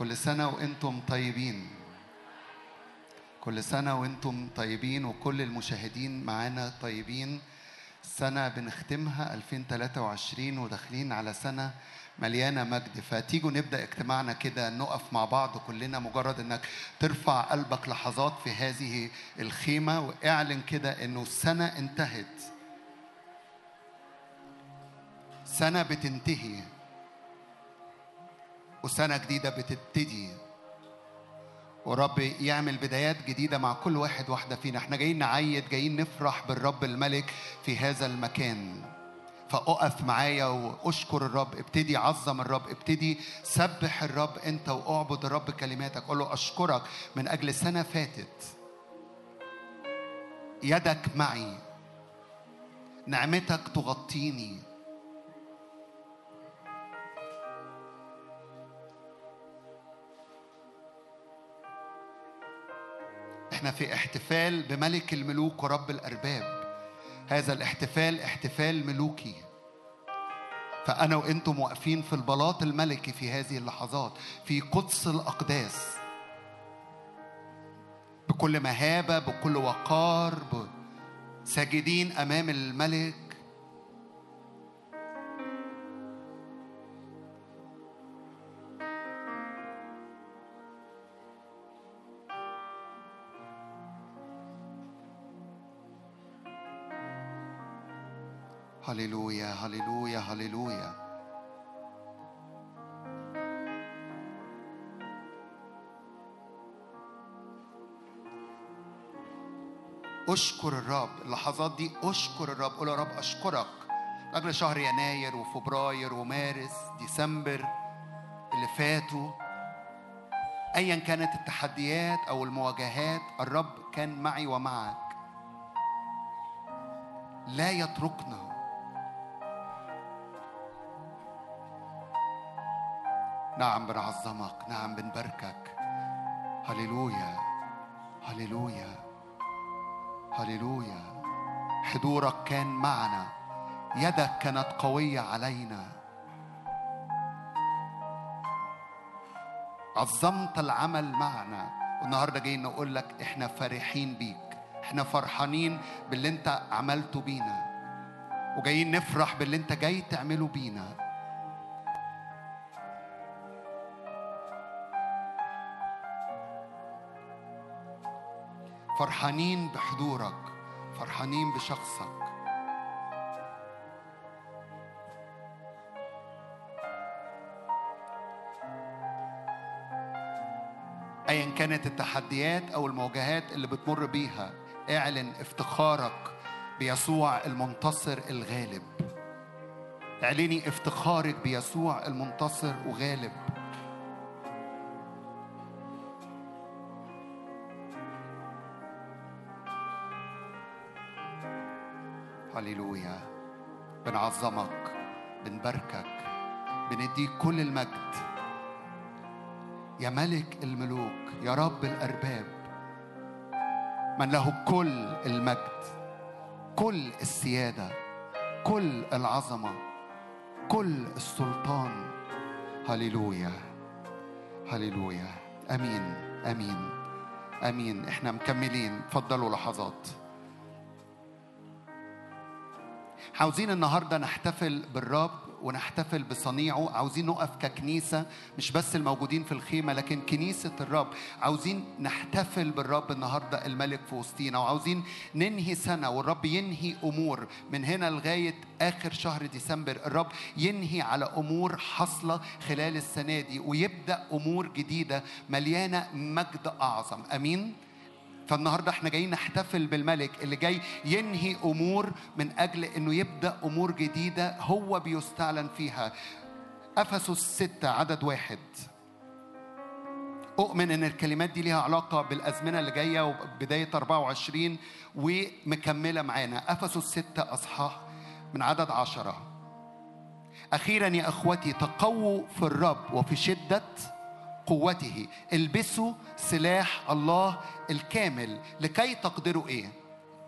كل سنة وإنتم طيبين. كل سنة وإنتم طيبين وكل المشاهدين معانا طيبين. سنة بنختمها 2023 وداخلين على سنة مليانة مجد. فتيجوا نبدأ اجتماعنا كده نقف مع بعض كلنا مجرد إنك ترفع قلبك لحظات في هذه الخيمة واعلن كده إنه السنة انتهت. سنة بتنتهي. وسنة جديدة بتبتدي. ورب يعمل بدايات جديدة مع كل واحد واحدة فينا. إحنا جايين نعيد جايين نفرح بالرب الملك في هذا المكان. فأقف معايا وأشكر الرب. ابتدي عظم الرب. ابتدي سبح الرب أنت وأعبد الرب كلماتك. قول له أشكرك من أجل سنة فاتت. يدك معي. نعمتك تغطيني. إحنا في احتفال بملك الملوك ورب الأرباب. هذا الاحتفال احتفال ملوكي. فأنا وأنتم واقفين في البلاط الملكي في هذه اللحظات في قدس الأقداس. بكل مهابة بكل وقار ساجدين أمام الملك هللويا هللويا هللويا اشكر الرب اللحظات دي اشكر الرب قول يا رب اشكرك لاجل شهر يناير وفبراير ومارس ديسمبر اللي فاتوا ايا كانت التحديات أو المواجهات الرب كان معي ومعك لا يتركنا نعم بنعظمك. نعم بنباركك. هللويا. هللويا. هللويا. حضورك كان معنا. يدك كانت قوية علينا. عظمت العمل معنا. والنهاردة جايين نقول لك إحنا فرحين بيك. إحنا فرحانين باللي أنت عملته بينا. وجايين نفرح باللي أنت جاي تعمله بينا. فرحانين بحضورك فرحانين بشخصك. ايا كانت التحديات أو المواجهات اللي بتمر بيها اعلن افتخارك بيسوع المنتصر الغالب. اعلني افتخارك بيسوع المنتصر وغالب. هللويا بنعظمك بنباركك بنديك كل المجد. يا ملك الملوك يا رب الأرباب من له كل المجد كل السيادة كل العظمة كل السلطان. هللويا هللويا أمين أمين أمين. إحنا مكملين. اتفضلوا لحظات. عاوزين النهارده نحتفل بالرب ونحتفل بصنيعه. عاوزين نقف ككنيسة مش بس الموجودين في الخيمة لكن كنيسة الرب. عاوزين نحتفل بالرب النهارده الملك في وسطينا. وعاوزين ننهي سنة والرب ينهي أمور من هنا لغاية آخر شهر ديسمبر. الرب ينهي على أمور حاصلة خلال السنة دي ويبدأ أمور جديدة مليانة مجد أعظم. آمين؟ فالنهارده إحنا جايين نحتفل بالملك اللي جاي ينهي أمور من أجل إنه يبدأ أمور جديدة هو بيستعلن فيها. أفسس ستة عدد واحد. أؤمن إن الكلمات دي ليها علاقة بالأزمنة اللي جاية وبداية 24 ومكملة معانا. أفسس ستة أصحاح من عدد عشرة. أخيرا يا أخوتي تقووا في الرب وفي شدة قوته البسوا سلاح الله الكامل. لكي تقدروا إيه؟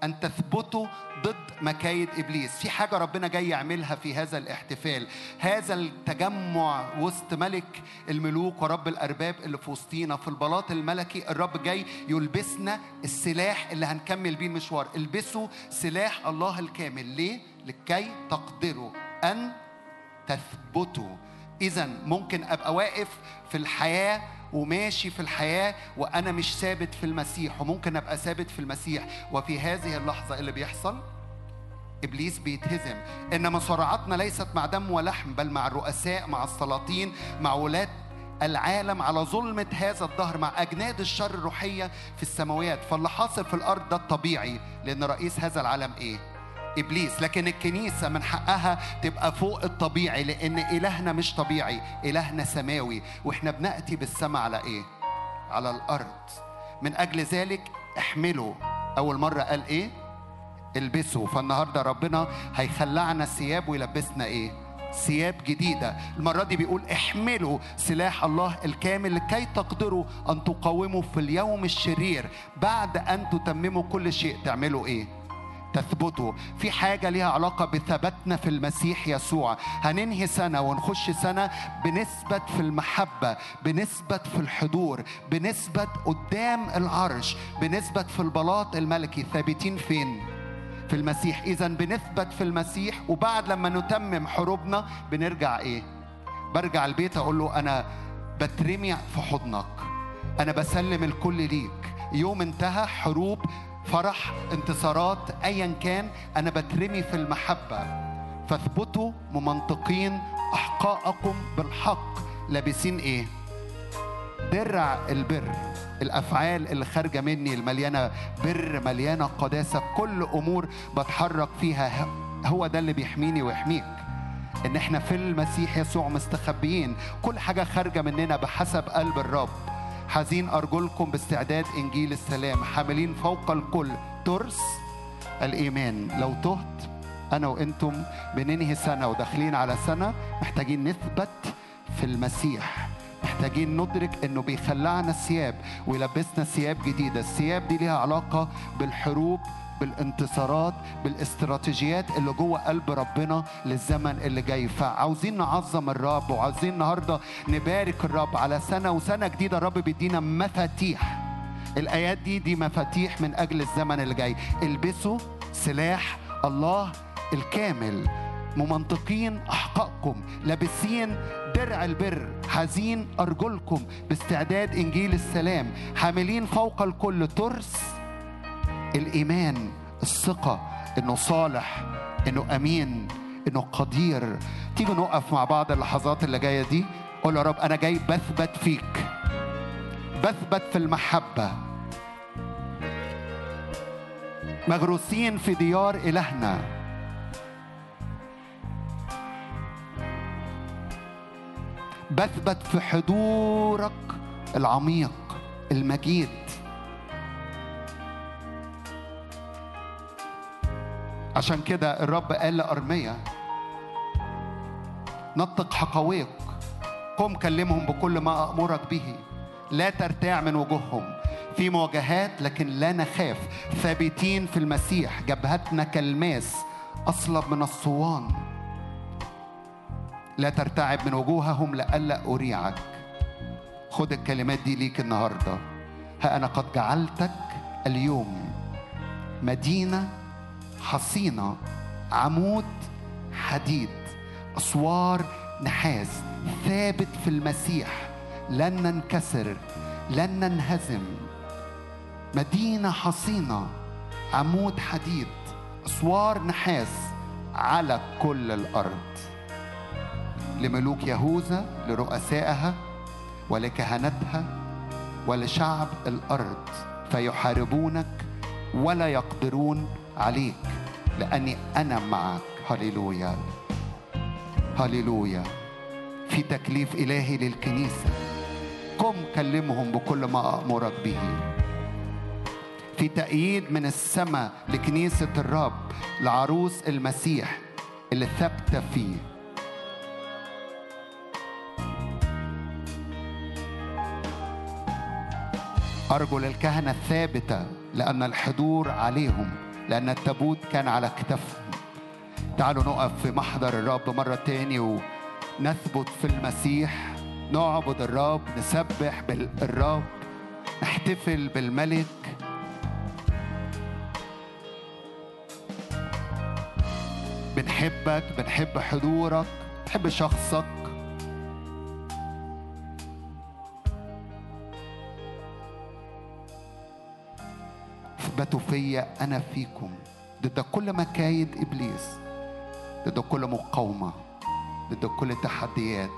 أن تثبتوا ضد مكايد إبليس. في حاجة ربنا جاي يعملها في هذا الاحتفال. هذا التجمع وسط ملك الملوك ورب الأرباب اللي في وسطينا. في البلاط الملكي الرب جاي يلبسنا السلاح اللي هنكمل بيه المشوار. البسوا سلاح الله الكامل. ليه؟ لكي تقدروا أن تثبتوا إذا ممكن أبقى واقف في الحياة وماشي في الحياة وأنا مش ثابت في المسيح وممكن أبقى ثابت في المسيح. وفي هذه اللحظة اللي بيحصل إبليس بيتهزم. انما صراعاتنا ليست مع دم ولحم بل مع الرؤساء مع السلاطين مع ولاة العالم على ظلمة هذا الظهر مع أجناد الشر الروحية في السماوات. فاللي حاصل في الأرض ده الطبيعي لأن رئيس هذا العالم إيه؟ إبليس لكن الكنيسة من حقها تبقى فوق الطبيعي لأن إلهنا مش طبيعي إلهنا سماوي. وإحنا بنأتي بالسماء على إيه؟ على الأرض. من أجل ذلك احملوا. أول مرة قال إيه؟ البسوا. فالنهاردة ربنا هيخلعنا الثياب ويلبسنا إيه؟ ثياب جديدة. المرة دي بيقول احملوا سلاح الله الكامل لكي تقدروا أن تقاوموا في اليوم الشرير. بعد أن تتمموا كل شيء تعملوا إيه؟ تثبتوا في حاجة ليها علاقة بثباتنا في المسيح يسوع. هننهي سنة ونخش سنة بنثبت في المحبة بنثبت في الحضور بنثبت قدام العرش بنثبت في البلاط الملكي. ثابتين فين؟ في المسيح. إذا بنثبت في المسيح وبعد لما نتمم حروبنا بنرجع إيه؟ برجع البيت أقول له أنا بترمي في حضنك. أنا بسلم الكل ليك. يوم انتهى حروب فرح انتصارات ايا كان أنا بترمي في المحبة. فاثبتوا ممنطقين احقاءكم بالحق. لابسين إيه؟ درع البر الأفعال اللي خارجة مني المليانة بر مليانة قداسة كل أمور بتحرك فيها. هو ده اللي بيحميني ويحميك. إن إحنا في المسيح يسوع مستخبيين كل حاجة خارجة مننا بحسب قلب الرب. حزين أرجلكم باستعداد إنجيل السلام. حاملين فوق الكل. ترس الإيمان. لو تهت أنا وأنتم بننهي سنة وداخلين على سنة محتاجين نثبت في المسيح. محتاجين ندرك إنه بيخلعنا الثياب ويلبسنا ثياب جديدة. الثياب دي ليها علاقة بالحروب بالانتصارات بالاستراتيجيات اللي جوه قلب ربنا للزمن اللي جاي. فعاوزين نعظم الرب وعاوزين النهارده نبارك الرب على سنة وسنة جديدة الرب بيدينا مفاتيح. الآيات دي دي مفاتيح من أجل الزمن اللي جاي. البسوا سلاح الله الكامل. ممنطقين احقائكم لابسين درع البر. حزين أرجلكم باستعداد إنجيل السلام. حاملين فوق الكل ترس الإيمان الثقة إنه صالح إنه أمين إنه قدير. تيجي نقف مع بعض اللحظات اللي جاية دي قول يا رب أنا جاي بثبت فيك. بثبت في المحبة. مغروسين في ديار إلهنا. بثبت في حضورك العميق المجيد. عشان كده الرب قال لأرميا نطق حقويك قم كلمهم بكل ما أمرك به. لا ترتاع من وجوههم. في مواجهات لكن لا نخاف. ثابتين في المسيح. جبهتنا كالماس أصلب من الصوان. لا ترتعب من وجوههم لئلا أريعك. خد الكلمات دي ليك النهارده. ها أنا قد جعلتك اليوم مدينة حصينة عمود حديد أسوار نحاس ثابت في المسيح لن ننكسر لن ننهزم. مدينة حصينة عمود حديد أسوار نحاس على كل الأرض. لملوك يهوذا لرؤسائها ولكهنتها ولشعب الأرض فيحاربونك ولا يقدرون عليك لأني أنا معك. هللويا. هللويا. في تكليف إلهي للكنيسة. قم كلمهم بكل ما أأمرك به. في تأييد من السماء لكنيسة الرب لعروس المسيح اللي ثابتة فيه. أرجل الكهنة الثابتة لأن الحضور عليهم. لأن التابوت كان على كتفهم. تعالوا نقف في محضر الرب مرة تاني ونثبت في المسيح. نعبد الرب نسبح بالرب نحتفل بالملك. بنحبك بنحب حضورك. بنحب شخصك. أثبتوا فيا أنا فيكم. ضد كل مكايد إبليس. ضد كل مقاومة. ضد كل تحديات.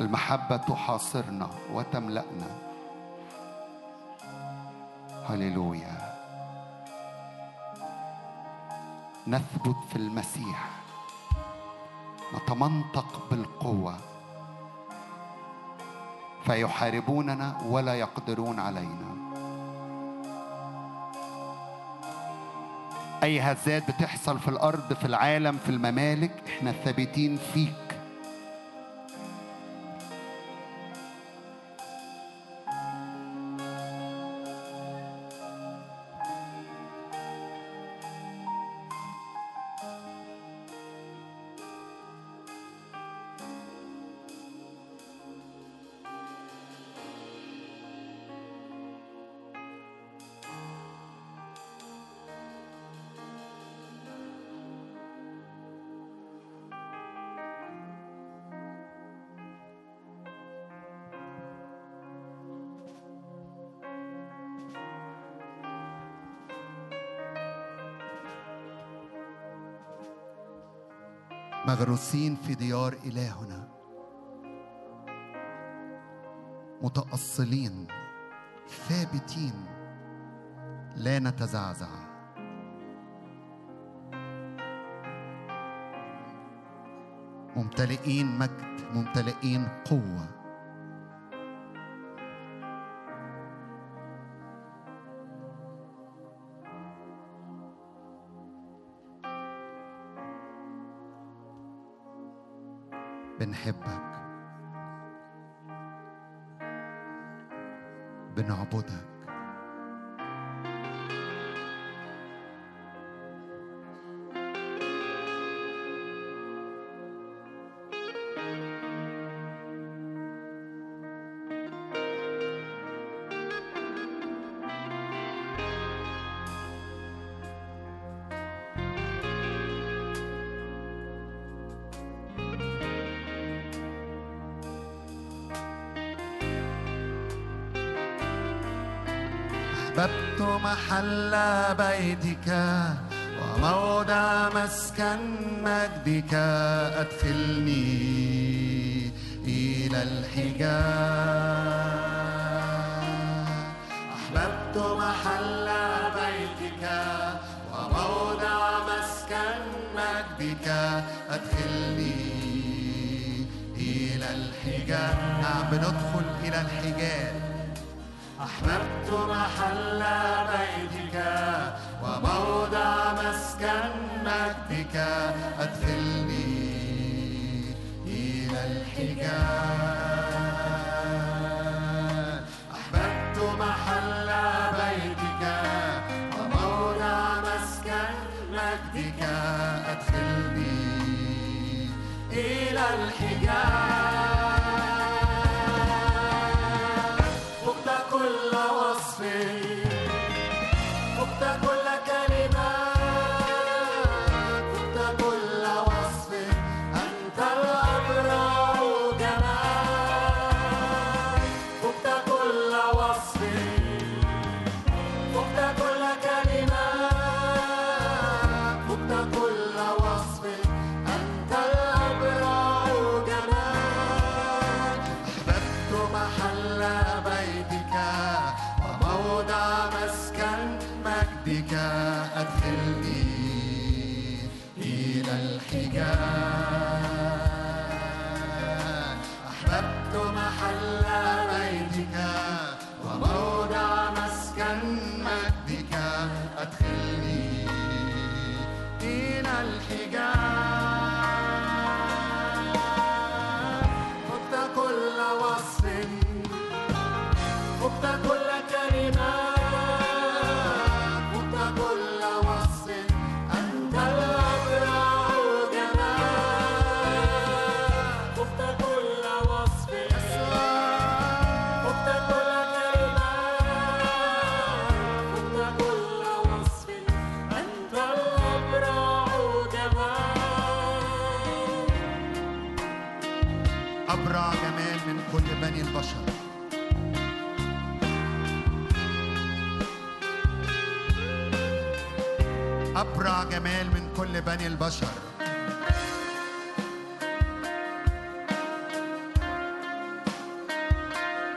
المحبة تحاصرنا وتملأنا. هللويا. نثبت في المسيح. نتمنطق بالقوة. فيحاربوننا ولا يقدرون علينا. أي هزات بتحصل في الأرض في العالم في الممالك إحنا ثابتين فيك. مغروسين في ديار إلهنا. متأصلين ثابتين لا نتزعزع. ممتلئين مجد ممتلئين قوة. بنحبك. بنعبدك. محل بيتك وموضع مسكن مجدك. أدخلني إلى الحجاب. أحببت محل بيتك وموضع مسكن مجدك. أدخلني إلى الحجاب. نعم بندخل إلى الحجاب. أحببت محل بيتك وموضع مسكن مجدك. أدخلني إلى الحجاب أحببت محل بيتك وموضع مسكن مجدك. أدخلني إلى الحجاب كل بني البشر.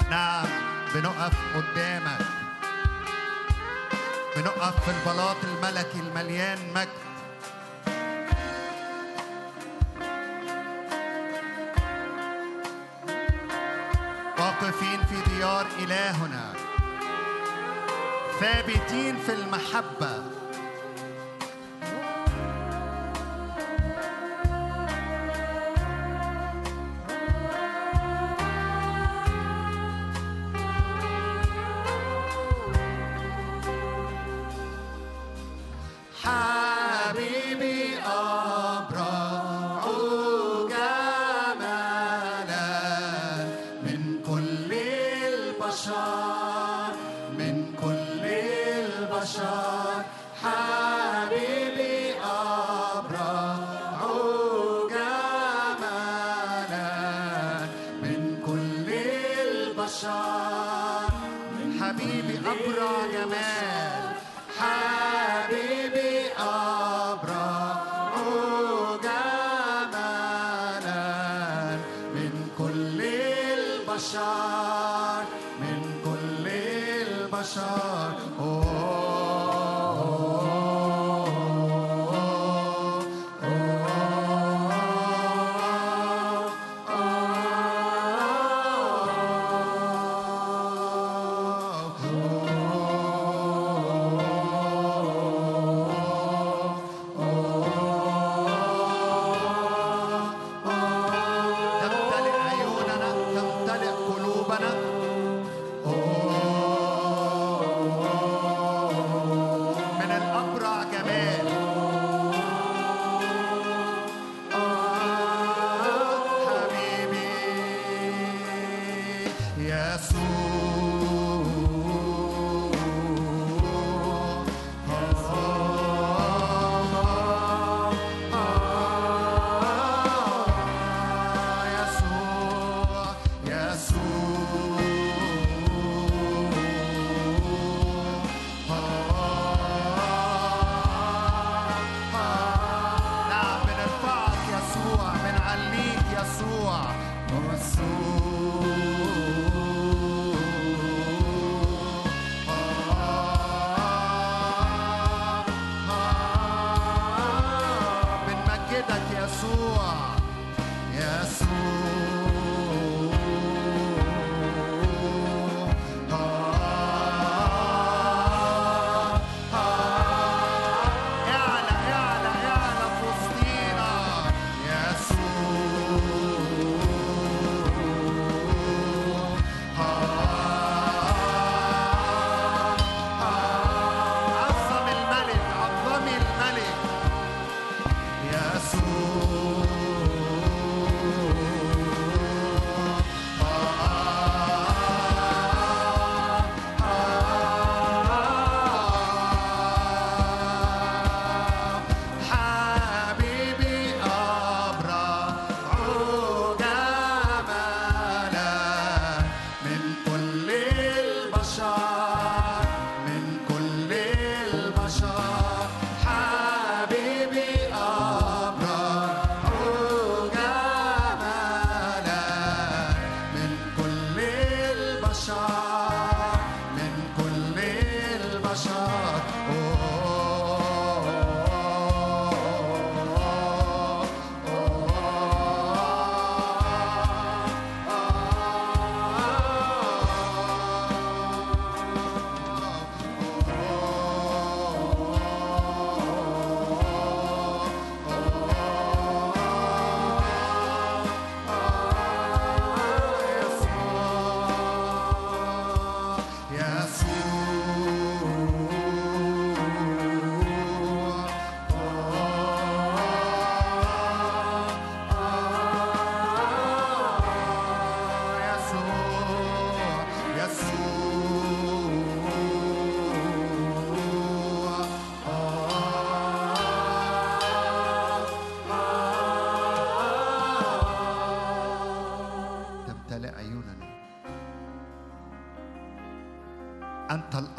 نعم بنقف قدامك. بنقف في البلاط الملكي المليان مجد. واقفين في ديار إلهنا. ثابتين في المحبة.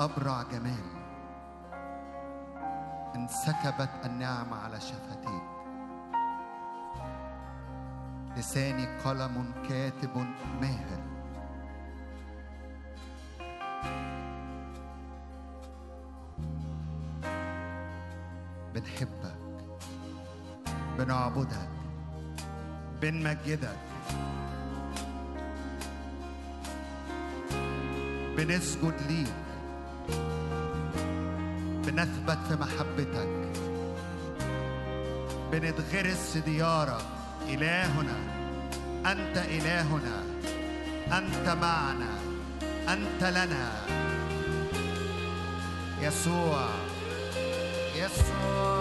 أبرع جمال. انسكبت النعمة على شفتيك لساني قلم كاتب ماهر. بنحبك بنعبدك بنمجدك. بنسجد ليك. في محبتك. بنتغرس في ديارك إلهنا. أنت إلهنا. أنت معنا. أنت لنا. يسوع. يسوع.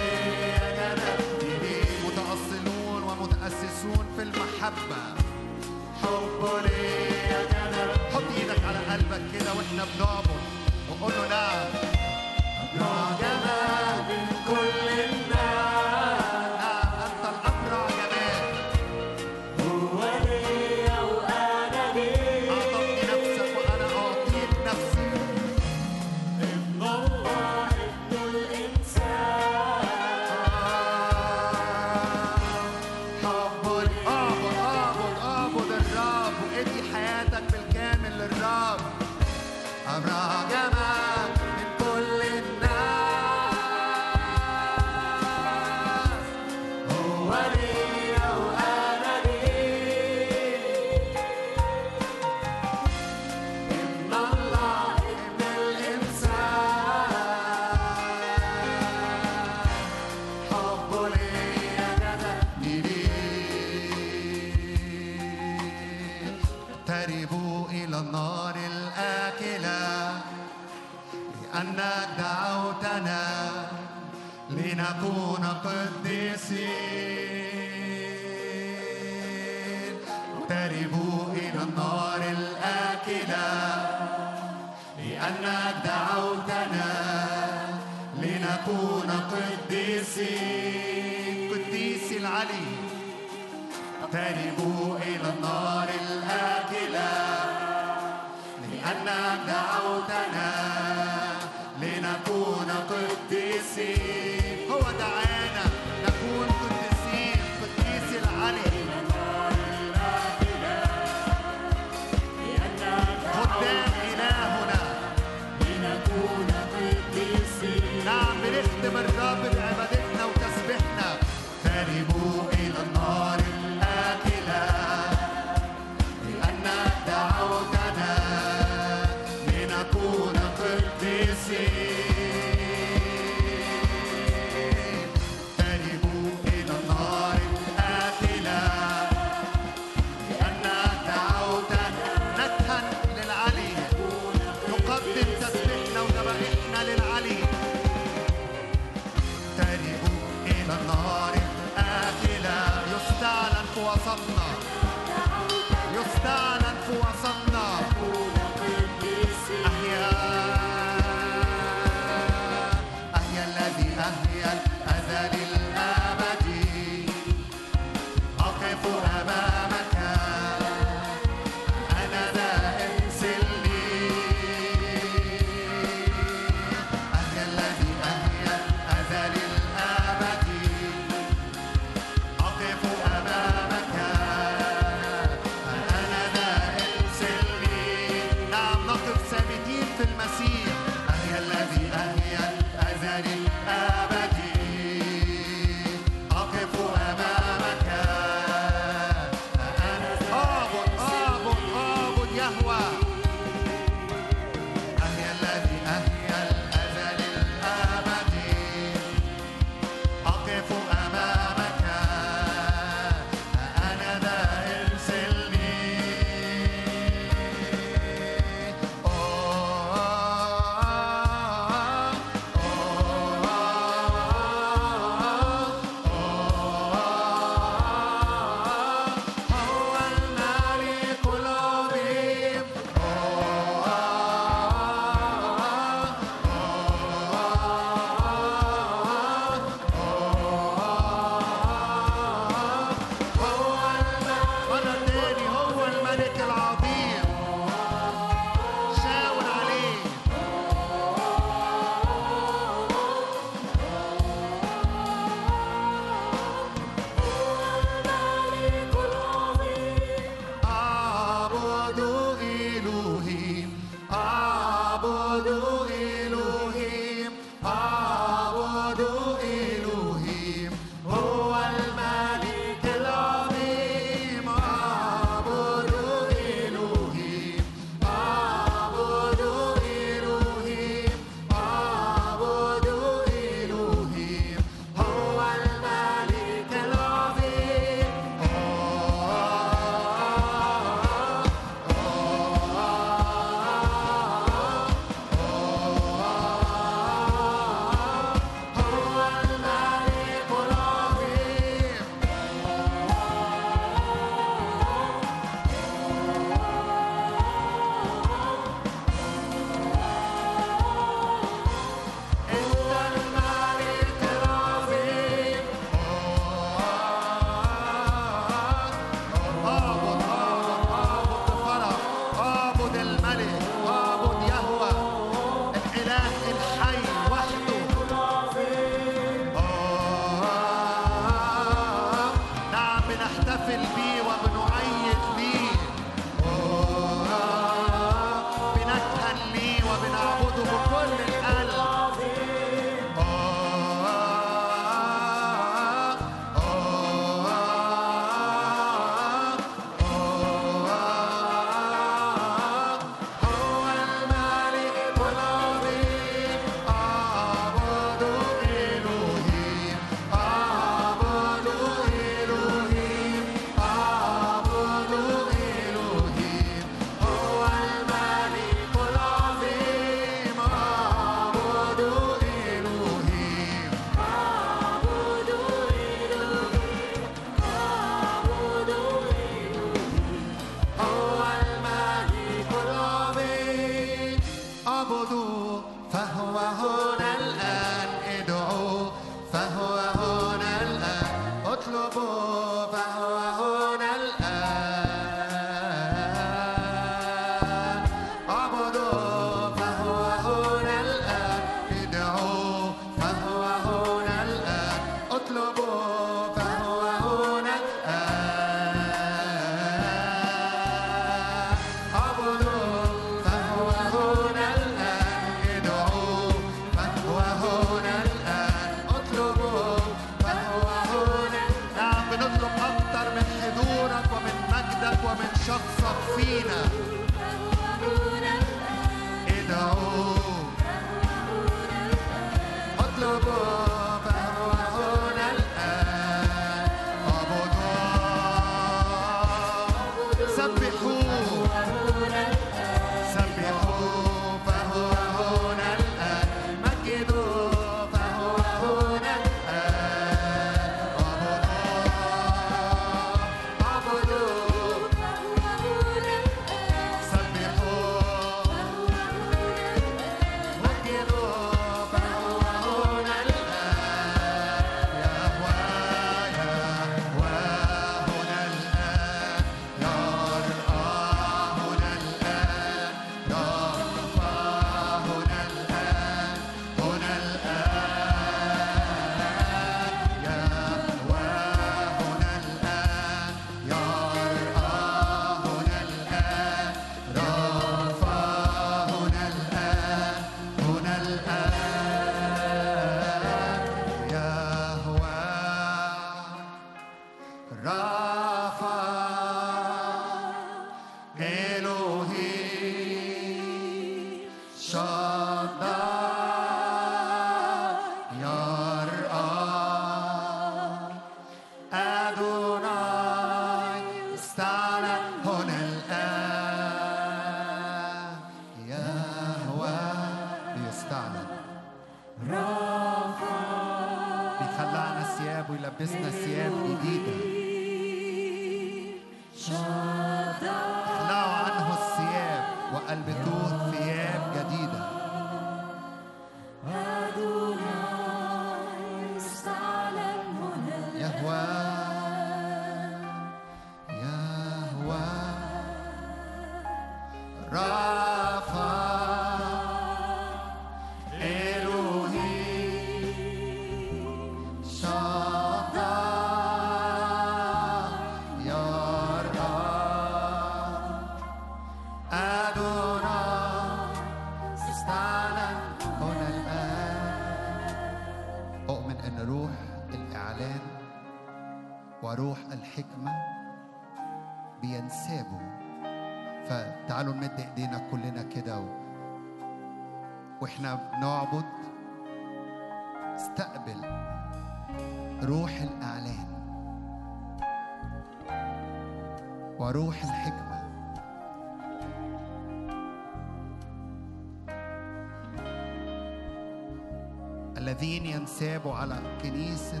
سابه على كنيسة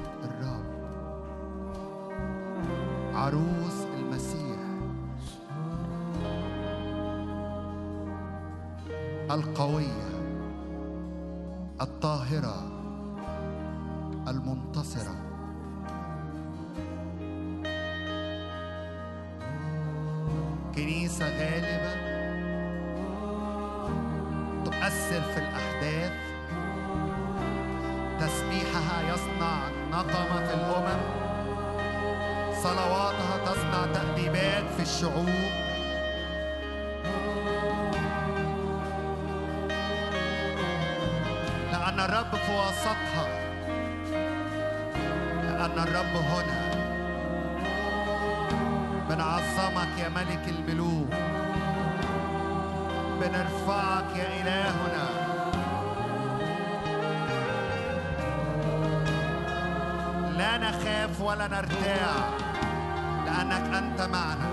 الشعوب لأن الرب في وسطها لأن الرب هنا بنعظمك يا ملك الملوك بنرفعك يا إلهنا لا نخاف ولا نرتاع لأنك أنت معنا.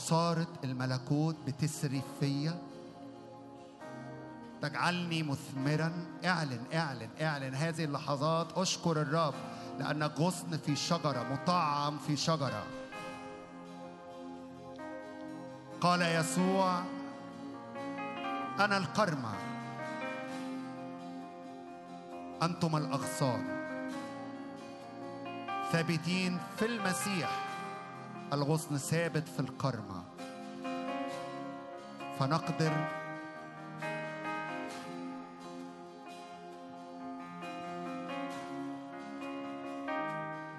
وعصارة الملكوت بتسري فيا. تجعلني مثمرا. اعلن اعلن اعلن. هذه اللحظات أشكر الرب لانك غصن في شجرة مطعم في شجرة. قال يسوع أنا القرمة. أنتم الأغصان. ثابتين في المسيح. الغصن ثابت في القرمه فنقدر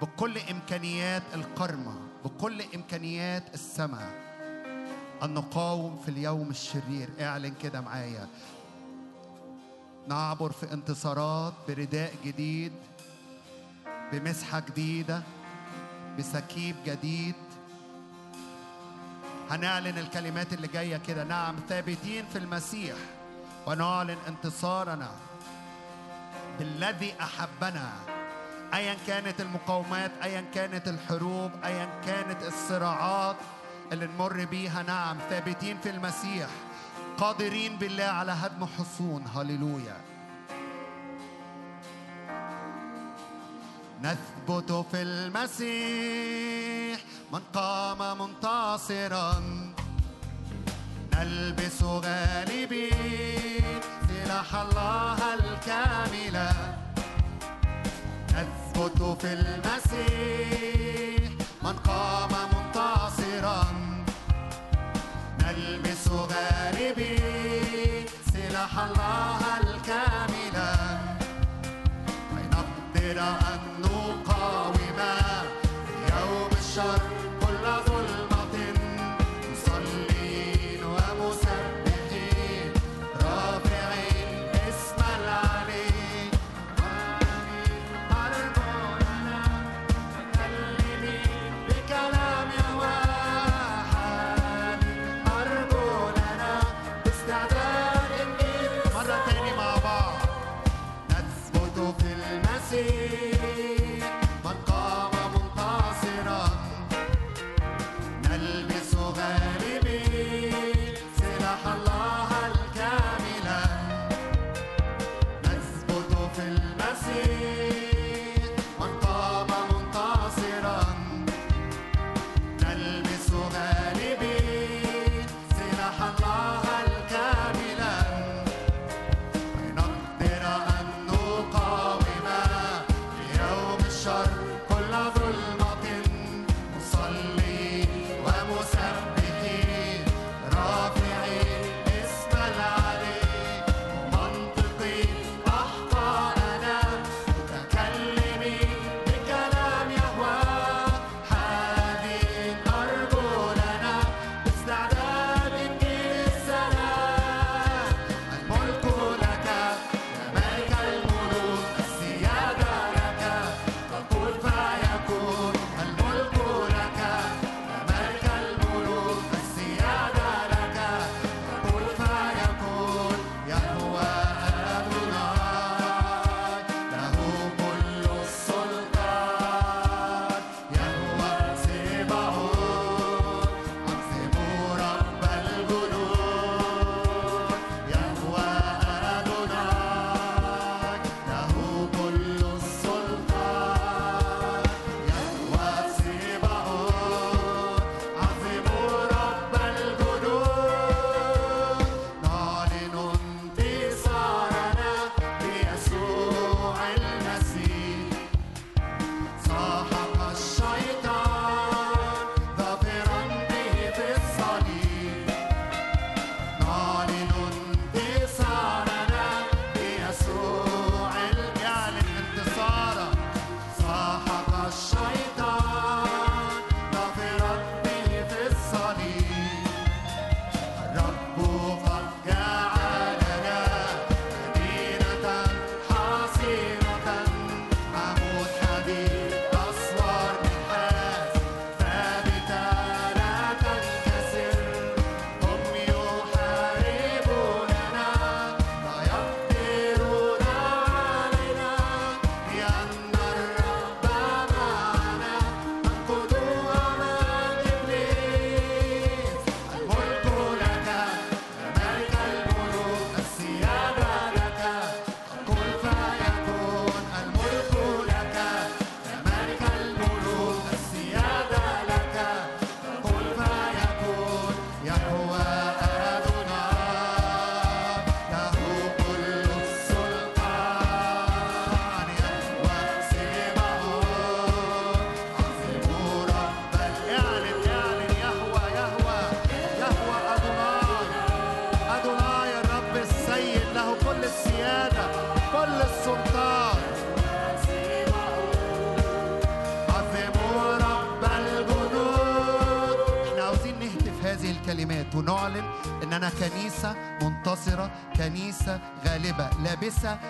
بكل إمكانيات القرمه بكل إمكانيات السماء أن نقاوم في اليوم الشرير. اعلن كده معايا. نعبر في انتصارات برداء جديد بمسحة جديدة بسكيب جديد. هنعلن الكلمات اللي جاية كده. نعم ثابتين في المسيح. ونعلن انتصارنا بالذي أحبنا. ايا كانت المقاومات ايا كانت الحروب ايا كانت الصراعات اللي نمر بيها. نعم ثابتين في المسيح. قادرين بالله على هدم حصون. هللويا. نثبت في المسيح من قام منتصرا نلبس غالبين سلاح الله الكامله نثبت في المسيح من قام منتصرا نلبس غاربين سلاح الله الكاملة كي نقدر أن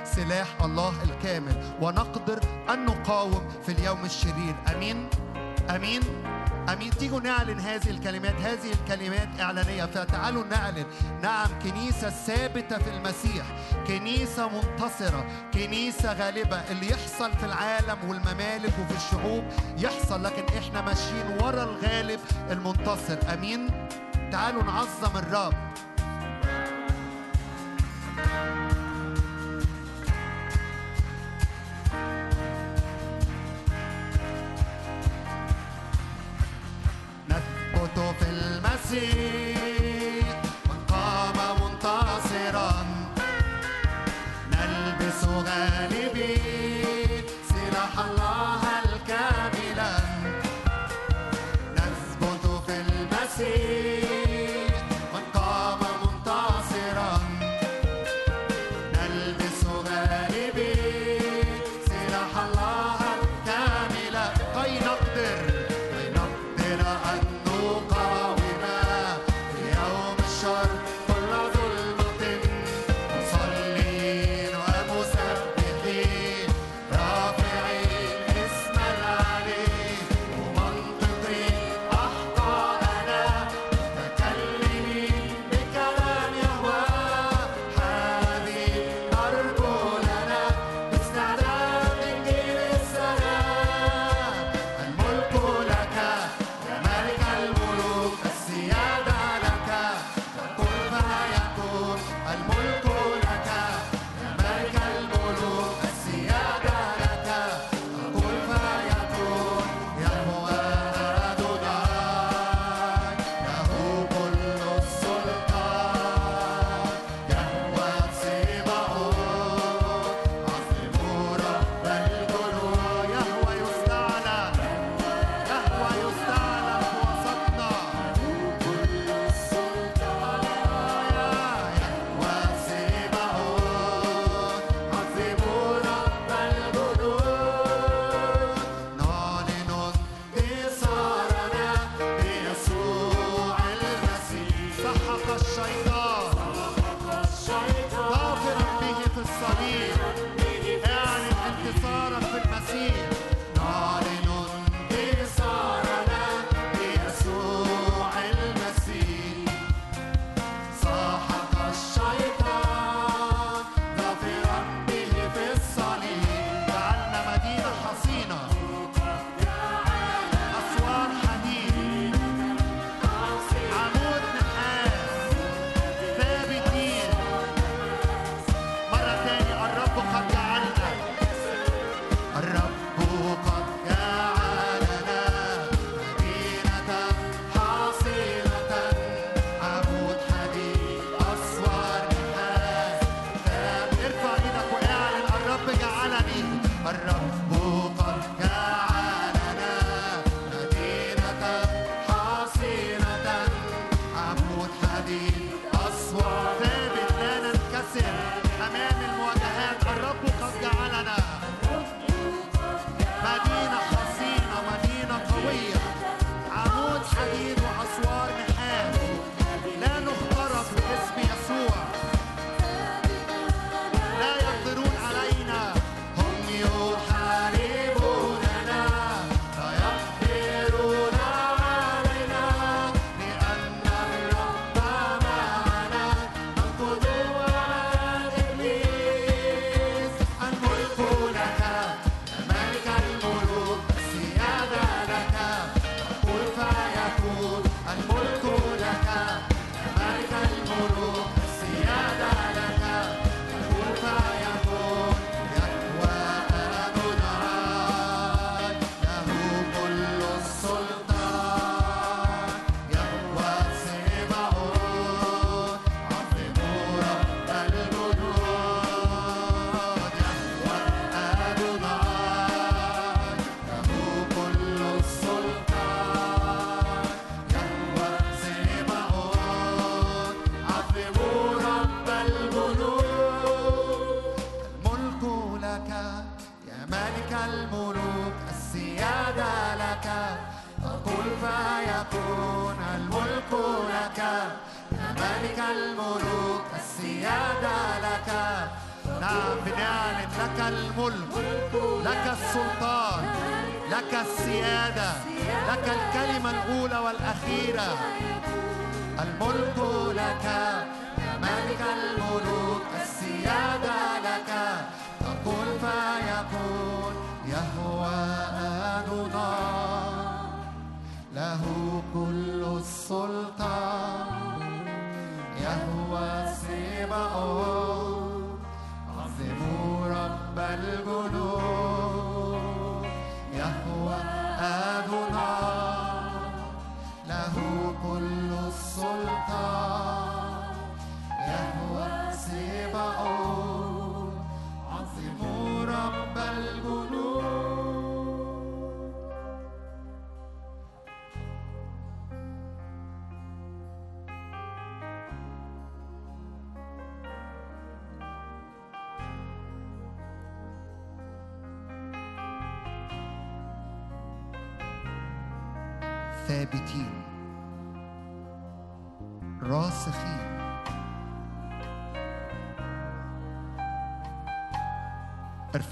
سلاح الله الكامل ونقدر أن نقاوم في اليوم الشرير. أمين؟ أمين؟ أمين. تيجوا نعلن هذه الكلمات. هذه الكلمات إعلانية. فتعالوا نعلن. نعم كنيسة ثابتة في المسيح كنيسة منتصرة كنيسة غالبة. اللي يحصل في العالم والممالك وفي الشعوب يحصل لكن إحنا ماشيين ورا الغالب المنتصر. أمين؟ تعالوا نعظم الرب.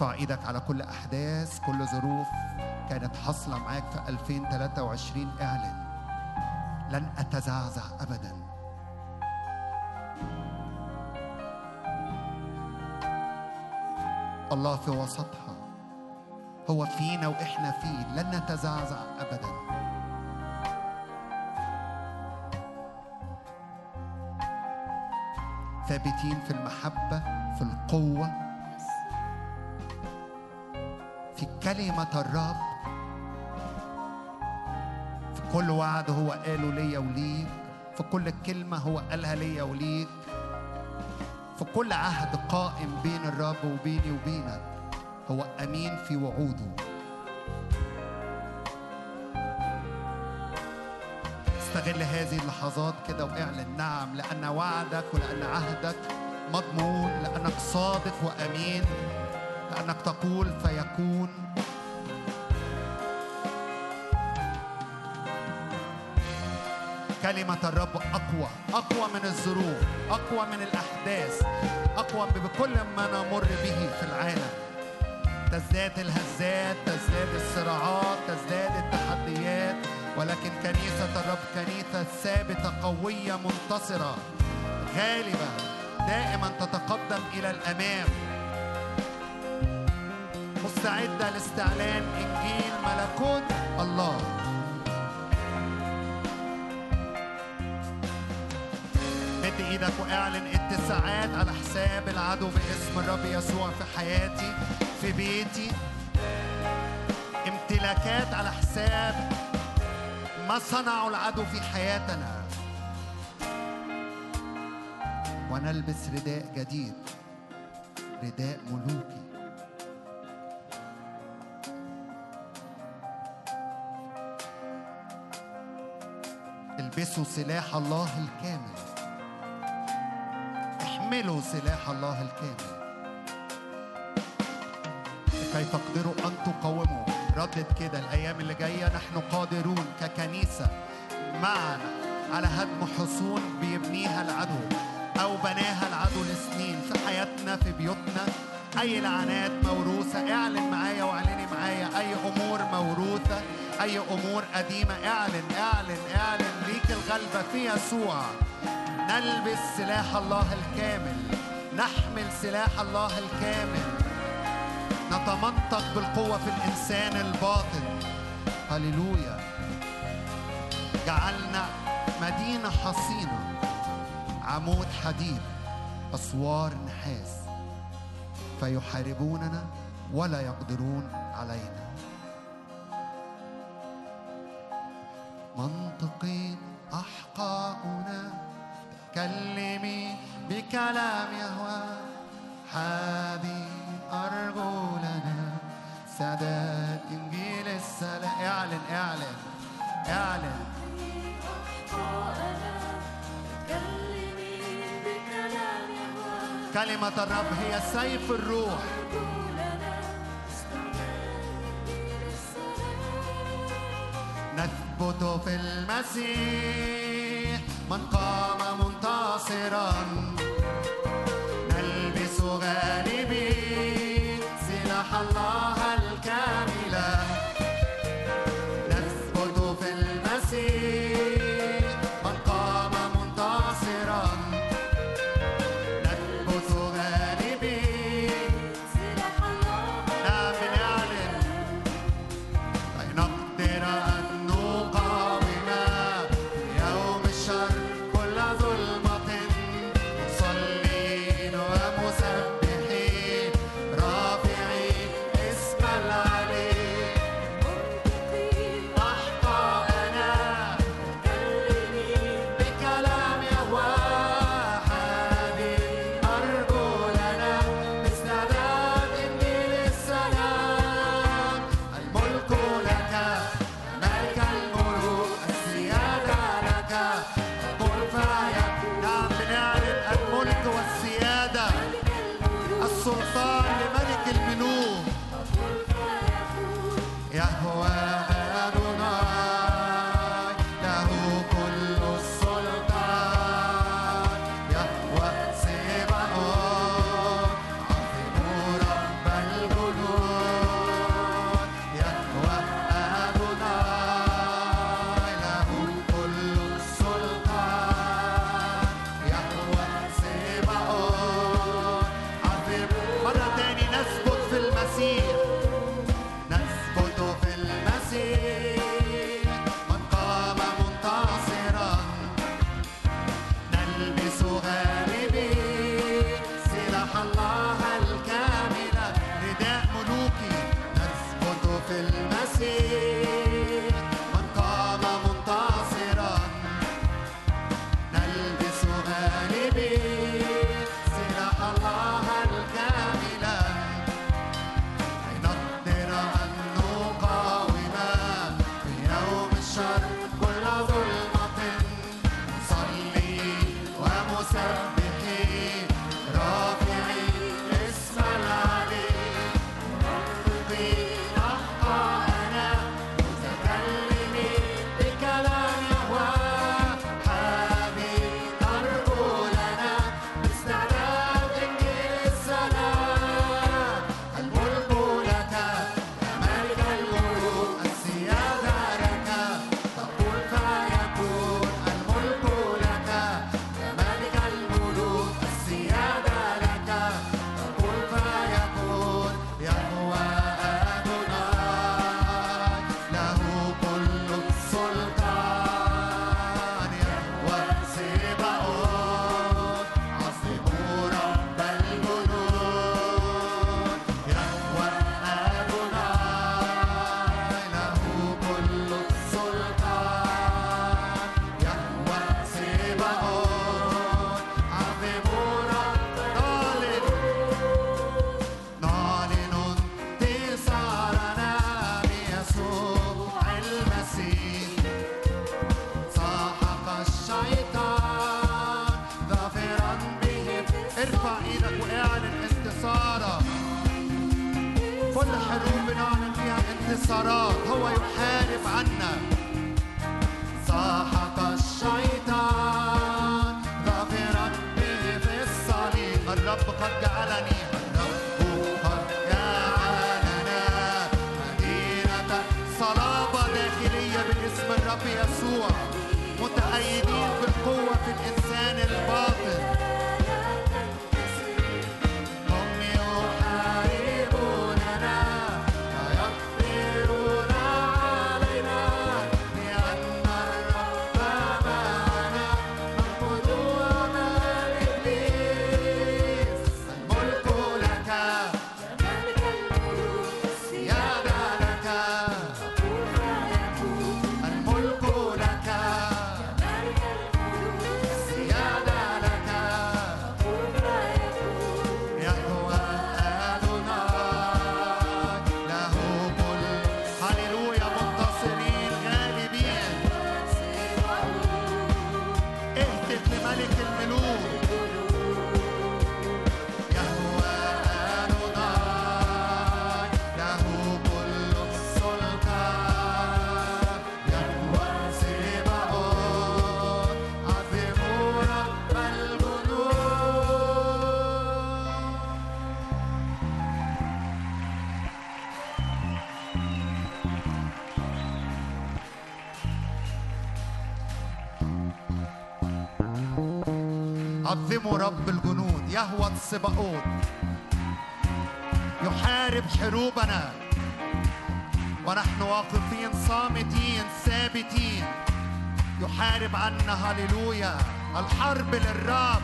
ارفع إيدك على كل أحداث كل ظروف كانت حاصلة معاك في 2023 اعلن لن أتزعزع ابدا. الله في وسطها. هو فينا وإحنا فيه. لن نتزعزع ابدا. ثابتين في المحبة في القوة الرب في كل وعد هو قاله ليا وليك. في كل كلمة هو قالها ليا وليك. في كل عهد قائم بين الرب وبيني وبينك هو أمين في وعوده. استغل هذه اللحظات كده واعلن نعم لأن وعدك ولأن عهدك مضمون لأنك صادق وأمين لأنك تقول فيكون. كلمة الرب أقوى أقوى من الظروف أقوى من الأحداث أقوى بكل ما نمر به في العالم. تزداد الهزات تزداد الصراعات تزداد التحديات ولكن كنيسة الرب كنيسة ثابتة قوية منتصرة غالبة دائما تتقدم إلى الأمام. مستعدة لاستعلان إنجيل ملكوت الله. إيدك وإعلن اتساعات على حساب العدو باسم الرب يسوع في حياتي في بيتي. امتلاكات على حساب ما صنعه العدو في حياتنا. ونلبس رداء جديد رداء ملوكي. البسوا سلاح الله الكامل. احملوا سلاح الله الكامل. لكي تقدروا أن تقاوموا. ردد كده الأيام اللي جاية نحن قادرون ككنيسة معنا على هدم حصون بيبنيها العدو أو بناها العدو لسنين في حياتنا في بيوتنا. أي لعنات موروثة اعلن معايا واعلني معايا. أي أمور موروثة أي أمور قديمة اعلن اعلن اعلن ليك الغلبة في يسوع. نلبس سلاح الله الكامل نحمل سلاح الله الكامل. نتمنطق بالقوة في الإنسان الباطن. هللويا. جعلنا مدينة حصينة. عمود حديد. أسوار نحاس. فيحاربوننا ولا يقدرون علينا. منطقي أحقاؤنا. تكلمي بكلام يهوى. حابي أرجلنا سداد إنجيل السلام. اعلن اعلن اعلن. كلمة الرب هي سيف الروح. نثبت في المسيح. من قام منتصرا. كل حروب بنعلن فيها انتصارات هو يحارب عنا. سحق الشيطان ظاهرا به في الصليب الرب قد السباقوت يحارب حروبنا. ونحن واقفين صامتين ثابتين. يحارب عنا هللويا الحرب للرب.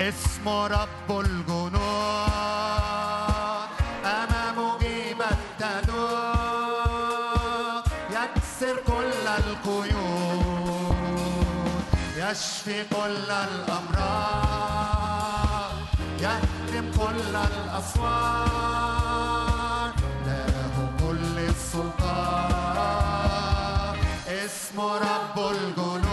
اسمه رب الجنود. يشفي كل الأمراض يهدم كل الأسوار. له كل السلطان. اسمه رب الجنود.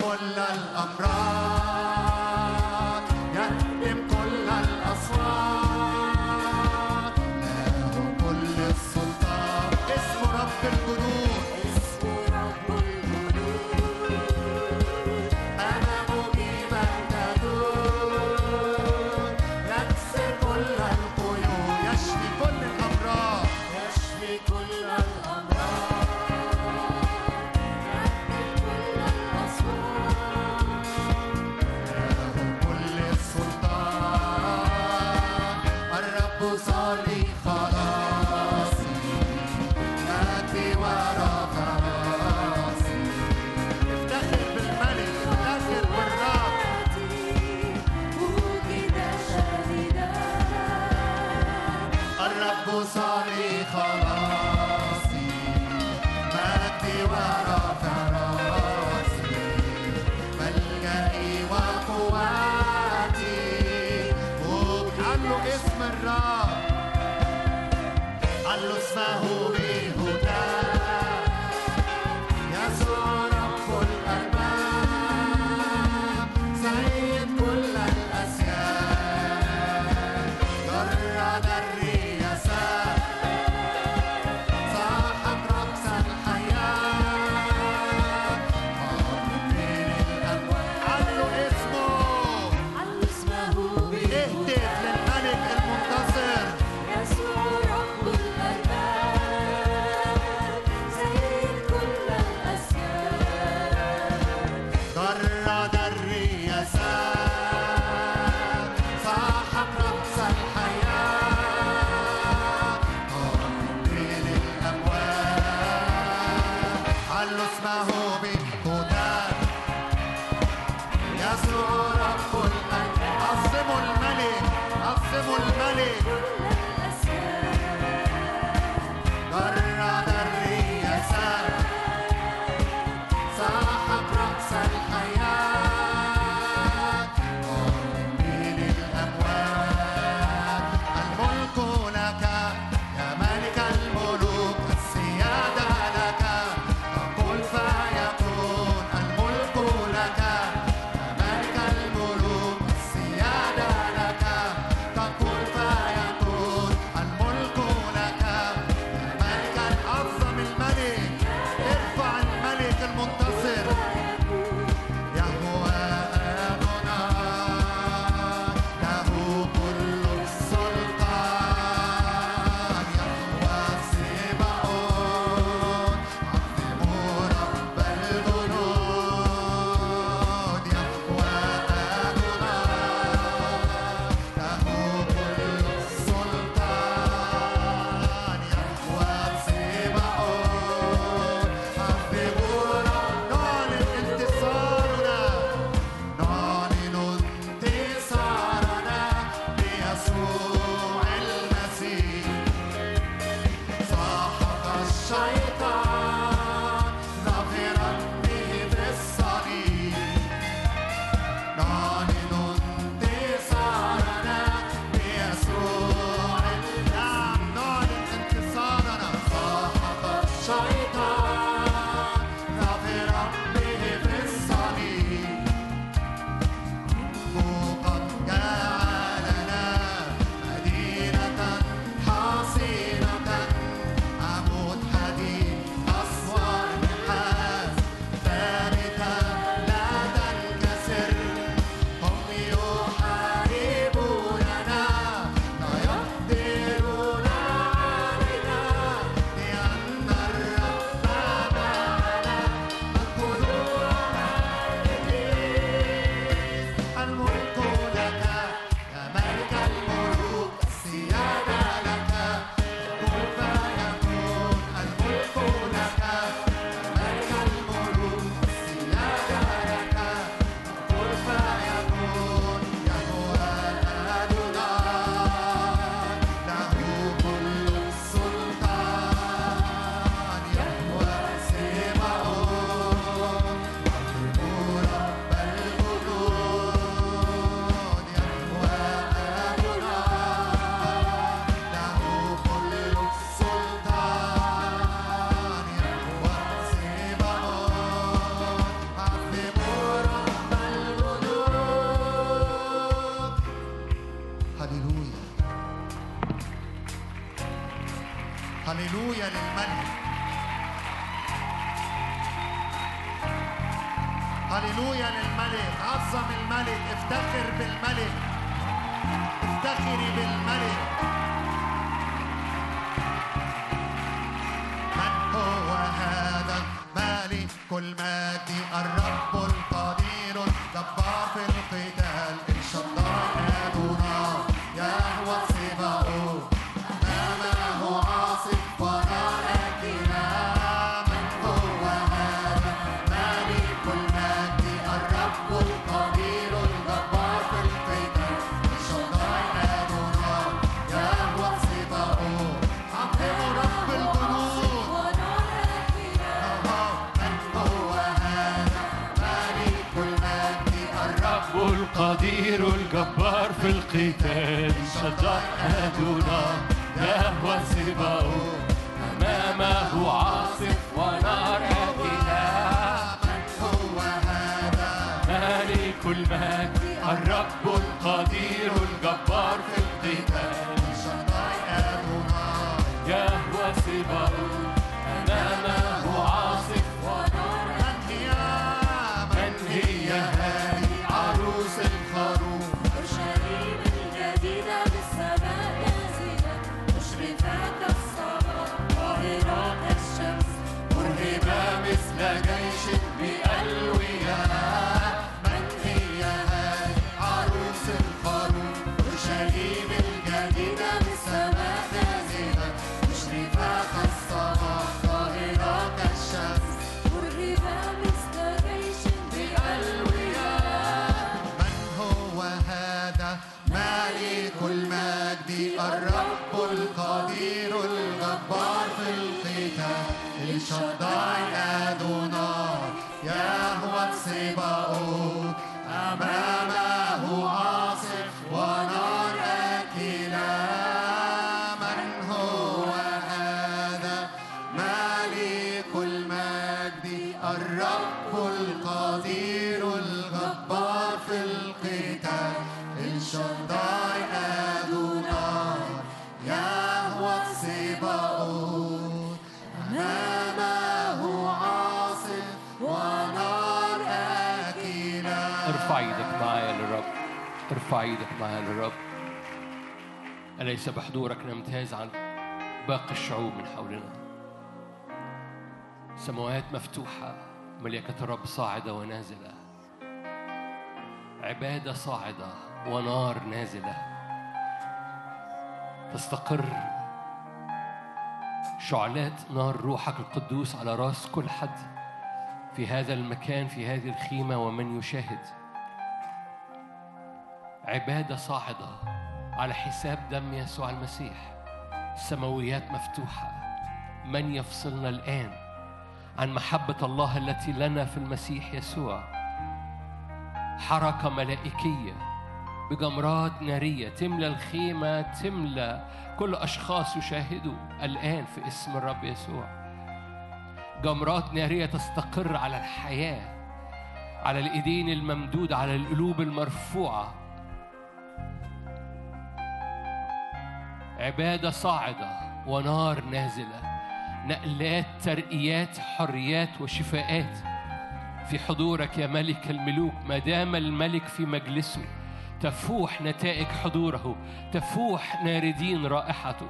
كل الأمر أليس بحضورك نمتاز عن باقي الشعوب من حولنا. سماوات مفتوحة ملائكة الرب صاعدة ونازلة. عبادة صاعدة ونار نازلة. تستقر شعلات نار روحك القدوس على راس كل حد. في هذا المكان في هذه الخيمة ومن يشاهد. عبادة صاعدة على حساب دم يسوع المسيح. السماويات مفتوحة. من يفصلنا الآن عن محبة الله التي لنا في المسيح يسوع؟ حركة ملائكية بجمرات نارية تملى الخيمة تملى كل أشخاص يشاهدوا الآن في اسم الرب يسوع. جمرات نارية تستقر على الحياة على الإيدين الممدودة على القلوب المرفوعة. عبادة صاعدة ونار نازلة نقلات ترقيات حريات وشفاءات. في حضورك يا ملك الملوك ما دام الملك في مجلسه تفوح نتائج حضوره تفوح ناردين رائحته.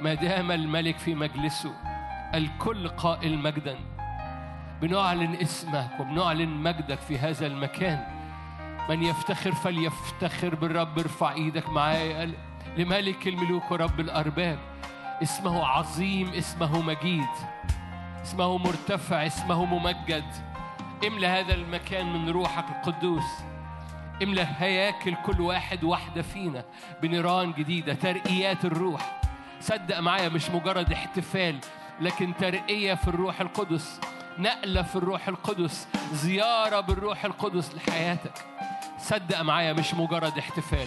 ما دام الملك في مجلسه الكل قائل مجدا. بنعلن اسمك وبنعلن مجدك في هذا المكان. من يفتخر فليفتخر بالرب ارفع إيدك معايا لملك الملوك ورب الأرباب. اسمه عظيم اسمه مجيد. اسمه مرتفع اسمه ممجد. املى هذا المكان من روحك القدوس. املى هياكل كل واحد واحدة فينا بنيران جديدة ترقيات الروح. صدق معايا مش مجرد احتفال لكن ترقية في الروح القدس نقلة في الروح القدس زيارة بالروح القدس لحياتك. صدق معايا مش مجرد احتفال.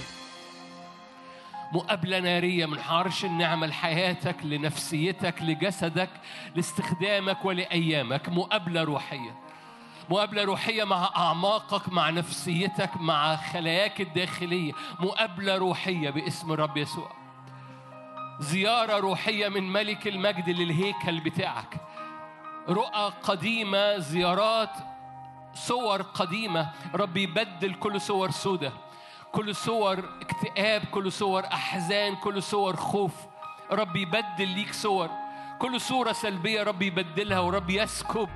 مقابلة نارية من عرش النعمة لحياتك لنفسيتك لجسدك لاستخدامك ولأيامك. مقابلة روحية. مقابلة روحية مع أعماقك مع نفسيتك مع خلاياك الداخلية. مقابلة روحية باسم الرب يسوع. زيارة روحية من ملك المجد للهيكل بتاعك. رؤى قديمة زيارات صور قديمة. رب يبدل كل صور سودة. كل صور اكتئاب كل صور أحزان كل صور خوف. رب يبدل ليك صور. كل صورة سلبية رب يبدلها ورب يسكب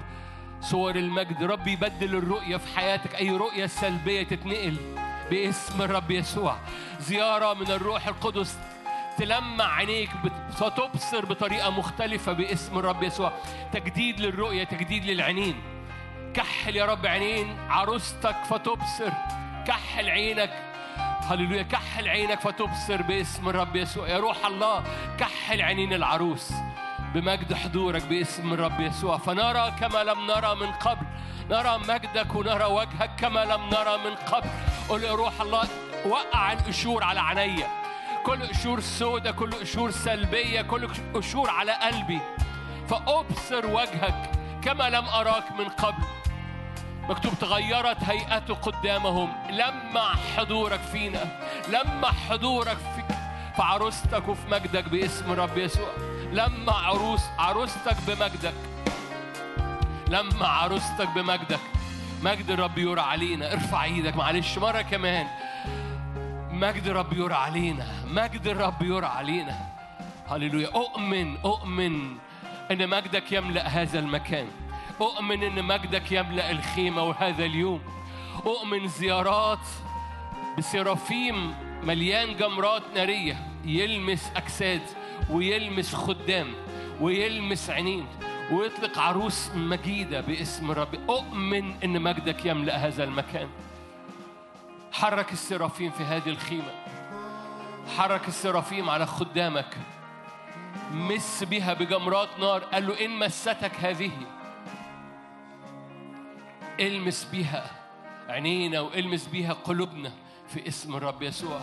صور المجد. رب يبدل الرؤية في حياتك. أي رؤية سلبية تتنقل باسم الرب يسوع. زيارة من الروح القدس تلمع عينيك فتبصر بطريقة مختلفة باسم الرب يسوع. تجديد للرؤية تجديد للعينين. كحل يا رب عينين عروستك فتبصر. كحل عينك هللويا. كحل عينك فتبصر باسم الرب يسوع. يا روح الله كحل عينين العروس بمجد حضورك باسم الرب يسوع. فنرى كما لم نرى من قبل. نرى مجدك ونرى وجهك كما لم نرى من قبل. قل يا روح الله وقع القشور على عينيا. كل قشور سودة كل قشور سلبية كل قشور على قلبي. فأبصر وجهك كما لم أراك من قبل. مكتوب تغيرت هيئته قدامهم. لمع حضورك فينا لمع حضورك في في عروستك وفي مجدك باسم الرب يسوع. لمع عروس عروستك بمجدك. لمع عروستك بمجدك. مجد الرب يرى علينا. ارفع إيدك معلش مرة كمان. مجد الرب يرى علينا. مجد الرب يرى علينا. هللويا. أؤمن أؤمن أن مجدك يملأ هذا المكان. أؤمن أن مجدك يملأ الخيمة وهذا اليوم. أؤمن زيارات بسرافيم مليان جمرات نارية. يلمس أجساد ويلمس خدام ويلمس عينين ويطلق عروس مجيدة باسم الرب أؤمن أن مجدك يملأ هذا المكان. حرك السرافيم في هذه الخيمة. حرك السرافيم على خدامك. مس بها بجمرات نار. قال له إن مستك هذه إلمس بها عينينا وإلمس بها قلوبنا في اسم الرب يسوع.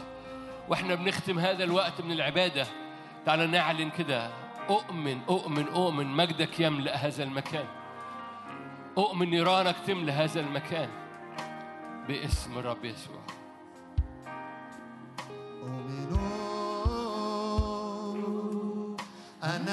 وإحنا بنختم هذا الوقت من العبادة. تعالى نعلن كده. أؤمن أؤمن أؤمن مجدك يملأ هذا المكان. أؤمن نيرانك تملأ هذا المكان باسم الرب يسوع. أؤمن أن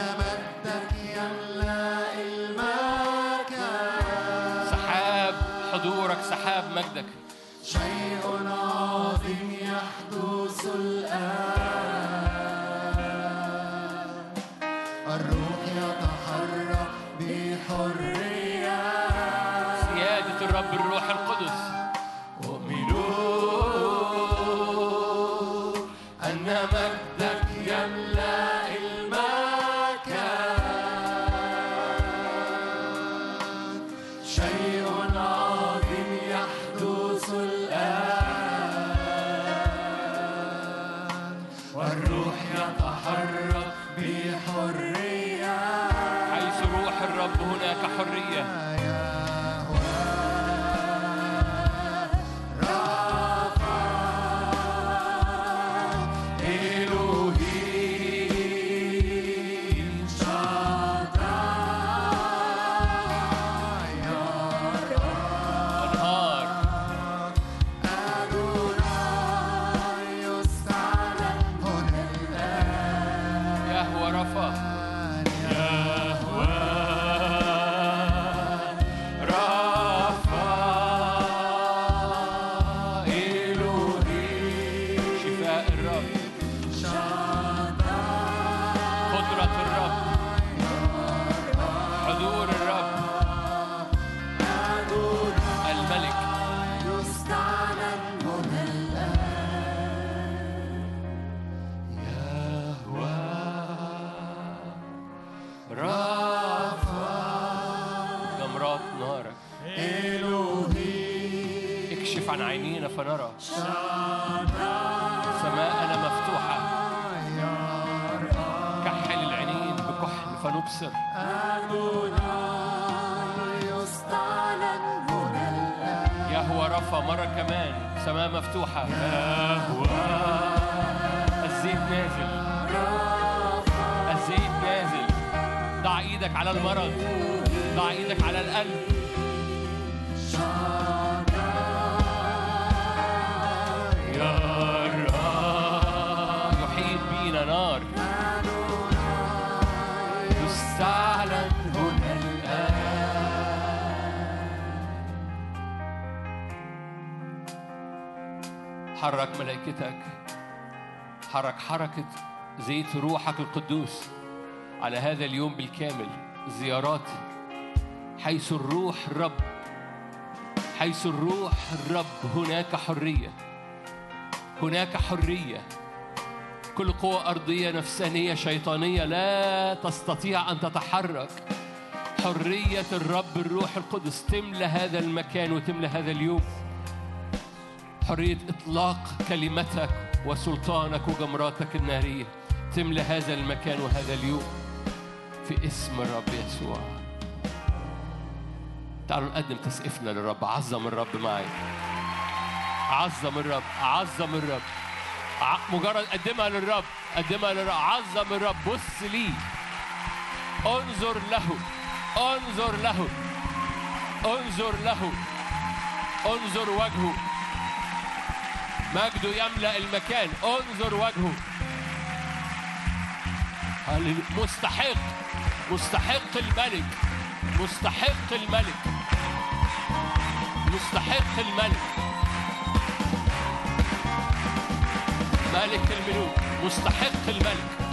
كمان سماء مفتوحة. الزيت نازل. الزيت نازل. ضع إيدك على المرض. ضع إيدك على القلب. حرك ملائكتك. حرك حركة زيت روحك القدوس على هذا اليوم بالكامل. زيارات حيث الروح الرب حيث الروح الرب هناك حرية. هناك حرية. كل قوة أرضية نفسانية شيطانية لا تستطيع أن تتحرك. حرية الرب الروح القدس تملى هذا المكان وتملى هذا اليوم. حرية إطلاق كلمتك وسلطانك وجمراتك النارية. تملى هذا المكان وهذا اليوم في اسم الرب يسوع. تعالوا نقدم تسقفنا للرب. عظم الرب معي. عظم الرب. عظم الرب. مجرد قدمها للرب. قدمها للرب. عظم الرب. بص لي انظر له. انظر له. انظر له. انظر وجهه. مجده يملأ المكان. انظر وجهه. مستحق؟ مستحق الملك. مستحق الملك. مستحق الملك. ملك الملوك. مستحق الملك.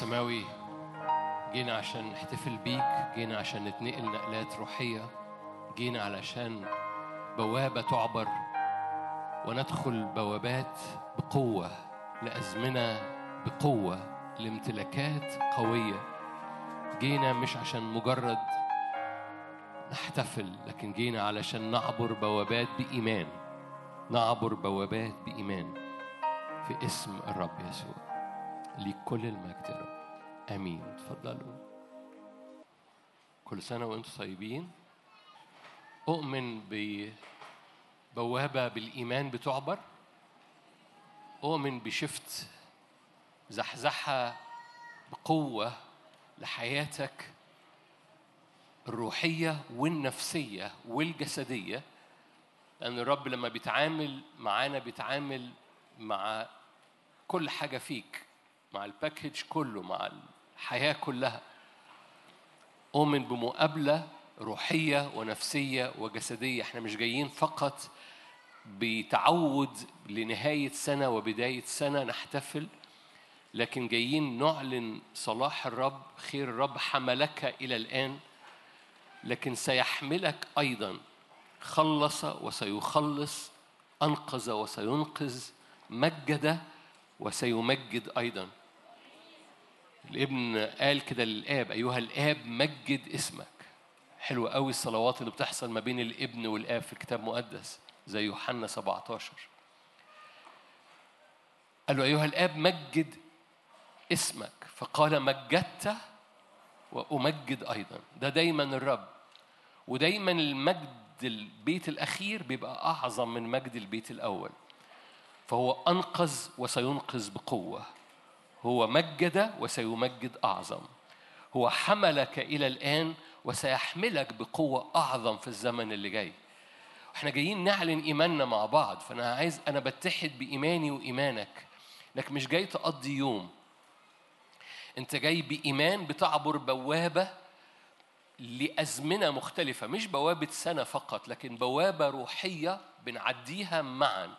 السماوي جينا عشان نحتفل بيك جينا عشان نتنقل نقلات روحية جينا علشان بوابة تعبر وندخل بوابات بقوة لأزمنة بقوة لامتلاكات قوية. جينا مش عشان مجرد نحتفل لكن جينا علشان نعبر بوابات بإيمان. نعبر بوابات بإيمان في اسم الرب يسوع. ليك كل المجد يا رب. آمين. اتفضلوا. كل سنة وأنتم طيبين. أؤمن ببوابة بالإيمان بتعبر أؤمن بشفت زحزحة بقوة لحياتك الروحية والنفسية والجسدية. لأن الرب لما بيتعامل معانا بيتعامل مع كل حاجة فيك مع الباكج كله مع الحياة كلها. أؤمن بمقابلة روحية ونفسية وجسدية. إحنا مش جايين فقط بتعود لنهاية سنة وبداية سنة نحتفل لكن جايين نعلن صلاح الرب خير الرب حملك إلى الآن. لكن سيحملك أيضا. خلص وسيخلص أنقذ وسينقذ مجد وسيمجد أيضا. الابن قال كده للآب أيها الآب مجد اسمك. حلو قوي الصلوات اللي بتحصل ما بين الابن والآب في الكتاب المقدس زي يوحنا 17 قال له أيها الآب مجد اسمك. فقال مجدت وأمجد أيضا. ده دايما الرب. ودايما المجد البيت الأخير بيبقى أعظم من مجد البيت الأول. فهو أنقذ وسينقذ بقوة. هو مجد وسيمجد أعظم. هو حملك إلى الآن وسيحملك بقوة أعظم في الزمن اللي جاي. إحنا جايين نعلن إيماننا مع بعض فأنا عايز أنا بتحد بإيماني وإيمانك. لك مش جاي تقضي يوم. أنت جاي بإيمان بتعبر بوابة لأزمنة مختلفة. مش بوابة سنة فقط لكن بوابة روحية بنعديها معا.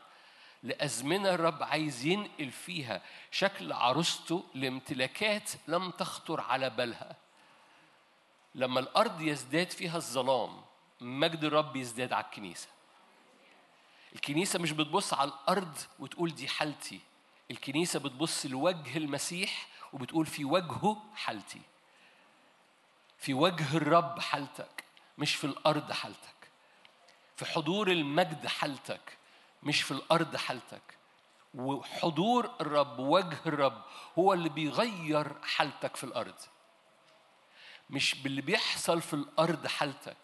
لأزمنة الرب عايز ينقل فيها شكل عروسته لامتلاكات لم تخطر على بالها. لما الأرض يزداد فيها الظلام مجد الرب يزداد على الكنيسة. الكنيسة مش بتبص على الأرض وتقول دي حالتي. الكنيسة بتبص لوجه المسيح وبتقول في وجهه حالتي. في وجه الرب حالتك مش في الأرض حالتك. في حضور المجد حالتك مش في الأرض حالتك. وحضور الرب وجه الرب هو اللي بيغير حالتك في الأرض. مش باللي بيحصل في الأرض حالتك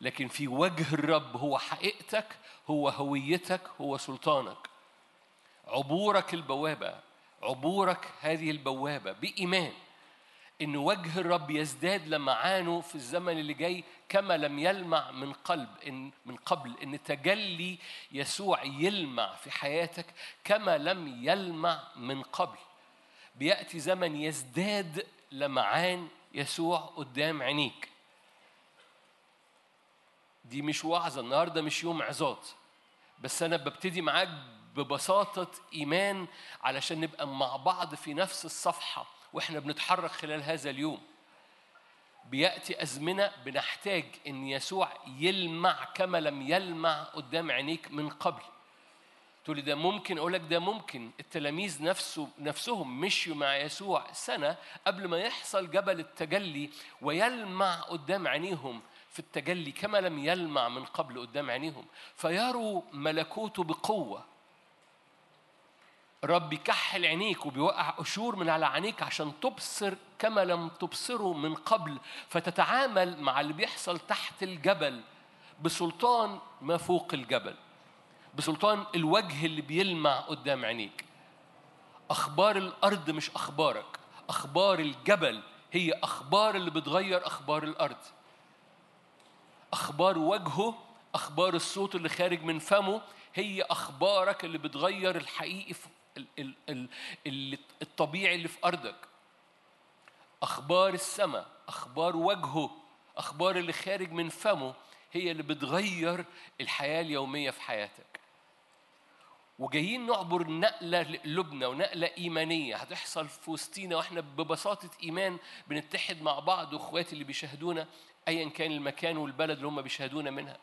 لكن في وجه الرب هو حقيقتك هو هويتك هو سلطانك. عبورك البوابة عبورك هذه البوابة بإيمان. إن وجه الرب يزداد لمعانه في الزمن اللي جاي كما لم يلمع من قلب إن من قبل إن تجلي يسوع يلمع في حياتك كما لم يلمع من قبل. بيأتي زمن يزداد لمعان يسوع قدام عينيك. دي مش وعظة النهاردة مش يوم عظات بس أنا ببتدي معاك ببساطة إيمان علشان نبقى مع بعض في نفس الصفحة. وإحنا بنتحرك خلال هذا اليوم. بيأتي أزمنة بنحتاج إن يسوع يلمع كما لم يلمع قدام عينيك من قبل. تقول ده ممكن؟ أقول لك ده ممكن. التلاميذ نفسه نفسهم مشوا مع يسوع سنة قبل ما يحصل جبل التجلي ويلمع قدام عينيهم في التجلي كما لم يلمع من قبل قدام عينيهم. فيروا ملكوته بقوة. رب يكحل عينيك وبيوقع قشور من على عينيك عشان تبصر كما لم تبصره من قبل فتتعامل مع اللي بيحصل تحت الجبل بسلطان ما فوق الجبل بسلطان الوجه اللي بيلمع قدام عينيك. أخبار الأرض مش أخبارك أخبار الجبل هي أخبار اللي بتغير أخبار الأرض. أخبار وجهه أخبار الصوت اللي خارج من فمه هي أخبارك اللي بتغير الحقيقي الطبيعي اللي في أرضك. أخبار السماء أخبار وجهه أخبار اللي خارج من فمه هي اللي بتغير الحياة اليومية في حياتك. وجايين نعبر نقلة لقلوبنا ونقلة إيمانية. هتحصل في وسطينا وإحنا ببساطة إيمان بنتحد مع بعض وإخواتي اللي بيشاهدونا ايا كان المكان والبلد اللي هم بيشاهدونا منها.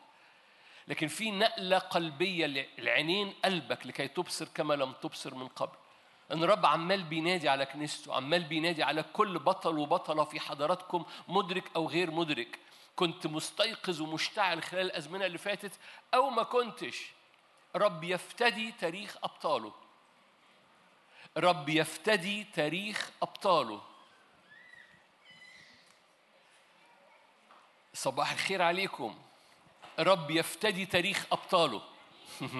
لكن في نقلة قلبية لعينين قلبك لكي تبصر كما لم تبصر من قبل. إن الرب عمال بينادي على كنيسته عمال بينادي على كل بطل وبطلة في حضراتكم مدرك أو غير مدرك. كنت مستيقظ ومشتعل خلال الأزمنة اللي فاتت أو ما كنتش. رب يفتدي تاريخ أبطاله. رب يفتدي تاريخ أبطاله. صباح الخير عليكم. رب يفتدي تاريخ أبطاله.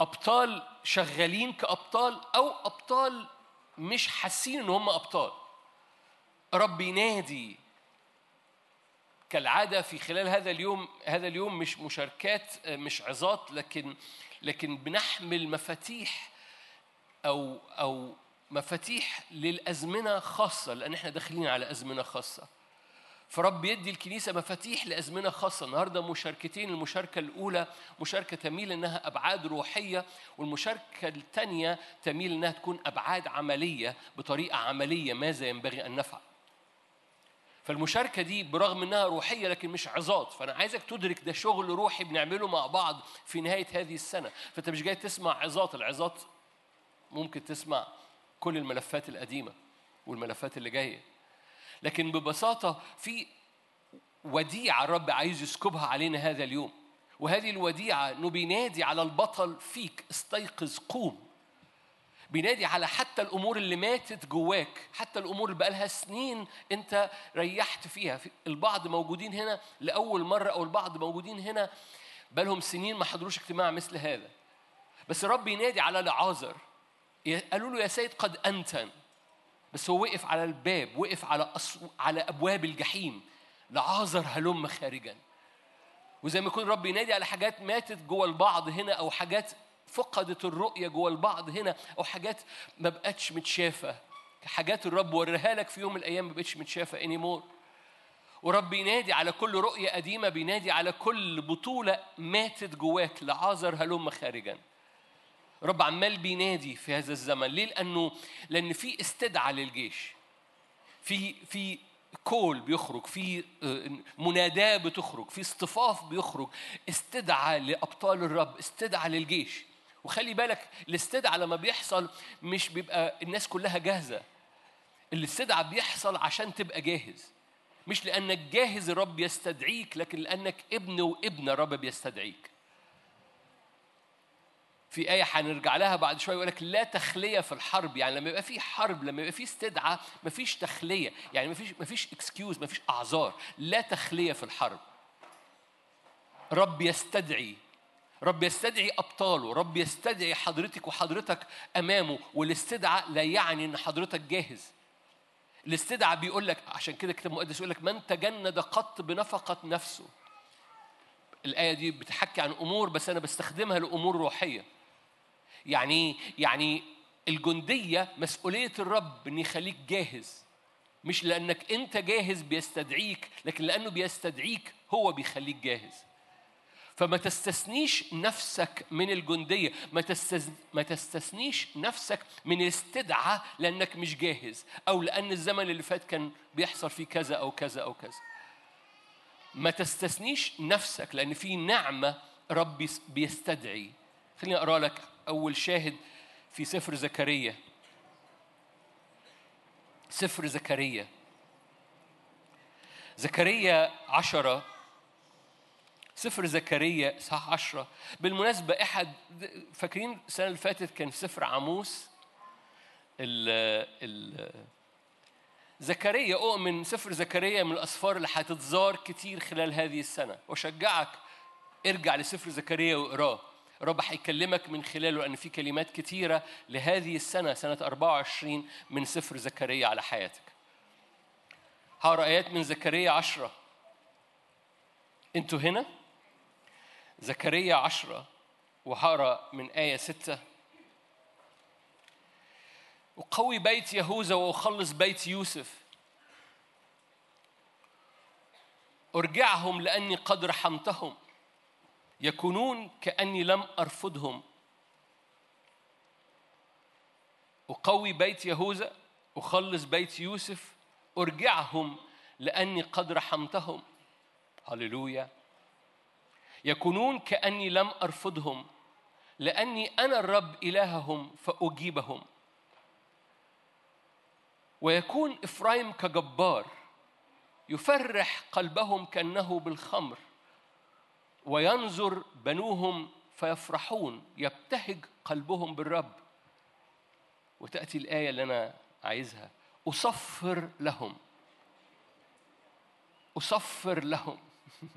أبطال شغالين كأبطال أو أبطال مش حاسين إن هم أبطال. رب ينادي كالعادة في خلال هذا اليوم هذا اليوم مش مشاركات مش عظات لكن لكن بنحمل مفاتيح أو أو مفاتيح للأزمنة خاصة لأن إحنا داخلين على أزمنة خاصة. فرب يدي الكنيسة مفاتيح لأزمنة خاصة. النهاردة مشاركتين المشاركة الأولى مشاركة تميل إنها أبعاد روحية والمشاركة الثانية تميل إنها تكون أبعاد عملية بطريقة عملية ماذا ينبغي أن نفعل. فالمشاركة دي برغم إنها روحية لكن مش عظات. فأنا عايزك تدرك ده شغل روحي بنعمله مع بعض في نهاية هذه السنة. فأنت مش جاي تسمع عظات. العظات ممكن تسمع كل الملفات القديمة والملفات اللي جاية. لكن ببساطة في وديعة الرب عايز يسكبها علينا هذا اليوم. وهذه الوديعة إنه بينادي على البطل فيك استيقظ قوم. بينادي على حتى الأمور اللي ماتت جواك حتى الأمور اللي بقالها سنين أنت ريحت فيها. في البعض موجودين هنا لأول مرة أو البعض موجودين هنا بقالهم سنين ما حضروش اجتماع مثل هذا. بس الرب ينادي على لعازر قالوا له يا سيد قد أنتن. بس هو وقف على الباب وقف على أص... على أبواب الجحيم لعازر هلم خارجا. وزي ما يكون الرب ينادي على حاجات ماتت جوه البعض هنا أو حاجات فقدت الرؤية جوه البعض هنا أو حاجات ما بقتش متشافة. حاجات الرب وريها لك في يوم من الأيام ما بقتش متشافة anymore. ورب ينادي على كل رؤية قديمة بينادي على كل بطولة ماتت جواك لعازر هلم خارجا. رب عمال بينادي في هذا الزمن. ليه؟ لأنه لأن في استدعاء للجيش. في في كول بيخرج في مناداة بتخرج في اصطفاف بيخرج. استدعى لأبطال الرب استدعى للجيش. وخلي بالك الاستدعاء لما بيحصل مش بيبقى الناس كلها جاهزة. الاستدعاء بيحصل عشان تبقى جاهز. مش لأنك جاهز الرب يستدعيك لكن لأنك ابن وابنة الرب بيستدعيك. في آية هنرجع لها بعد شوية يقول لك لا تخلية في الحرب. يعني لما يبقى في حرب لما يبقى في استدعاء مفيش تخلية. يعني مفيش مفيش اكسكيوز مفيش أعذار. لا تخلية في الحرب. رب يستدعي. رب يستدعي أبطاله. رب يستدعي حضرتك وحضرتك أمامه. والاستدعاء لا يعني إن حضرتك جاهز. الاستدعاء بيقول لك عشان كده الكتاب المقدس يقول لك من تجند قط بنفقة نفسه. الآية دي بتحكي عن أمور بس أنا بستخدمها لأمور روحية. يعني يعني الجندية مسؤولية الرب إن يخليك جاهز. مش لأنك أنت جاهز بيستدعيك لكن لأنه بيستدعيك هو بيخليك جاهز. فما تستثنيش نفسك من الجندية ما, تستز... ما تستثنيش نفسك من الاستدعاء لأنك مش جاهز أو لأن الزمن اللي فات كان بيحصل فيه كذا أو كذا أو كذا. ما تستثنيش نفسك لأن في نعمة رب بيستدعي. خليني أقرأ لك أول شاهد في سفر زكريا. سفر زكريا. زكريا عشرة. سفر زكريا صح عشرة. بالمناسبة أحد فاكرين السنة اللي فاتت كان في سفر عاموس ال ال زكريا أؤمن سفر زكريا من الأسفار اللي هتتزار كتير خلال هذه السنة. وأشجعك ارجع لسفر زكريا واقراه. رب هيكلمك من خلاله لأن في كلمات كتيرة لهذه السنة سنة 24 من سفر زكريا على حياتك. هقرا آيات من زكريا عشرة. أنتوا هنا؟ زكريا عشرة وهقرا من آية ستة. أقوي بيت يهوذا وأخلص بيت يوسف. أرجعهم لأني قد رحمتهم. يكونون كأني لم أرفضهم. أقوي بيت يهوذا أخلص بيت يوسف أرجعهم لأني قد رحمتهم. هللويا. يكونون كأني لم أرفضهم لأني أنا الرب إلههم فأجيبهم. ويكون إفرايم كجبار يفرح قلبهم كأنه بالخمر. وينظر بنوهم فيفرحون يبتهج قلبهم بالرب. وتأتي الآية اللي أنا عايزها. أصفر لهم. أصفر لهم.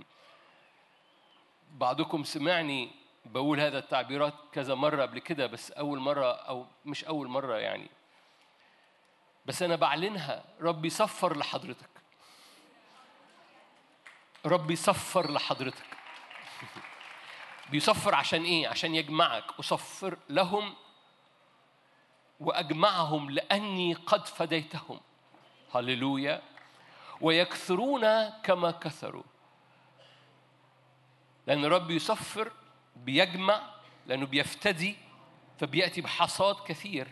بعضكم سمعني بقول هذا التعبيرات كذا مرة قبل كده بس أول مرة أو مش أول مرة يعني. بس أنا بعلنها. ربي يصفر لحضرتك. ربي يصفر لحضرتك. بيصفر عشان إيه؟ عشان يجمعك. أصفر لهم وأجمعهم لأني قد فديتهم. هللويا. ويكثرون كما كثروا. لأن الرب يصفر بيجمع لأنه بيفتدي فبيأتي بحصاد كثير.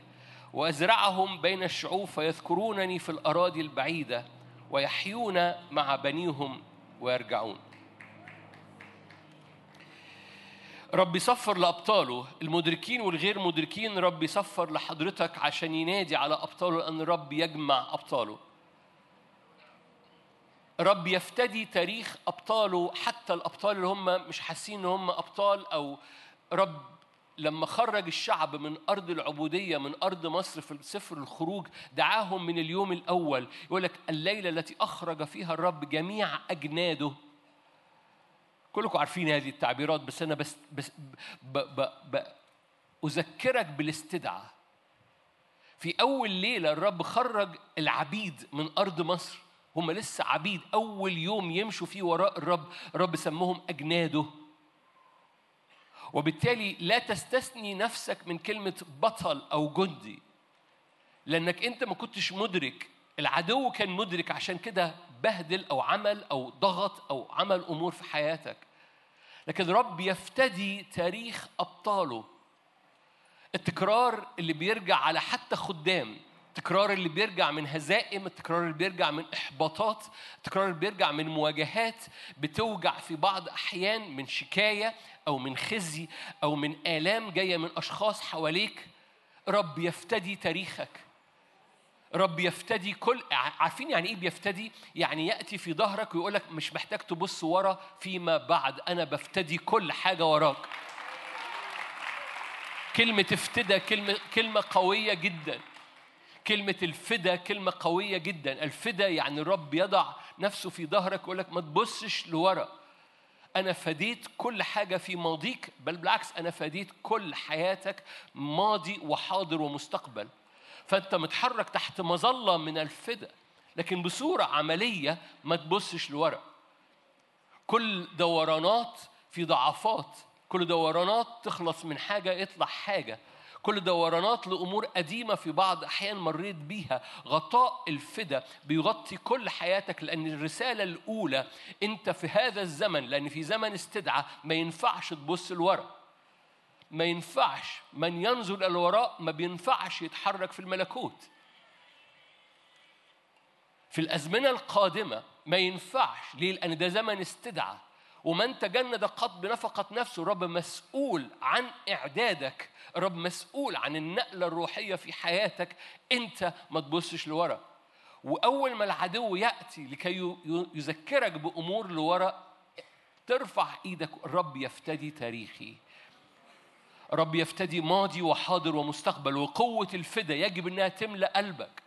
وأزرعهم بين الشعوب فيذكرونني في الأراضي البعيدة ويحيون مع بنيهم ويرجعون. رب يصفر لأبطاله. المدركين والغير مدركين رب يصفر لحضرتك عشان ينادي على أبطاله لأن رب يجمع أبطاله. رب يفتدي تاريخ أبطاله حتى الأبطال اللي هم مش حاسين إن هم أبطال أو رب لما خرج الشعب من أرض العبودية من أرض مصر في سفر الخروج دعاهم من اليوم الأول. يقول لك الليلة التي أخرج فيها الرب جميع أجناده كلكم عارفين هذه التعبيرات بس أنا بس, بس ب ب ب أذكرك بالاستدعاء. في أول ليلة الرب خرج العبيد من أرض مصر. هم لسه عبيد. أول يوم يمشوا فيه وراء الرب الرب سموهم أجناده. وبالتالي لا تستثني نفسك من كلمة بطل أو جندي لأنك أنت ما كنتش مدرك. العدو كان مدرك. عشان كده بهدل أو عمل أو ضغط أو عمل أمور في حياتك. لكن رب يفتدي تاريخ أبطاله. التكرار اللي بيرجع على حتى خدام التكرار اللي بيرجع من هزائم التكرار اللي بيرجع من إحباطات التكرار اللي بيرجع من مواجهات بتوجع في بعض أحيان من شكاية أو من خزي أو من آلام جاية من أشخاص حواليك. رب يفتدي تاريخك. رب يفتدي كل عارفين يعني إيه بيفتدي؟ يعني يأتي في ظهرك ويقول لك مش محتاج تبص ورا فيما بعد أنا بفتدي كل حاجة وراك. كلمة افتدى كلمة كلمة قوية جدا. كلمة الفدا كلمة قوية جدا، الفدا يعني الرب يضع نفسه في ظهرك ويقول لك ما تبصش لورا. أنا فديت كل حاجة في ماضيك بل بالعكس أنا فديت كل حياتك ماضي وحاضر ومستقبل. فانت متحرك تحت مظلة من الفدا لكن بصورة عملية ما تبصش لورا. كل دورانات في ضعفات كل دورانات تخلص من حاجة يطلع حاجة. كل دورانات لأمور قديمة في بعض أحيان مريت بيها. غطاء الفدا بيغطي كل حياتك لأن الرسالة الأولى أنت في هذا الزمن لأن في زمن استدعى ما ينفعش تبص لورا. ما ينفعش من ينظر إلى الوراء ما بينفعش يتحرك في الملكوت. في الأزمنة القادمة ما ينفعش ليه؟ لأن ده زمن استدعى ومن تجند قط بنفقة نفسه الرب مسؤول عن إعدادك الرب مسؤول عن النقلة الروحية في حياتك أنت ما تبصش لورا. وأول ما العدو يأتي لكي يذكرك بأمور لورا ترفع إيدك الرب يفتدي تاريخي. رب يفتدي ماضي وحاضر ومستقبل وقوة الفدا يجب إنها تملى قلبك.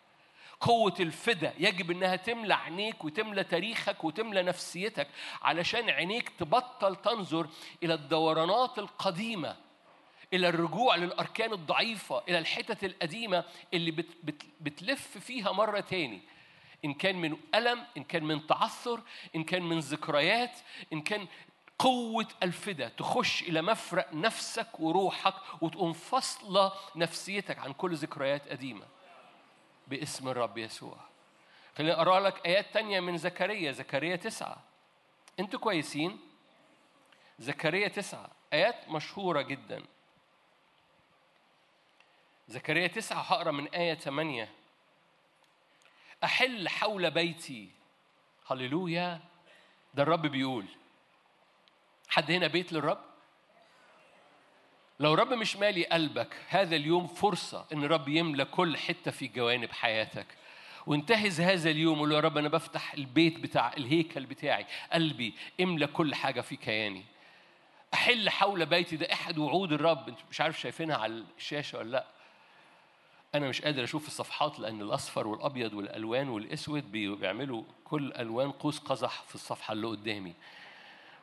قوة الفدا يجب إنها تملى عينيك وتملى تاريخك وتملى نفسيتك علشان عينيك تبطل تنظر إلى الدورانات القديمة إلى الرجوع للأركان الضعيفة إلى الحتت القديمة اللي بت بت بتلف فيها مرة تاني. إن كان من ألم إن كان من تعثر إن كان من ذكريات إن كان قوة الفدا تخش إلى مفرق نفسك وروحك وتقوم فاصلة نفسيتك عن كل ذكريات قديمة باسم الرب يسوع. خليني أقرأ لك آيات تانية من زكريا زكريا تسعة. أنتوا كويسين؟ زكريا تسعة آيات مشهورة جدا. زكريا تسعة هقرأ من آية 8 أحل حول بيتي. هللويا. ده الرب بيقول. حد هنا بيت للرب؟ لو رب مش مالي قلبك هذا اليوم فرصة إن رب يملى كل حتة في جوانب حياتك. وانتهز هذا اليوم وقول يا رب أنا بفتح البيت بتاع الهيكل بتاعي قلبي املى كل حاجة في كياني. أحل حول بيتي ده أحد وعود الرب. أنت مش عارف شايفينها على الشاشة ولا لأ؟ أنا مش قادر أشوف الصفحات لأن الأصفر والأبيض والألوان والأسود بيعملوا كل ألوان قوس قزح في الصفحة اللي قدامي.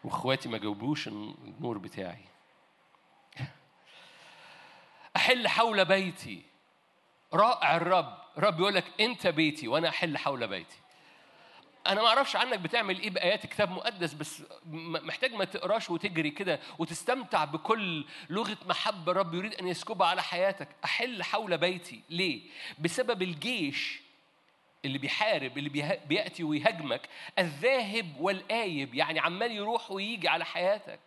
واخواتي ما جاوبوش النور بتاعي. أحل حول بيتي. رائع الرب. الرب يقول لك أنت بيتي وأنا أحل حول بيتي. أنا ما أعرفش عنك بتعمل إيه بآيات كتاب مقدس بس محتاج ما تقراش وتجري كده وتستمتع بكل لغة محبة الرب يريد أن يسكبها على حياتك. أحل حول بيتي. ليه؟ بسبب الجيش اللي بيحارب اللي بيأتي ويهاجمك الذاهب والآيب يعني عمال يروح ويجي على حياتك.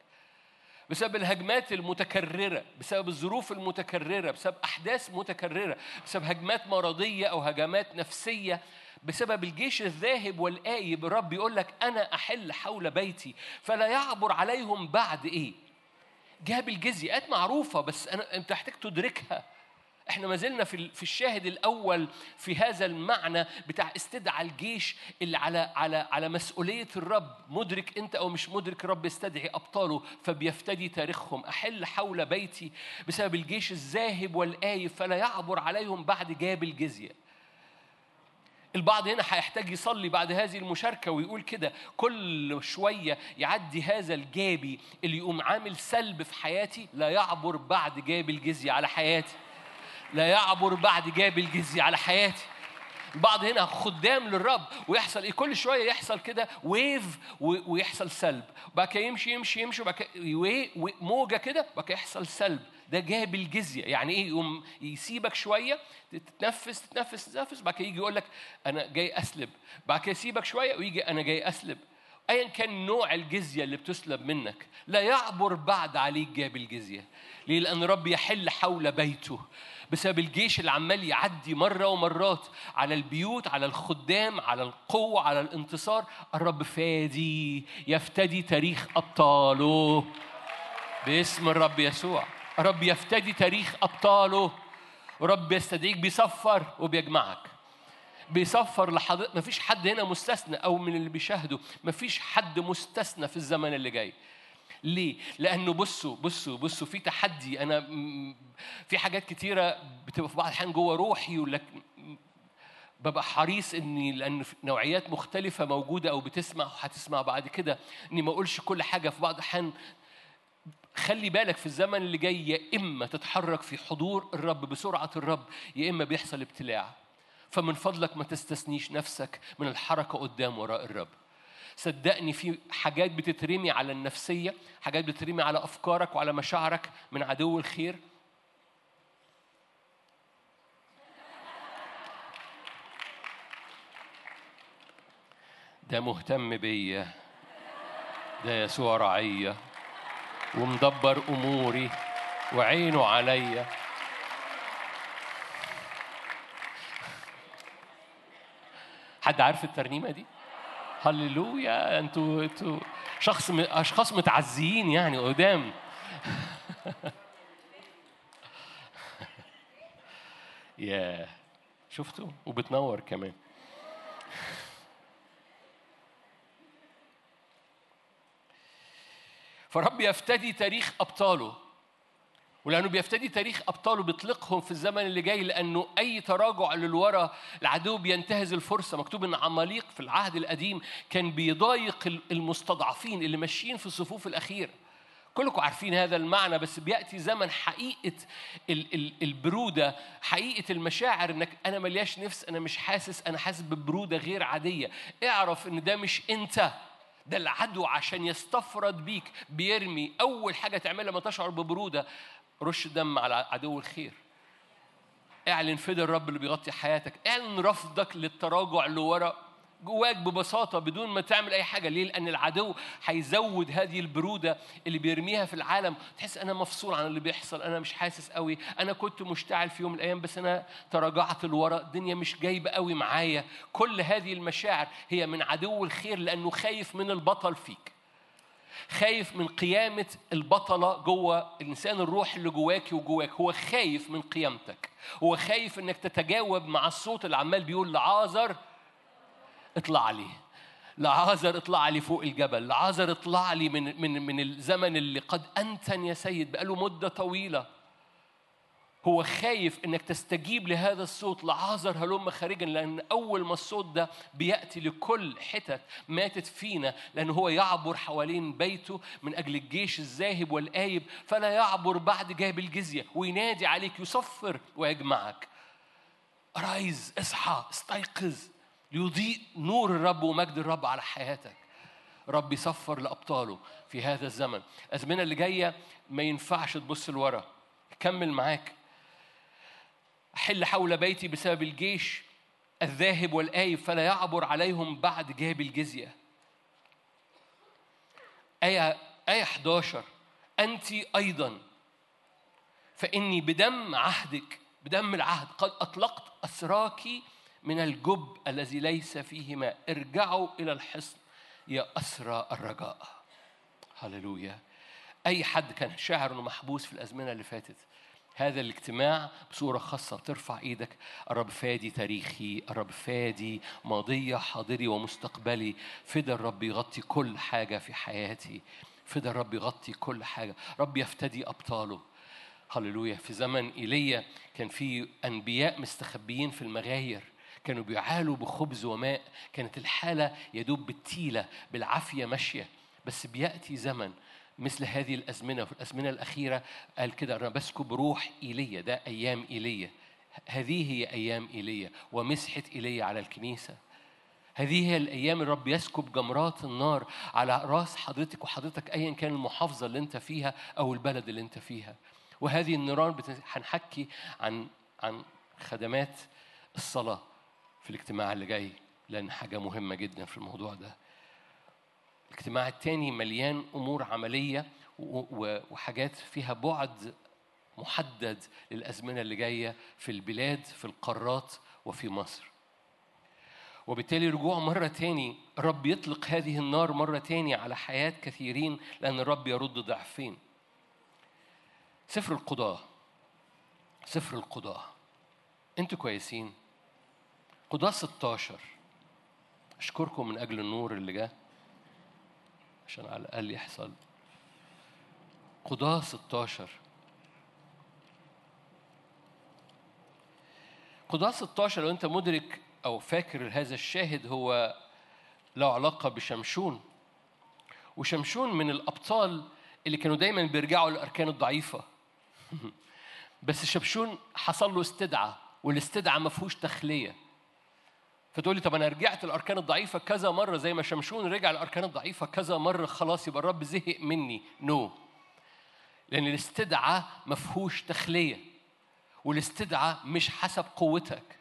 بسبب الهجمات المتكررة بسبب الظروف المتكررة بسبب أحداث متكررة بسبب هجمات مرضية أو هجمات نفسية بسبب الجيش الذاهب والآيب الرب يقول لك أنا أحل حول بيتي. فلا يعبر عليهم بعد إيه؟ جاب الجزية. آيات معروفة بس أنا أنت محتاج تدركها. إحنا ما زلنا في في الشاهد الأول في هذا المعنى بتاع استدعاء الجيش اللي على على على مسؤولية الرب. مدرك أنت أو مش مدرك الرب يستدعي أبطاله فبيفتدي تاريخهم. أحل حول بيتي بسبب الجيش الذاهب والآيب فلا يعبر عليهم بعد جاب الجزية. البعض هنا هيحتاج يصلي بعد هذه المشاركة ويقول كده. كل شوية يعدي هذا الجابي اللي يقوم عامل سلب في حياتي لا يعبر بعد جاب الجزية على حياتي. لا يعبر بعد جاب الجزية على حياتي. البعض هنا خدام للرب ويحصل إيه؟ كل شوية يحصل كده ويف ويحصل سلب. كده يمشي يمشي يمشي و- موجة كده كده يحصل سلب. ده جاب الجزية. يعني إيه؟ يقوم يسيبك شوية تتنفس تتنفس تتنفس بعد كده يجي يقول لك أنا جاي أسلب. بعد كده يسيبك شوية ويجي أنا جاي أسلب. ايا كان نوع الجزية اللي بتسلب منك لا يعبر بعد عليك جاب الجزية. ليه؟ لأن رب يحل حول بيته. بسبب الجيش اللي عمال يعدي مرة ومرات على البيوت على الخدام على القوة على الانتصار. الرب فادي يفتدي تاريخ أبطاله. باسم الرب يسوع. الرب يفتدي تاريخ أبطاله. ورب يستدعيك بيصفر وبيجمعك. بيصفر لحضرتك مفيش حد هنا مستثنى أو من اللي بيشاهدوا مفيش حد مستثنى في الزمن اللي جاي. ليه؟ لأنه بصوا بصوا بصوا في تحدي. أنا في حاجات كتيرة بتبقى في بعض الأحيان جوه روحي ولك ببقى حريص إني لأن نوعيات مختلفة موجودة أو بتسمع وهتسمع بعد كده إني ما أقولش كل حاجة. في بعض الأحيان خلي بالك في الزمن اللي جاي يا إما تتحرك في حضور الرب بسرعة الرب يا إما بيحصل ابتلاع. فمن فضلك ما تستثنيش نفسك من الحركة قدام وراء الرب. صدقني في حاجات بتترمي على النفسية حاجات بتترمي على أفكارك وعلى مشاعرك من عدو الخير ده مهتم بيا ده يسوع رعية ومدبر أموري وعينه عليا حد عارف الترنيمة دي؟ هللويا أنتوا أنتوا شخص أشخاص متعزيين يعني قدام. يا شفتوا؟ وبتنور كمان. فرب يفتدي تاريخ أبطاله. ولأنه بيفتدي تاريخ أبطاله بيطلقهم في الزمن اللي جاي لأنه أي تراجع للورا العدو بينتهز الفرصة. مكتوب إن عماليق في العهد القديم كان بيضايق المستضعفين اللي ماشيين في الصفوف الاخيره كلكم عارفين هذا المعنى بس بيأتي زمن حقيقة ال- ال- البرودة حقيقة المشاعر إنك أنا ملياش نفس أنا مش حاسس أنا حاسس ببرودة غير عادية. اعرف إن ده مش أنت ده العدو عشان يستفرد بيك بيرمي أول حاجة تعملها لما تشعر ببرودة رش دم على عدو الخير. اعلن فدا الرب اللي بيغطي حياتك. اعلن رفضك للتراجع لورا جواك ببساطة بدون ما تعمل أي حاجة. ليه؟ لأن العدو هيزود هذه البرودة اللي بيرميها في العالم. تحس أنا مفصول عن اللي بيحصل. أنا مش حاسس قوي أنا كنت مشتعل في يوم من الأيام بس أنا تراجعت لورا الدنيا مش جايبة قوي معايا. كل هذه المشاعر هي من عدو الخير لأنه خايف من البطل فيك. خايف من قيامة البطلة جوه الإنسان الروح اللي جواكي وجواك. هو خايف من قيامتك. هو خايف إنك تتجاوب مع الصوت اللي عمال بيقول لعازر اطلع لي. لعازر اطلع لي فوق الجبل. لعازر اطلع لي من من من الزمن اللي قد أنتن يا سيد. بقاله مدة طويلة. هو خايف إنك تستجيب لهذا الصوت لعازر هلم خارجا لأن أول ما الصوت ده بيأتي لكل حتت ماتت فينا لأن هو يعبر حوالين بيته من أجل الجيش الذاهب والآيب فلا يعبر بعد جاب الجزية وينادي عليك يصفر ويجمعك. أرايز اصحى استيقظ. ليضيء نور الرب ومجد الرب على حياتك. رب يصفر لأبطاله في هذا الزمن. الأزمنة اللي جاية ما ينفعش تبص لورا. كمل معاك. حل حول بيتي بسبب الجيش الذاهب والآيب فلا يعبر عليهم بعد جاب الجزية. آية آية 11 أنت أيضا. فإني بدم عهدك بدم العهد. قد أطلقت أسراك من الجب الذي ليس فيه ماء ارجعوا إلى الحصن يا أسرى الرجاء. هللويا. أي حد كان شاعر إنه محبوس في الأزمنة اللي فاتت. هذا الاجتماع بصورة خاصة. ترفع إيدك. الرب فادي تاريخي. الرب فادي ماضية حاضري ومستقبلي. فدا الرب يغطي كل حاجة في حياتي. فدا الرب يغطي كل حاجة. رب يفتدي أبطاله. هللويا. في زمن إيليا كان في أنبياء مستخبيين في المغاير. كانوا بيعالوا بخبز وماء. كانت الحالة يدوب بالتيلة بالعافية ماشية. بس بيأتي زمن مثل هذه الأزمنة وفي الأزمنة الأخيرة قال كده أنا بسكب روح إيليا ده أيام إيليا. هذه هي أيام إيليا. ومسحه إيليا على الكنيسة. هذه هي الأيام الرب يسكب جمرات النار على رأس حضرتك وحضرتك ايا كان المحافظة اللي أنت فيها أو البلد اللي أنت فيها. وهذه النيران. هنحكي عن عن خدمات الصلاة في الاجتماع اللي جاي لأن حاجة مهمة جدا في الموضوع ده. الاجتماع التاني مليان و... و... وحاجات فيها بعد محدد للأزمنة اللي جاية في البلاد في القارات وفي مصر. وبالتالي رجوع مرة تاني الرب يطلق هذه النار مرة تاني على حياة كثيرين لأن الرب يرد ضعفين. سفر القضاة. سفر القضاة. أنتوا كويسين؟ قضاة 16 أشكركم من أجل النور اللي جه عشان على الأقل يحصل. قضاة 16 قضاة 16 لو أنت مدرك أو فاكر هذا الشاهد هو له علاقة بشمشون. وشمشون من الأبطال اللي كانوا دايما بيرجعوا للأركان الضعيفة. بس شمشون حصل له استدعاء والاستدعاء ما فيهوش تخلية. فتقول لي طب أنا رجعت الأركان الضعيفة كذا مرة زي ما شمشون رجع الأركان الضعيفة كذا مرة خلاص يبقى الرب زهق مني. نو no. لأن الاستدعاء ما فيهوش تخلية والاستدعاء مش حسب قوتك.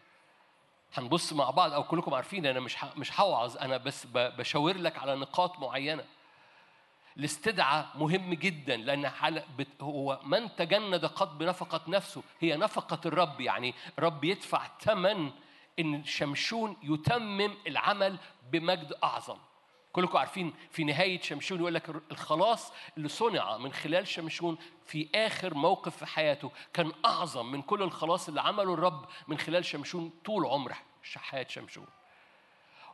هنبص مع بعض أو كلكم عارفين أنا مش مش هوعظ أنا بس بشاور لك على نقاط معينة. الاستدعاء مهم جدا لأن هو من تجند قد بنفقة نفسه؟ هي نفقة الرب يعني الرب يدفع ثمن إن شمشون يتمم العمل بمجد أعظم. كلكم عارفين في نهاية شمشون يقول لك الخلاص اللي صنع من خلال شمشون في آخر موقف في حياته كان أعظم من كل الخلاص اللي عمله الرب من خلال شمشون طول عمر حياة شمشون.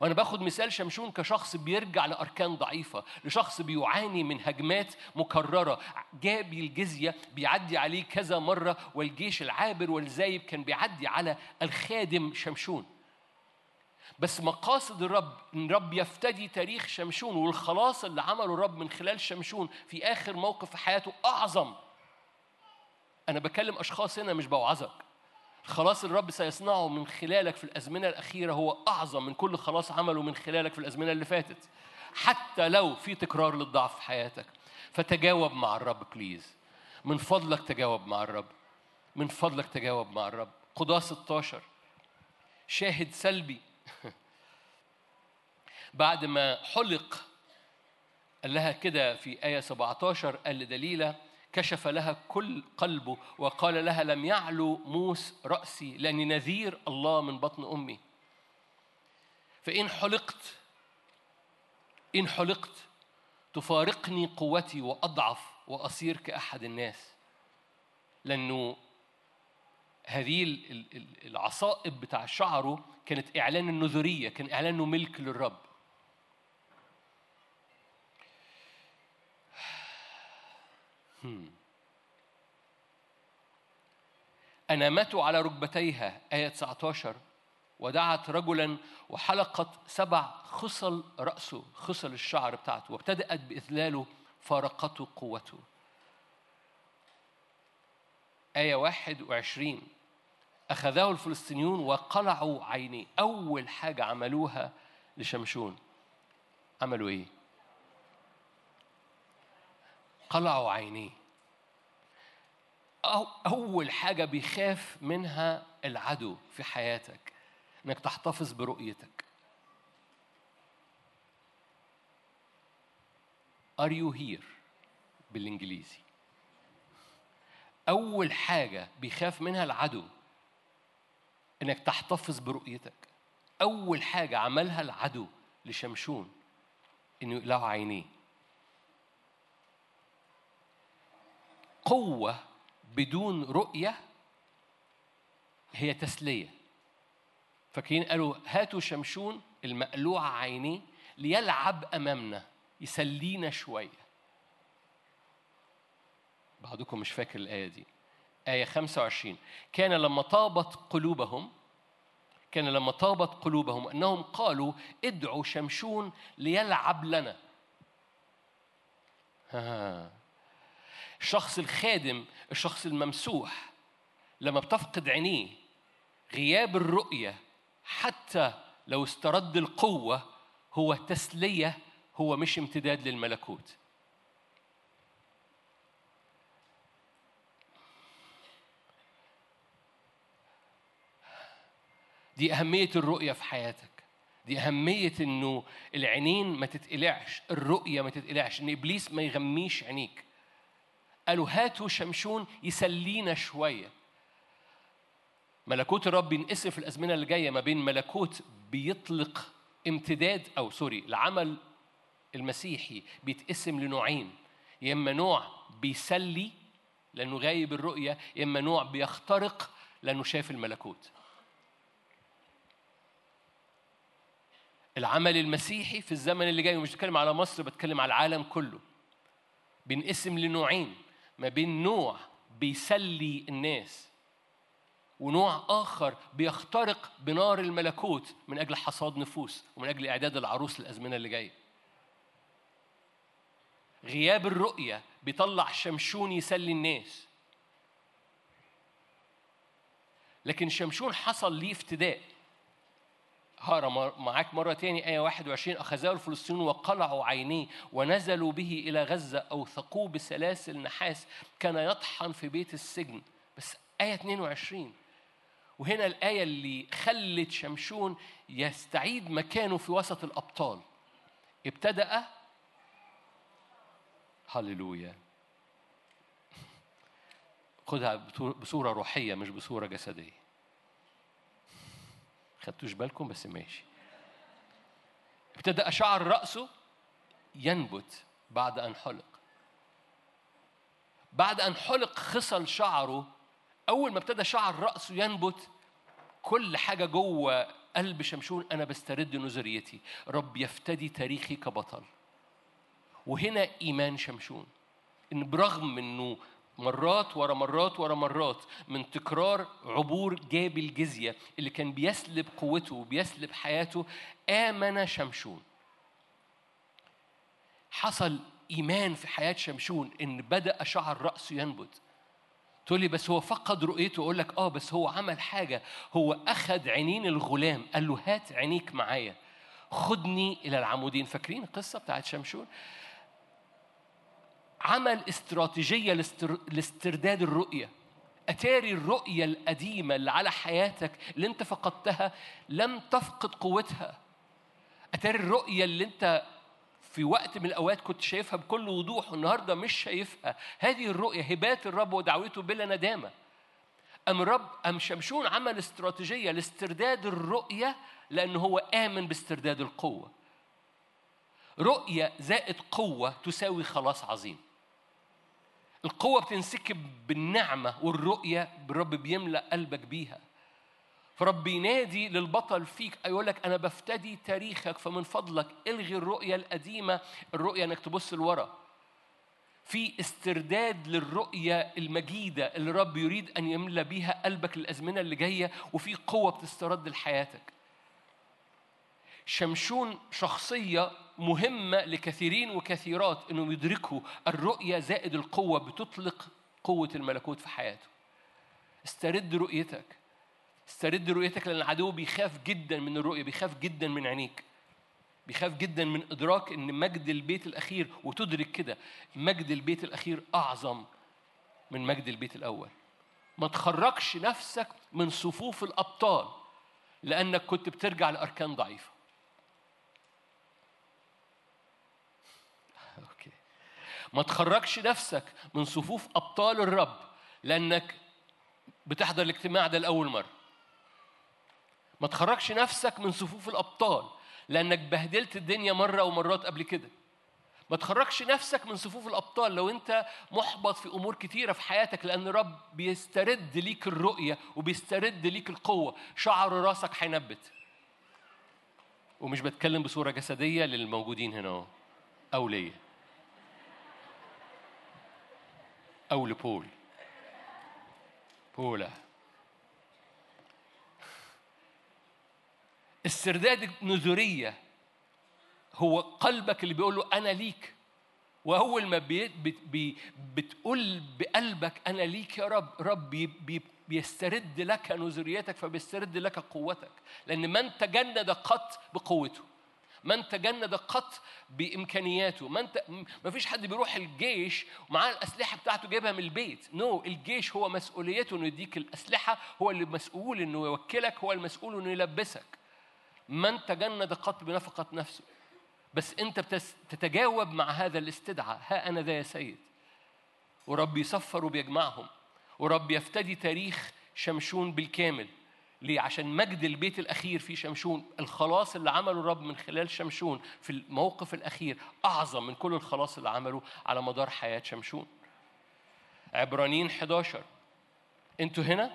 وأنا باخد مثال شمشون كشخص بيرجع لأركان ضعيفة لشخص بيعاني من هجمات مكررة. جاب الجزية بيعدي عليه كذا مرة والجيش العابر والزايب كان بيعدي على الخادم شمشون. بس مقاصد الرب إن الرب يفتدي تاريخ شمشون والخلاص اللي عمله الرب من خلال شمشون في آخر موقف في حياته أعظم. أنا بكلم أشخاص هنا مش بوعظك. الخلاص الرب سيصنعه من خلالك في الأزمنة الأخيرة. هو أعظم من كل خلاص عمله من خلالك في الأزمنة اللي فاتت. حتى لو في تكرار للضعف في حياتك فتجاوب مع الرب بليز من فضلك تجاوب مع الرب. من فضلك تجاوب مع الرب. قضاة 16 شاهد سلبي. بعد ما حلق قال لها كده في آية 17 قال لدليلة كشف لها كل قلبه وقال لها لم يعلو موس رأسي لأني نذير الله من بطن أمي. فإن حلقت إن حلقت تفارقني قوتي وأضعف وأصير كأحد الناس. لأنه هذه العصائب بتاع شعره كانت إعلان النذرية كان إعلانه ملك للرب. أنامته على ركبتيها آية 19 ودعت رجلا وحلقت سبع خصل رأسه خصل الشعر بتاعته. وابتدأت بإذلاله فارقته قوته. آية 21 أخذه الفلسطينيون وقلعوا عينيه. أول حاجة عملوها لشمشون. عملوا إيه؟ قلعوا عينيه. أو أول حاجة بيخاف منها العدو في حياتك إنك تحتفظ برؤيتك. Are you here? بالإنجليزي. أول حاجة بيخاف منها العدو إنك تحتفظ برؤيتك. أول حاجة عملها العدو لشمشون إنه يقلعوا عينيه. قوة بدون رؤية هي تسلية. فاكرين قالوا هاتوا شمشون المقلوع عينيه ليلعب أمامنا يسلينا شوية. بعضكم مش فاكر الآية دي. آية 25 كان لما طابت قلوبهم كان لما طابت قلوبهم أنهم قالوا ادعوا شمشون ليلعب لنا. الشخص الخادم الشخص الممسوح لما بتفقد عينيه غياب الرؤية حتى لو استرد القوة هو تسلية هو مش امتداد للملكوت. دي أهمية الرؤية في حياتك. دي أهمية إنه العينين ما تتقلعش الرؤية ما تتقلعش إن إبليس ما يغميش عينيك. قالوا هاتوا شمشون يسلينا شوية. ملكوت الرب بينقسم في الأزمنة اللي جاية ما بين ملكوت بيطلق امتداد أو سوري العمل المسيحي بيتقسم لنوعين. يا إما نوع بيسلي لأنه غايب الرؤية يا إما نوع بيخترق لأنه شايف الملكوت. العمل المسيحي في الزمن اللي جاي ومش بتكلم على مصر بتكلم على العالم كله. بينقسم لنوعين. ما بين نوع بيسلي الناس ونوع آخر بيخترق بنار الملكوت من أجل حصاد نفوس ومن أجل إعداد العروس للأزمنة اللي جاية. غياب الرؤية بيطلع شمشون يسلي الناس. لكن شمشون حصل ليه افتداء. هقرا معاك مرة تاني آية 21 أخذاه الفلسطينيون وقلعوا عينيه ونزلوا به إلى غزة أوثقوه بسلاسل نحاس كان يطحن في بيت السجن. بس آية 22 وهنا الآية اللي خلت شمشون يستعيد مكانه في وسط الأبطال. ابتدأ. هللويا. خدها بصورة روحية مش بصورة جسدية. خدتوش بالكم بس ماشي. ابتدأ شعر رأسه ينبت بعد أن حلق. بعد أن حلق خصل شعره أول ما ابتدى شعر رأسه ينبت كل حاجة جوه قلب شمشون أنا بسترد نظريتي. رب يفتدي تاريخي كبطل. وهنا إيمان شمشون. إن برغم إنه مرات ورا مرات ورا مرات من تكرار عبور جاب الجزية اللي كان بيسلب قوته وبيسلب حياته آمن شمشون. حصل إيمان في حياة شمشون إن بدأ شعر رأسه ينبت تقول لي بس هو فقد رؤيته؟ أقول لك آه بس هو عمل حاجة. هو أخذ عينين الغلام قال له هات عينيك معايا. خدني إلى العمودين. فاكرين القصة بتاعت شمشون؟ عمل استراتيجية لاستر... لاسترداد الرؤية. أتاري الرؤية القديمة اللي على حياتك اللي أنت فقدتها لم تفقد قوتها. أتاري الرؤية اللي أنت في وقت من الأوقات كنت شايفها بكل وضوح والنهاردة مش شايفها. هذه الرؤية هبات الرب ودعوته بلا ندامة. أم الرب أم شمشون عمل استراتيجية لاسترداد الرؤية لأن هو آمن باسترداد القوة. رؤية زائد قوة تساوي خلاص عظيم. القوة بتنسكب بالنعمة والرؤية الرب بيملأ قلبك بيها. فرب ينادي للبطل فيك يقول لك أنا بفتدي تاريخك فمن فضلك إلغي الرؤية القديمة الرؤية إنك تبص لورا. في استرداد للرؤية المجيدة اللي الرب يريد أن يملى بيها قلبك للأزمنة اللي جاية وفي قوة بتسترد لحياتك. شمشون شخصية مهمة لكثيرين وكثيرات إنهم يدركوا الرؤية زائد القوة بتطلق قوة الملكوت في حياته. استرد رؤيتك. استرد رؤيتك لأن العدو بيخاف جدا من الرؤية بيخاف جدا من عينيك. بيخاف جدا من إدراك إن مجد البيت الأخير وتدرك كده مجد البيت الأخير أعظم من مجد البيت الأول. ما تخرجش نفسك من صفوف الأبطال لأنك كنت بترجع لأركان ضعيفة أوكي ما تخرجش نفسك من صفوف أبطال الرب لأنك بتحضر الاجتماع ده لأول مرة. ما تخرجش نفسك من صفوف الأبطال لأنك بهدلت الدنيا مرة ومرات قبل كده. ما تخرجش نفسك من صفوف الأبطال لو أنت محبط في أمور كتيرة في حياتك لأن رب بيسترد ليك الرؤية وبيسترد ليك القوة. شعر راسك هينبت. ومش بتكلم بصورة جسدية للموجودين هنا أو ليا. أو لبول. بولا. استرداد النذوريه هو قلبك اللي بيقول له أنا ليك واول ما بي بي بتقول بقلبك أنا ليك يا رب رب بي بي بيسترد لك نذريتك فبيسترد لك قوتك لأن من تجند قط بقوته. من تجند قط بإمكانياته. من ت... ما فيش حد بيروح الجيش ومعاه الأسلحة بتاعته جايبها من البيت. no no. الجيش هو مسؤوليته إنه يديك الأسلحة هو اللي مسؤول إنه يوكلك هو المسؤول إنه يلبسك. من تجند قط بنفقة نفسه. بس أنت بتس... تتجاوب مع هذا الاستدعاء. ها أنا ذا يا سيد. ورب يصفر وبيجمعهم ورب يفتدي تاريخ شمشون بالكامل. ليه؟ عشان مجد البيت الأخير في شمشون. الخلاص اللي عمله الرب من خلال شمشون في الموقف الأخير أعظم من كل الخلاص اللي عمله على مدار حياة شمشون. عبرانيين 11 أنتوا هنا؟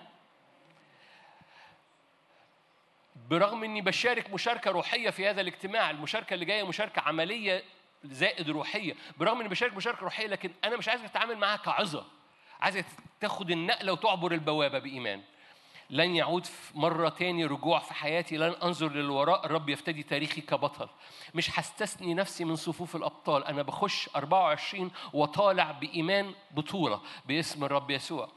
برغم إني بشارك مشاركة روحية في هذا الاجتماع المشاركة اللي جاية مشاركة عملية زائد روحية. برغم إني بشارك مشاركة روحية لكن أنا مش عايزك تتعامل معاها كعظة. عايزك تاخد النقلة وتعبر البوابة بإيمان. لن يعود مرة تاني رجوع في حياتي لن أنظر للوراء الرب يفتدي تاريخي كبطل. مش هستثني نفسي من صفوف الأبطال أنا بخش 24 وطالع بإيمان بطولة باسم الرب يسوع.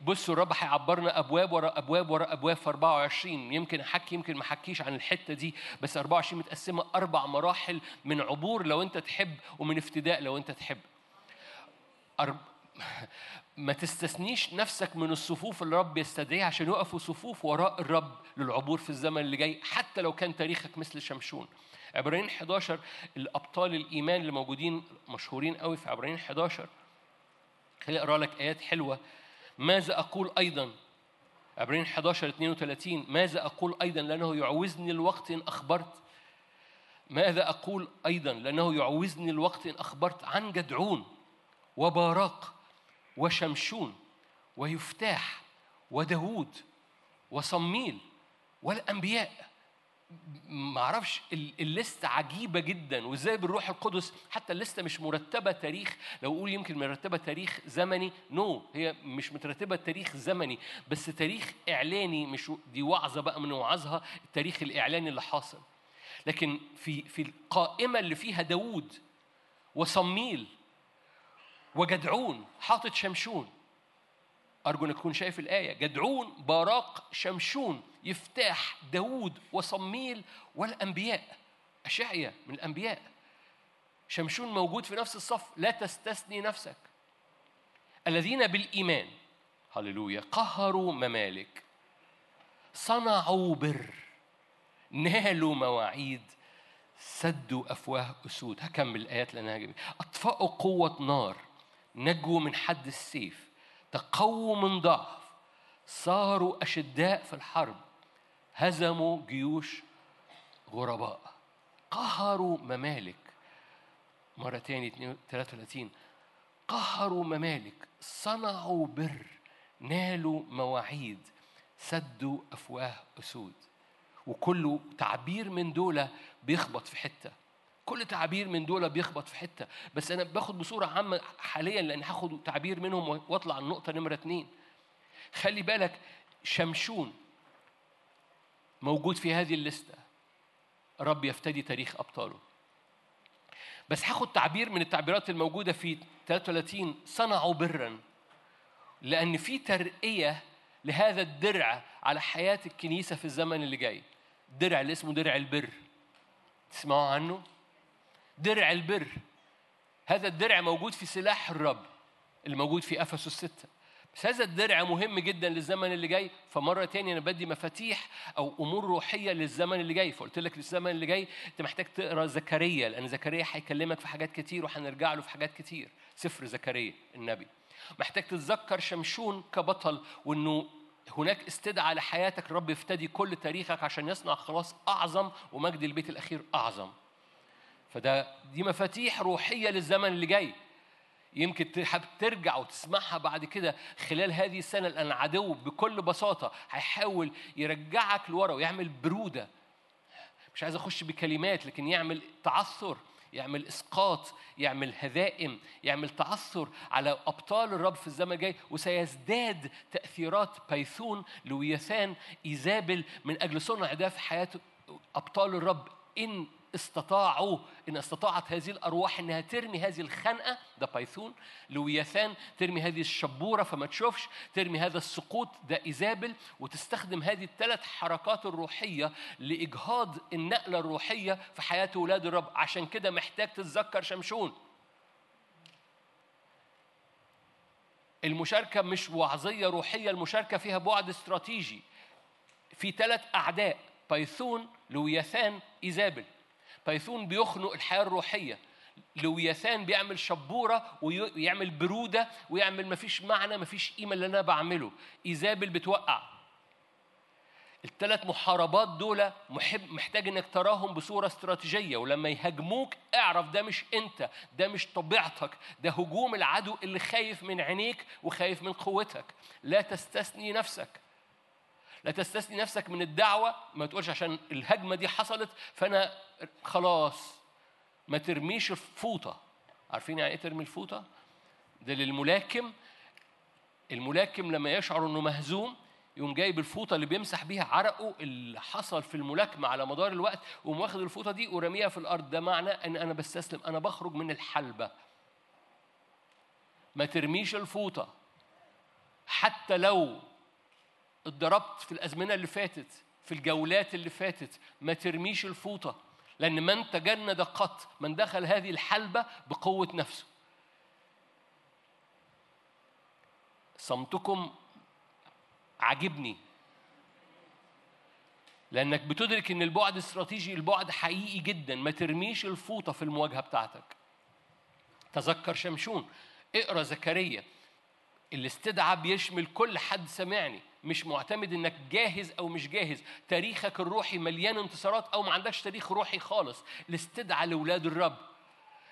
بصوا الرب هيعبرنا أبواب ورا أبواب ورا أبواب في 24 يمكن أحكي يمكن ما أحكيش عن الحتة دي بس 24 متقسمة أربع مراحل من عبور لو أنت تحب ومن افتداء لو أنت تحب. أرب... ما تستثنيش نفسك من الصفوف اللي الرب يستدعيها عشان يقفوا صفوف وراء الرب للعبور في الزمن اللي جاي حتى لو كان تاريخك مثل شمشون. عبرانيين 11 الأبطال الإيمان اللي موجودين مشهورين قوي في عبرانيين 11 خليني أقرأ لك آيات حلوة. ماذا أقول أيضا؟ عبرانيين 11 32 ماذا أقول أيضا؟ لأنه يعوزني الوقت إن أخبرت. ماذا أقول أيضا؟ لأنه يعوزني الوقت إن أخبرت عن جدعون وباراق. وشمشون ويفتاح وداود وصميل والأنبياء. ما أعرفش الليستة عجيبة جدا. وإزاي بالروح القدس؟ حتى الليستة مش مرتبة تاريخ. لو أقول يمكن مرتبة تاريخ زمني. نو no. هي مش مترتبة تاريخ زمني. بس تاريخ إعلاني مش دي وعظة بقى من وعظها التاريخ الإعلاني اللي حاصل. لكن في في القائمة اللي فيها داوود وصميل وجدعون حاطط شمشون. أرجو أنك تكون شايف الآية. جدعون باراق شمشون يفتاح داوود وصميل والأنبياء. أشعيا من الأنبياء. شمشون موجود في نفس الصف. لا تستثني نفسك. الذين بالإيمان هللويا قهروا ممالك. صنعوا بر. نالوا مواعيد. سدوا أفواه أسود. هكمل الآيات لأنها جميلة. أطفأوا قوة نار. نجوا من حد السيف تقووا من ضعف. صاروا أشداء في الحرب هزموا جيوش غرباء. قهروا ممالك. مرة تاني 33 قهروا ممالك صنعوا بر نالوا مواعيد سدوا أفواه أسود. وكل تعبير من دول بيخبط في حتة. كل تعبير من دول بيخبط في حتة. بس أنا باخد بصورة عامة حاليا لأن هاخد تعبير منهم واطلع النقطة نمرة اتنين. خلي بالك شمشون موجود في هذه الليستة. رب يفتدي تاريخ أبطاله. بس هاخد تعبير من التعبيرات الموجودة في 33 صنعوا برا. لأن في ترقية لهذا الدرع على حياة الكنيسة في الزمن اللي جاي. درع اللي اسمه درع البر. تسمعوا عنه؟ درع البر. هذا الدرع موجود في سلاح الرب اللي موجود في أفسس الستة بس هذا الدرع مهم جدا للزمن اللي جاي. فمرة تانية أنا بدي مفاتيح أو أمور روحية للزمن اللي جاي. فقلت لك للزمن اللي جاي أنت محتاج تقرأ زكريا لأن زكريا هيكلمك في حاجات كتير وهنرجع له في حاجات كتير. سفر زكريا النبي. محتاج تتذكر شمشون كبطل وإنه هناك استدعاء لحياتك. الرب يفتدي كل تاريخك عشان يصنع خلاص أعظم ومجد البيت الأخير أعظم. فده دي مفاتيح روحية للزمن اللي جاي. يمكن تحب ترجع وتسمعها بعد كده. خلال هذه السنة لأن العدو بكل بساطة هيحاول يرجعك لورا ويعمل برودة. مش عايز أخش بكلمات لكن يعمل تعثر يعمل إسقاط يعمل هزائم يعمل تعثر على أبطال الرب في الزمن الجاي. وسيزداد تأثيرات بيثون لويثان إيزابل من أجل صنع ده في حياة أبطال الرب إن استطاعوا إن استطاعت هذه الأرواح إنها ترمي هذه الخنقة ده بايثون لويثان ترمي هذه الشبورة فما تشوفش ترمي هذا السقوط ده إيزابل وتستخدم هذه الثلاث حركات الروحية لإجهاض النقلة الروحية في حياة أولاد الرب. عشان كده محتاج تتذكر شمشون. المشاركة مش وعظية روحية المشاركة فيها بعد استراتيجي. في ثلاث أعداء بايثون لويثان إيزابل. بايثون بيخنق الحياة الروحية. لويثان بيعمل شبورة ويعمل برودة ويعمل مفيش معنى مفيش قيمة اللي أنا بعمله. إيزابل بتوقع. الثلاث محاربات دول محب محتاج إنك تراهم بصورة استراتيجية. ولما يهاجموك اعرف ده مش أنت ده مش طبيعتك. ده هجوم العدو اللي خايف من عينيك وخايف من قوتك. لا تستثني نفسك. لا تستثني نفسك من الدعوة ما تقولش عشان الهجمة دي حصلت فأنا خلاص ما ترميش الفوطة. عارفين يعني إيه ترمي الفوطة؟ ده للملاكم. الملاكم لما يشعر إنه مهزوم يقوم جايب الفوطة اللي بيمسح بيها عرقه اللي حصل في الملاكمة على مدار الوقت ويقوم واخد الفوطة دي ورميها في الأرض. ده معنى إن أنا بستسلم أنا بخرج من الحلبة. ما ترميش الفوطة. حتى لو اتضربت في الأزمنة اللي فاتت في الجولات اللي فاتت ما ترميش الفوطة لأن من تجند قط من دخل هذه الحلبة بقوة نفسه. صمتكم عاجبني لأنك بتدرك إن البعد استراتيجي البعد حقيقي جدا ما ترميش الفوطة في المواجهة بتاعتك. تذكر شمشون اقرأ زكريا الاستدعاء بيشمل كل حد سمعني مش معتمد إنك جاهز أو مش جاهز. تاريخك الروحي مليان انتصارات أو ما عندكش تاريخ روحي خالص. الاستدعاء لاولاد الرب.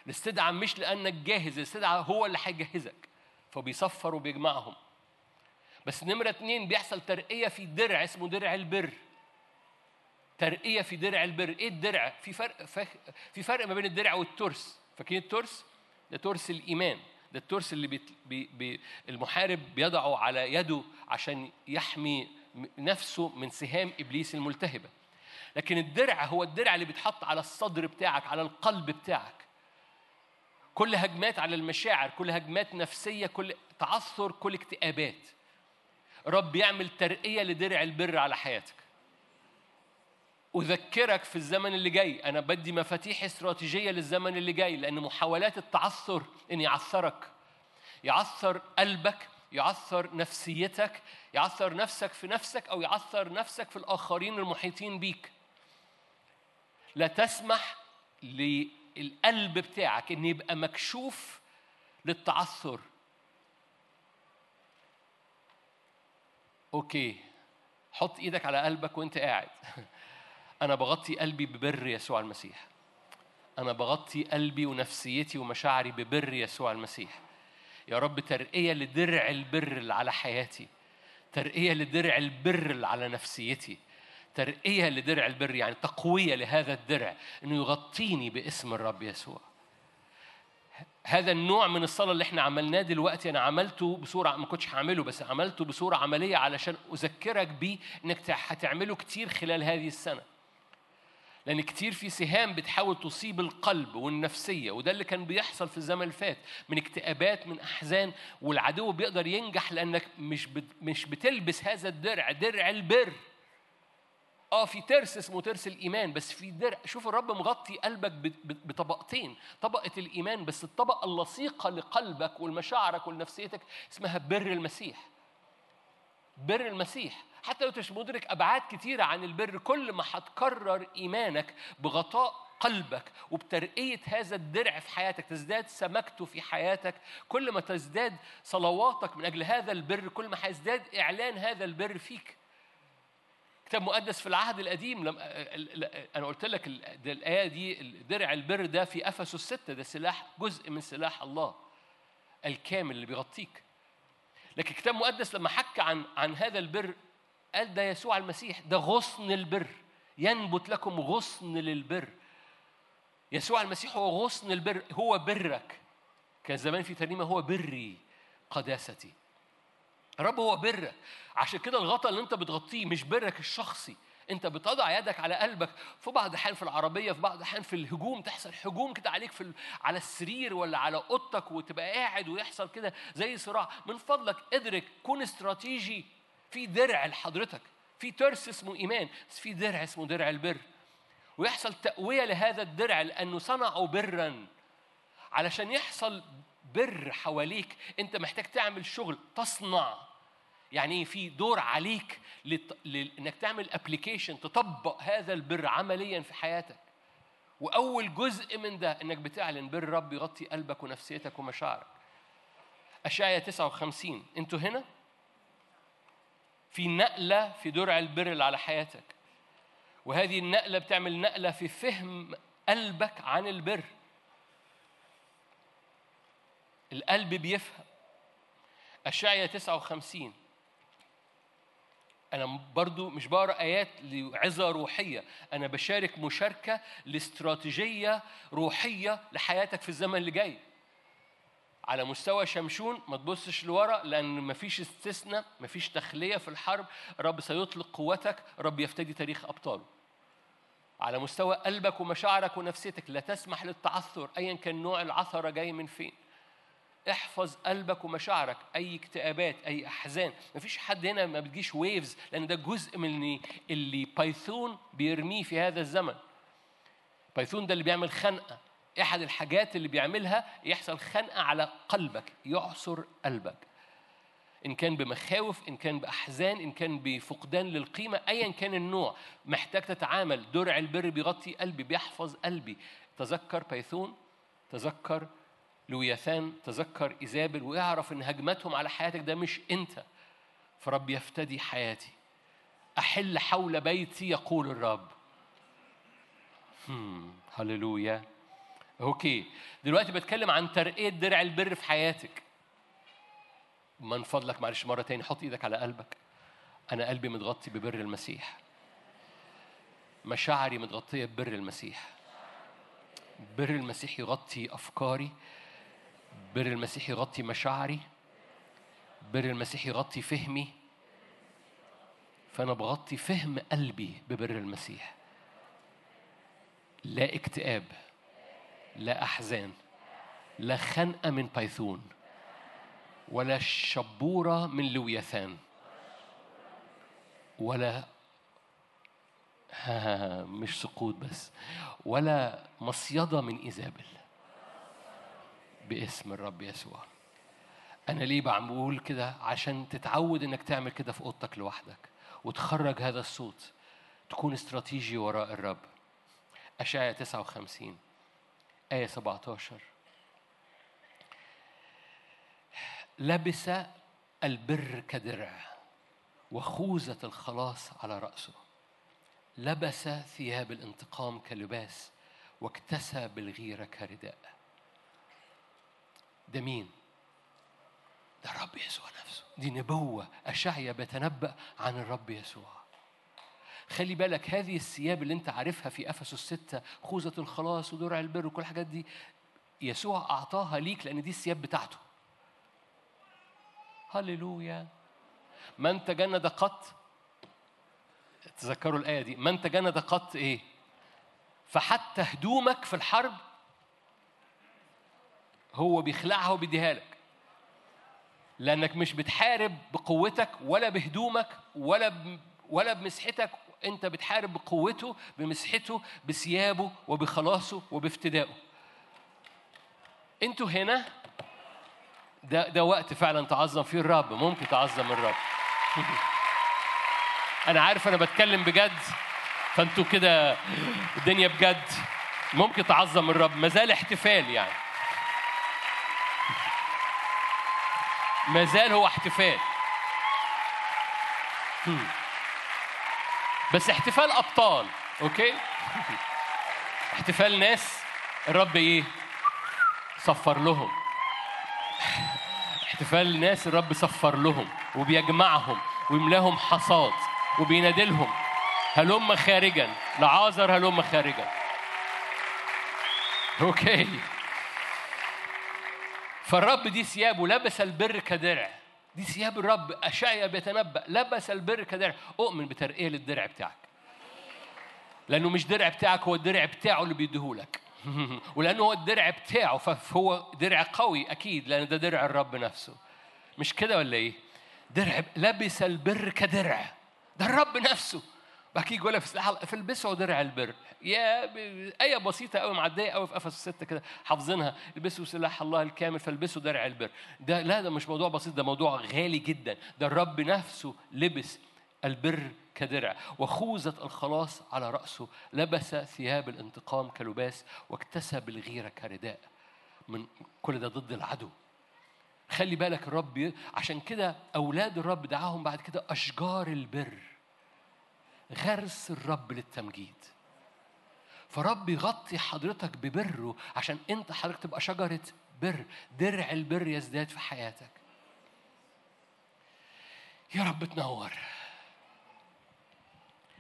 الاستدعاء مش لأنك جاهز الاستدعاء هو اللي هيجهزك. فبيصفر وبيجمعهم. بس نمرة اتنين بيحصل ترقية في درع اسمه درع البر. ترقية في درع البر. إيه الدرع؟ في فرق في فرق ما بين الدرع والترس. فاكرين الترس؟ ده ترس الإيمان. ده الترس اللي بي بي المحارب بيضعه على يده عشان يحمي نفسه من سهام إبليس الملتهبة. لكن الدرع هو الدرع اللي بيتحط على الصدر بتاعك على القلب بتاعك. كل هجمات على المشاعر كل هجمات نفسية كل تعثر كل اكتئابات. رب يعمل ترقية لدرع البر على حياتك. أذكرك في الزمن اللي جاي. أنا بدي مفاتيح استراتيجية للزمن اللي جاي لأن محاولات التعثر إن يعثرك يعثر قلبك يعثر نفسيتك يعثر نفسك في نفسك أو يعثر نفسك في الآخرين المحيطين بيك. لا تسمح للقلب بتاعك إن يبقى مكشوف للتعثر. أوكي. حط إيدك على قلبك وأنت قاعد. أنا بغطي قلبي ببر يسوع المسيح. أنا بغطي قلبي ونفسيتي ومشاعري ببر يسوع المسيح. يا رب ترقية لدرع البر اللي على حياتي. ترقية لدرع البر اللي على نفسيتي. ترقية لدرع البر يعني تقوية لهذا الدرع إنه يغطيني باسم الرب يسوع. هذا النوع من الصلاة اللي إحنا عملناه دلوقتي أنا عملته بصورة ما كنتش هعمله بس عملته بصورة عملية علشان أذكرك بيه إنك هتعمله كتير خلال هذه السنة. لأن كتير في سهام بتحاول تصيب القلب والنفسية وده اللي كان بيحصل في الزمن اللي فات من اكتئابات من أحزان والعدو بيقدر ينجح لأنك مش مش بتلبس هذا الدرع درع البر. آه في ترس اسمه ترس الإيمان بس في درع شوف الرب مغطي قلبك بطبقتين طبقة الإيمان بس الطبقة اللصيقة لقلبك ولمشاعرك ولنفسيتك اسمها بر المسيح. بر المسيح. حتى لو مش مدرك أبعاد كتيرة عن البر كل ما هتكرر إيمانك بغطاء قلبك وبترقية هذا الدرع في حياتك تزداد سمكته في حياتك كل ما تزداد صلواتك من أجل هذا البر كل ما هيزداد إعلان هذا البر فيك. كتاب مقدس في العهد القديم لم أنا قلت لك الآية دي درع البر ده في أفسس الستة ده سلاح جزء من سلاح الله الكامل اللي بيغطيك. لكن الكتاب المقدس لما حكى عن عن هذا البر قال ده يسوع المسيح ده غصن البر. ينبت لكم غصن للبر. يسوع المسيح هو غصن البر هو برك. كان زمان في ترنيمة هو بري قداستي. الرب هو برك عشان كده الغطاء اللي انت بتغطيه مش برك الشخصي. انت بتضع يدك على قلبك. في بعض الاحيان في العربية في بعض الاحيان في الهجوم تحصل هجوم كده عليك في ال- على السرير ولا على أوضتك وتبقى قاعد ويحصل كده زي صراع. من فضلك ادرك كون استراتيجي في درع لحضرتك. في ترس اسمه إيمان. بس في درع اسمه درع البر. ويحصل تقوية لهذا الدرع لأنه صنعوا برا. علشان يحصل بر حواليك أنت محتاج تعمل شغل تصنع. يعني إيه؟ في دور عليك لت... ل... إنك تعمل ابلكيشن تطبق هذا البر عمليا في حياتك. وأول جزء من ده إنك بتعلن بر رب يغطي قلبك ونفسيتك ومشاعرك. اشعيا 59 أنتوا هنا؟ في نقلة في درع البر اللي على حياتك. وهذه النقلة بتعمل نقلة في فهم قلبك عن البر. القلب بيفهم. أشعيا 59 أنا برضو مش بقرأ آيات لعظة روحية. أنا بشارك مشاركة لاستراتيجية روحية لحياتك في الزمن اللي جاي. على مستوى شمشون ما تبصش لورا لأن مفيش استثناء مفيش تخلية في الحرب. رب سيطلق قوتك رب يفتدي تاريخ أبطاله. على مستوى قلبك ومشاعرك ونفسيتك لا تسمح للتعثر أيا كان نوع العثرة جاي من فين. احفظ قلبك ومشاعرك أي اكتئابات أي أحزان. مفيش حد هنا ما بتجيش ويفز لأن ده جزء من اللي, اللي بايثون بيرميه في هذا الزمن. بايثون ده اللي بيعمل خنقة. أحد الحاجات اللي بيعملها يحصل خنقة على قلبك يعصر قلبك. إن كان بمخاوف إن كان بأحزان إن كان بفقدان للقيمة ايا كان النوع. محتاج تتعامل. درع البر بيغطي قلبي بيحفظ قلبي. تذكر بايثون تذكر لوياثان تذكر إيزابل واعرف إن هجمتهم على حياتك ده مش أنت. فرب يفتدي حياتي. أحل حول بيتي يقول الرب. هللويا. أوكي. دلوقتي بتكلم عن ترقية درع البر في حياتك. من فضلك معلش مرة تاني حط إيدك على قلبك. أنا قلبي متغطي ببر المسيح. مشاعري متغطية ببر المسيح. بر المسيح يغطي أفكاري. بر المسيح يغطي مشاعري بر المسيح يغطي فهمي. فأنا بغطي فهم قلبي ببر المسيح. لا اكتئاب لا أحزان لا خنقة من بايثون ولا شبورة من لويثان ولا ها مش سقوط بس ولا مصيدة من إيزابل. باسم الرب يسوع. أنا ليه بعمل كده؟ عشان تتعود إنك تعمل كده في أوضتك لوحدك وتخرج هذا الصوت تكون استراتيجي وراء الرب. أشعيا 59 آية 17 لبس البر كدرع وخوذة الخلاص على رأسه. لبس ثياب الانتقام كلباس واكتسى بالغيرة كرداء. ده مين؟ ده الرب يسوع نفسه. دي نبوة أشعيا بيتنبأ عن الرب يسوع. خلي بالك هذه الثياب اللي أنت عارفها في أفسس الستة خوذة الخلاص ودرع البر وكل الحاجات دي يسوع أعطاها ليك لأن دي الثياب بتاعته. هللويا. من تجند قط؟ تذكروا الآية دي. من تجند قط إيه؟ فحتى هدومك في الحرب هو بيخلعها وبيديها لك. لأنك مش بتحارب بقوتك ولا بهدومك ولا ب... ولا بمسحتك. أنت بتحارب بقوته بمسحته بثيابه وبخلاصه وبافتدائه. أنتوا هنا؟ ده ده وقت فعلا تعظم فيه الرب. ممكن تعظم الرب. أنا عارف أنا بتكلم بجد فأنتوا كده الدنيا بجد. ممكن تعظم الرب. ما زال احتفال يعني. ما زال هو احتفال. بس احتفال أبطال أوكي؟ احتفال ناس الرب إيه؟ صفر لهم. احتفال ناس الرب صفر لهم وبيجمعهم ويملاهم حصاد وبينادلهم هلم خارجا لعازر هلم خارجا. أوكي؟ فالرب دي ثيابه لبس البر كدرع. دي ثياب الرب أشعيا بيتنبأ لبس البر كدرع. أؤمن بترقية للدرع بتاعك. لأنه مش درع بتاعك هو الدرع بتاعه اللي بيديهولك. ولأنه هو الدرع بتاعه فهو درع قوي أكيد لأن ده درع الرب نفسه. مش كده ولا إيه؟ درع لبس البر كدرع. ده الرب نفسه. كده يقولها في سلاح فالبسوا درع البر. يا. آية بسيطة قوي معدية قوي في أفس ستة كده حافظينها. البسوا سلاح الله الكامل فالبسوا درع البر. ده لا ده مش موضوع بسيط ده موضوع غالي جدا. ده الرب نفسه لبس البر كدرع وخوذة الخلاص على رأسه. لبس ثياب الانتقام كلباس واكتسب الغيرة كرداء. من كل ده ضد العدو. خلي بالك الرب عشان كده أولاد الرب دعاهم بعد كده أشجار البر. غرس الرب للتمجيد. فرب يغطي حضرتك ببره عشان انت حضرتك تبقى شجرة بر درع البر يزداد في حياتك. يا رب تنور.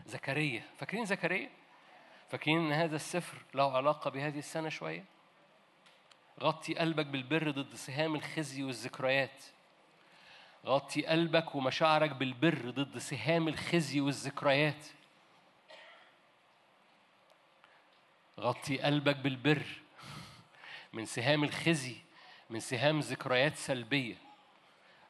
زكريا فاكرين زكريا؟ فاكرين إن هذا السفر له علاقة بهذه السنة شوية؟ غطي قلبك بالبر ضد سهام الخزي والذكريات. غطي قلبك ومشاعرك بالبر ضد سهام الخزي والذكريات. غطي قلبك بالبر من سهام الخزي من سهام ذكريات سلبية.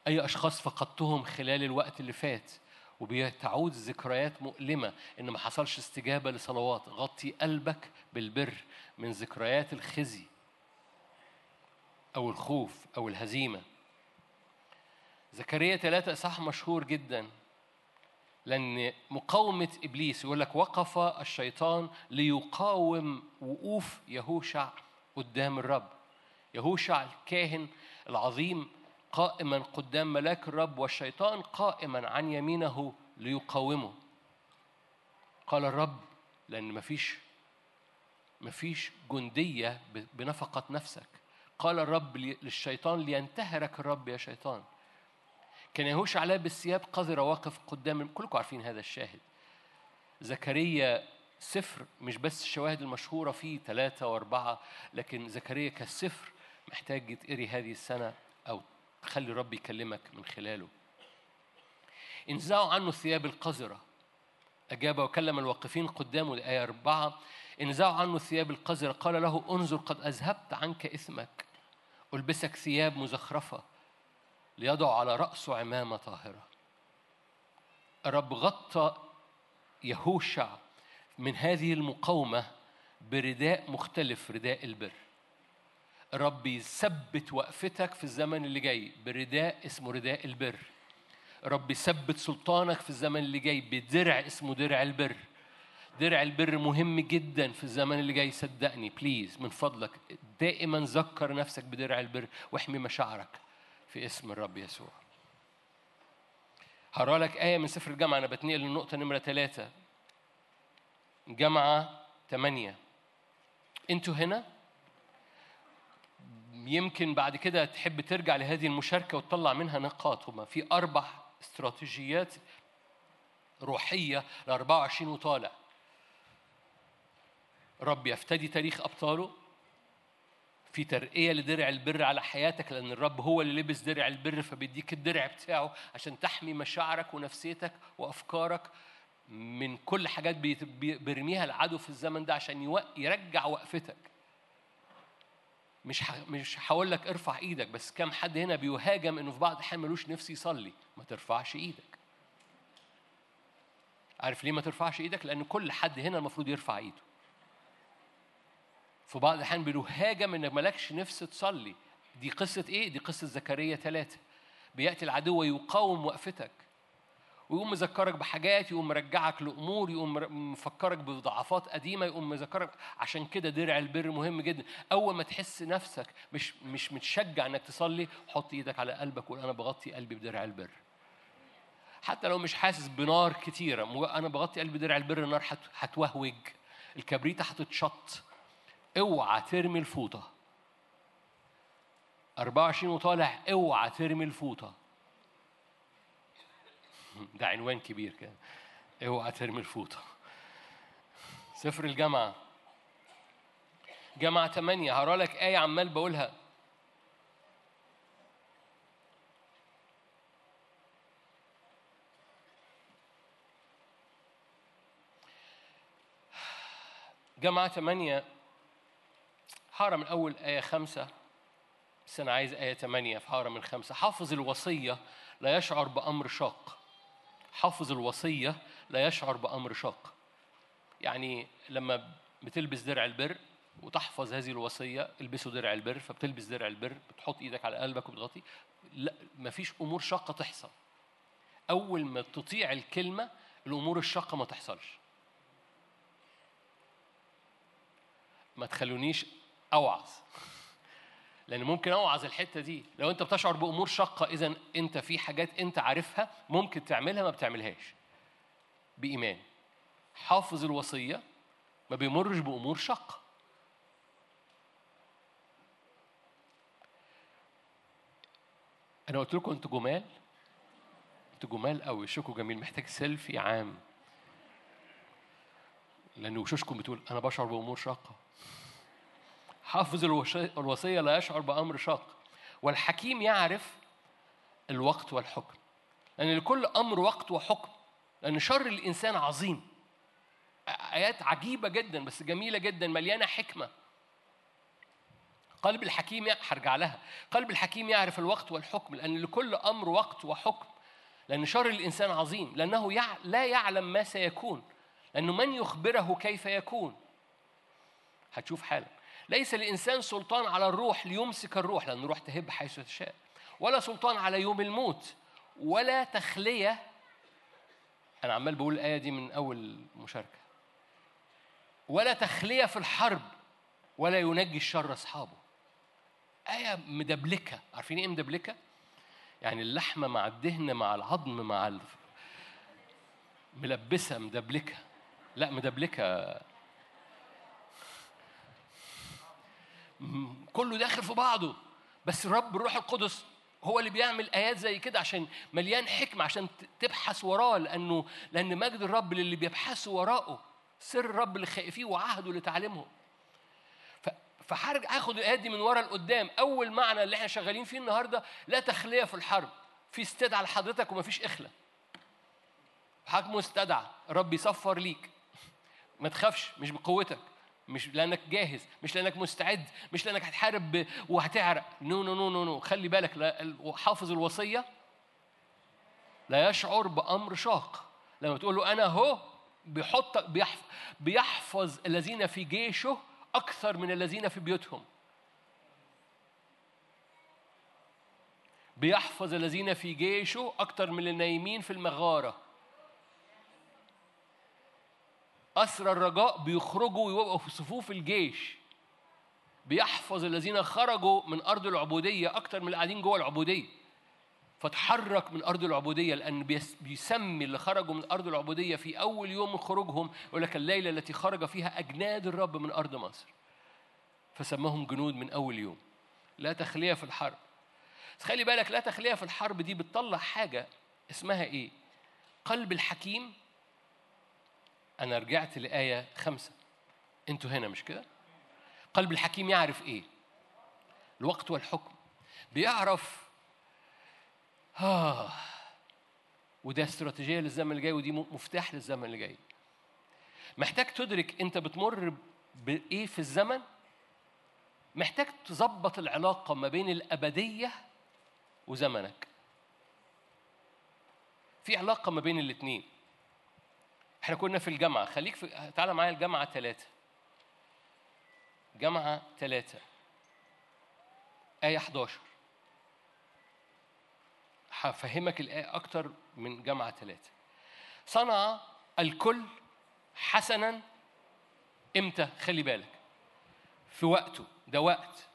أي أشخاص فقدتهم خلال الوقت اللي فات وبتعود ذكريات مؤلمة إن ما حصلش استجابة لصلوات. غطي قلبك بالبر من ذكريات الخزي أو الخوف أو الهزيمة. زكريا ثلاثة إصحاح مشهور جدا. لأن مقاومة إبليس يقول لك وقف الشيطان ليقاوم وقوف يهوشع قدام الرب. يهوشع الكاهن العظيم قائما قدام ملاك الرب والشيطان قائما عن يمينه ليقاومه. قال الرب لأن مفيش مفيش جندية بنفقة نفسك. قال الرب للشيطان لينتهرك الرب يا شيطان. كان يهوش لابس ثياب قذرة واقف قدام كلكم عارفين هذا الشاهد. زكريا سفر مش بس الشواهد المشهورة فيه ثلاثة وأربعة لكن زكريا كسفر محتاج يتقري هذه السنة أو تخلي الرب يكلمك من خلاله. انزعوا عنه الثياب القذرة. أجاب وكلم الواقفين قدامه الآية أربعة. انزعوا عنه الثياب القذرة. قال له انظر قد أذهبت عنك إثمك. ألبسك ثياب مزخرفة. ليضع على رأسه عمامة طاهرة. الرب غطى يهوشع من هذه المقاومة برداء مختلف رداء البر. الرب يثبت وقفتك في الزمن اللي جاي برداء اسمه رداء البر. رب يثبت سلطانك في الزمن اللي جاي بدرع اسمه درع البر. درع البر مهم جدا في الزمن اللي جاي صدقني بليز من فضلك. دائما ذكر نفسك بدرع البر واحمي مشاعرك. في اسم الرب يسوع. هقرأ لك آية من سفر الجامعة. أنا بتنقل للنقطة نمرة ثلاثة جامعة ثمانية أنتوا هنا؟ يمكن بعد كده تحب ترجع لهذه المشاركة وتطلع منها نقاط هما في أربع استراتيجيات روحية ل 24 وطالع. رب يفتدي تاريخ أبطاله. في ترقية لدرع البر على حياتك لأن الرب هو اللي لبس درع البر فبيديك الدرع بتاعه عشان تحمي مشاعرك ونفسيتك وأفكارك من كل حاجات بيرميها العدو في الزمن ده عشان يرجع وقفتك. مش. مش هقول لك ارفع إيدك بس كم حد هنا بيهاجم إنه في بعض الأحيان ملوش نفس يصلي. ما ترفعش إيدك. عارف ليه ما ترفعش إيدك؟ لأن كل حد هنا المفروض يرفع ايده. في بعض الأحيان بنهاجم إنك مالكش نفس تصلي. دي قصة إيه؟ دي قصة زكريا ثلاثة بيأتي العدو يقاوم وقفتك. ويقوم مذكرك بحاجات يقوم مرجعك لأمور يقوم مفكرك بضعفات قديمة يقوم مذكرك. عشان كده درع البر مهم جدا. أول ما تحس نفسك مش مش متشجع إنك تصلي حط إيدك على قلبك وقول أنا بغطي قلبي بدرع البر. حتى لو مش حاسس بنار كتيرة أنا بغطي قلبي بدرع البر النار هت- هتوهوج. الكبريتة هتتشط. اوعى ترمي الفوطة. 24 وطالع اوعى ترمي الفوطة. ده عنوان كبير كده. اوعى ترمي الفوطة. سفر الجامعة. جامعة 8 هقرأ لك آية عمال بقولها. جامعة 8 هقرا من أول آية خمسة بس أنا عايز آية 8 فهقرا من خمسة. حافظ الوصية لا يشعر بأمر شاق. حافظ الوصية لا يشعر بأمر شاق. يعني لما بتلبس درع البر وتحفظ هذه الوصية البسوا درع البر فبتلبس درع البر بتحط إيدك على قلبك وبتغطي لا مفيش أمور شاقة تحصل. أول ما تطيع الكلمة الأمور الشاقة ما تحصلش. ما تخلونيش أوعظ. لأن ممكن أوعظ الحتة دي. لو أنت بتشعر بأمور شاقة إذا أنت في حاجات أنت عارفها ممكن تعملها ما بتعملهاش. بإيمان. حافظ الوصية ما بيمرش بأمور شاقة. أنا قلت لكم أنتوا جمال. أنتوا جمال قوي وشكوا جميل. محتاج سيلفي عام. لأن وشوشكم بتقول أنا بشعر بأمور شاقة. حافظ الوصية لا يشعر بأمر شاق. والحكيم يعرف الوقت والحكم. لأن لكل أمر وقت وحكم. لأن شر الإنسان عظيم. آيات عجيبة جدا بس جميلة جدا مليانة حكمة. قلب الحكيم هرجع لها. قلب الحكيم يعرف الوقت والحكم. لأن لكل أمر وقت وحكم. لأن شر الإنسان عظيم. لأنه. لا يعلم ما سيكون. لأنه من يخبره كيف يكون؟ هتشوف حالا ليس الإنسان سلطان على الروح ليمسك الروح لأن الروح تهب حيث تشاء. ولا سلطان على يوم الموت ولا تخلية. أنا عمال بقول الآية دي من أول مشاركة. ولا تخلية في الحرب ولا ينجي الشر أصحابه. آية مدبلكة. عارفين إيه مدبلكة؟ يعني اللحمة مع الدهن مع العظم مع ال... ملبسة مدبلكة. لا مدبلكة كله داخل في بعضه. بس الرب الروح القدس هو اللي بيعمل آيات زي كده عشان مليان حكمة عشان تبحث وراه لأنه لأن مجد الرب للي بيبحثوا وراءه سر الرب لخائفيه وعهده لتعليمهم ف- فهرجع اخد الآيات دي من ورا لقدام. أول معنى اللي إحنا شغالين فيه النهارده لا تخلية في الحرب. في استدعاء لحضرتك ومفيش إخلاء. حضرتك مستدعى الرب يصفر ليك. ما تخافش مش بقوتك. مش لانك جاهز مش لانك مستعد مش لانك هتحارب وهتعرق. no no no no no. خلي بالك حافظ الوصية لا يشعر بأمر شاق. لما تقول له أنا هو بيحط بيحف بيحفظ الذين في جيشه أكثر من الذين في بيوتهم. بيحفظ الذين في جيشه أكثر من النايمين في المغارة. أسرى الرجاء بيخرجوا ويبقوا في صفوف الجيش. بيحفظ الذين خرجوا من أرض العبودية أكتر من اللي قاعدين جوه العبودية. فتحرك من أرض العبودية لأن بيس- بيسمي اللي خرجوا من أرض العبودية في أول يوم من خروجهم يقول لك الليلة التي خرج فيها أجناد الرب من أرض مصر. فسماهم جنود من أول يوم. لا تخلية في الحرب. خلي بالك لا تخلية في الحرب دي بتطلع حاجة اسمها إيه؟ قلب الحكيم أنا رجعت لآية خمسة. أنتوا هنا مش كده؟ قلب الحكيم يعرف إيه؟ الوقت والحكم. بيعرف آه وده استراتيجية للزمن اللي جاي ودي مفتاح للزمن اللي جاي. محتاج تدرك أنت بتمر بإيه في الزمن؟ محتاج تظبط العلاقة ما بين الأبدية وزمنك. في علاقة ما بين الاتنين. إحنا كنا في الجامعة. خليك في تعالى معايا الجامعة ثلاثة جامعة ثلاثة آية 11 هفهمك الآية أكتر من جامعة ثلاثة صنع الكل حسنا إمتى؟ خلي بالك. في وقته. ده وقت.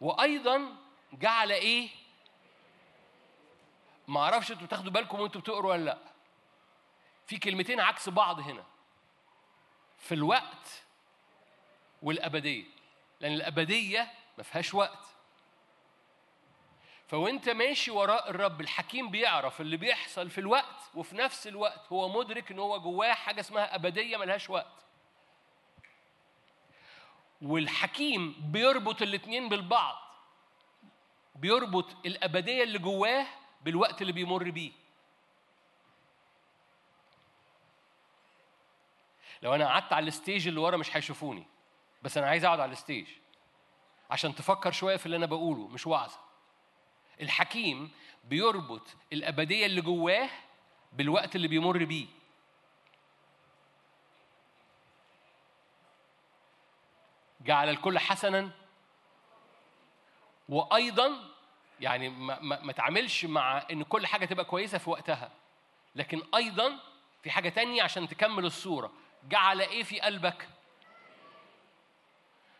وأيضا جعل إيه؟ ما أعرفش أنتوا بتاخدوا بالكم وأنتوا بتقروا ولا لأ. في كلمتين عكس بعض هنا. في الوقت والأبدية. لأن الأبدية ما فيهاش وقت. فوأنت ماشي وراء الرب الحكيم بيعرف اللي بيحصل في الوقت وفي نفس الوقت هو مدرك إن هو جواه حاجة اسمها أبدية ملهاش وقت. والحكيم بيربط الاتنين بالبعض. بيربط الأبدية اللي جواه بالوقت اللي بيمر بيه. لو أنا قعدت على ال stage اللي ورا مش هيشوفوني بس أنا عايز أقعد على ال stage عشان تفكر شوية في اللي أنا بقوله مش وعظة. الحكيم بيربط الأبدية اللي جواه بالوقت اللي بيمر بيه. جعل الكل حسنا وأيضا يعني ما, ما, ما تعملش مع إن كل حاجة تبقى كويسة في وقتها لكن أيضا في حاجة تانية عشان تكمل الصورة. جعل إيه في قلبك؟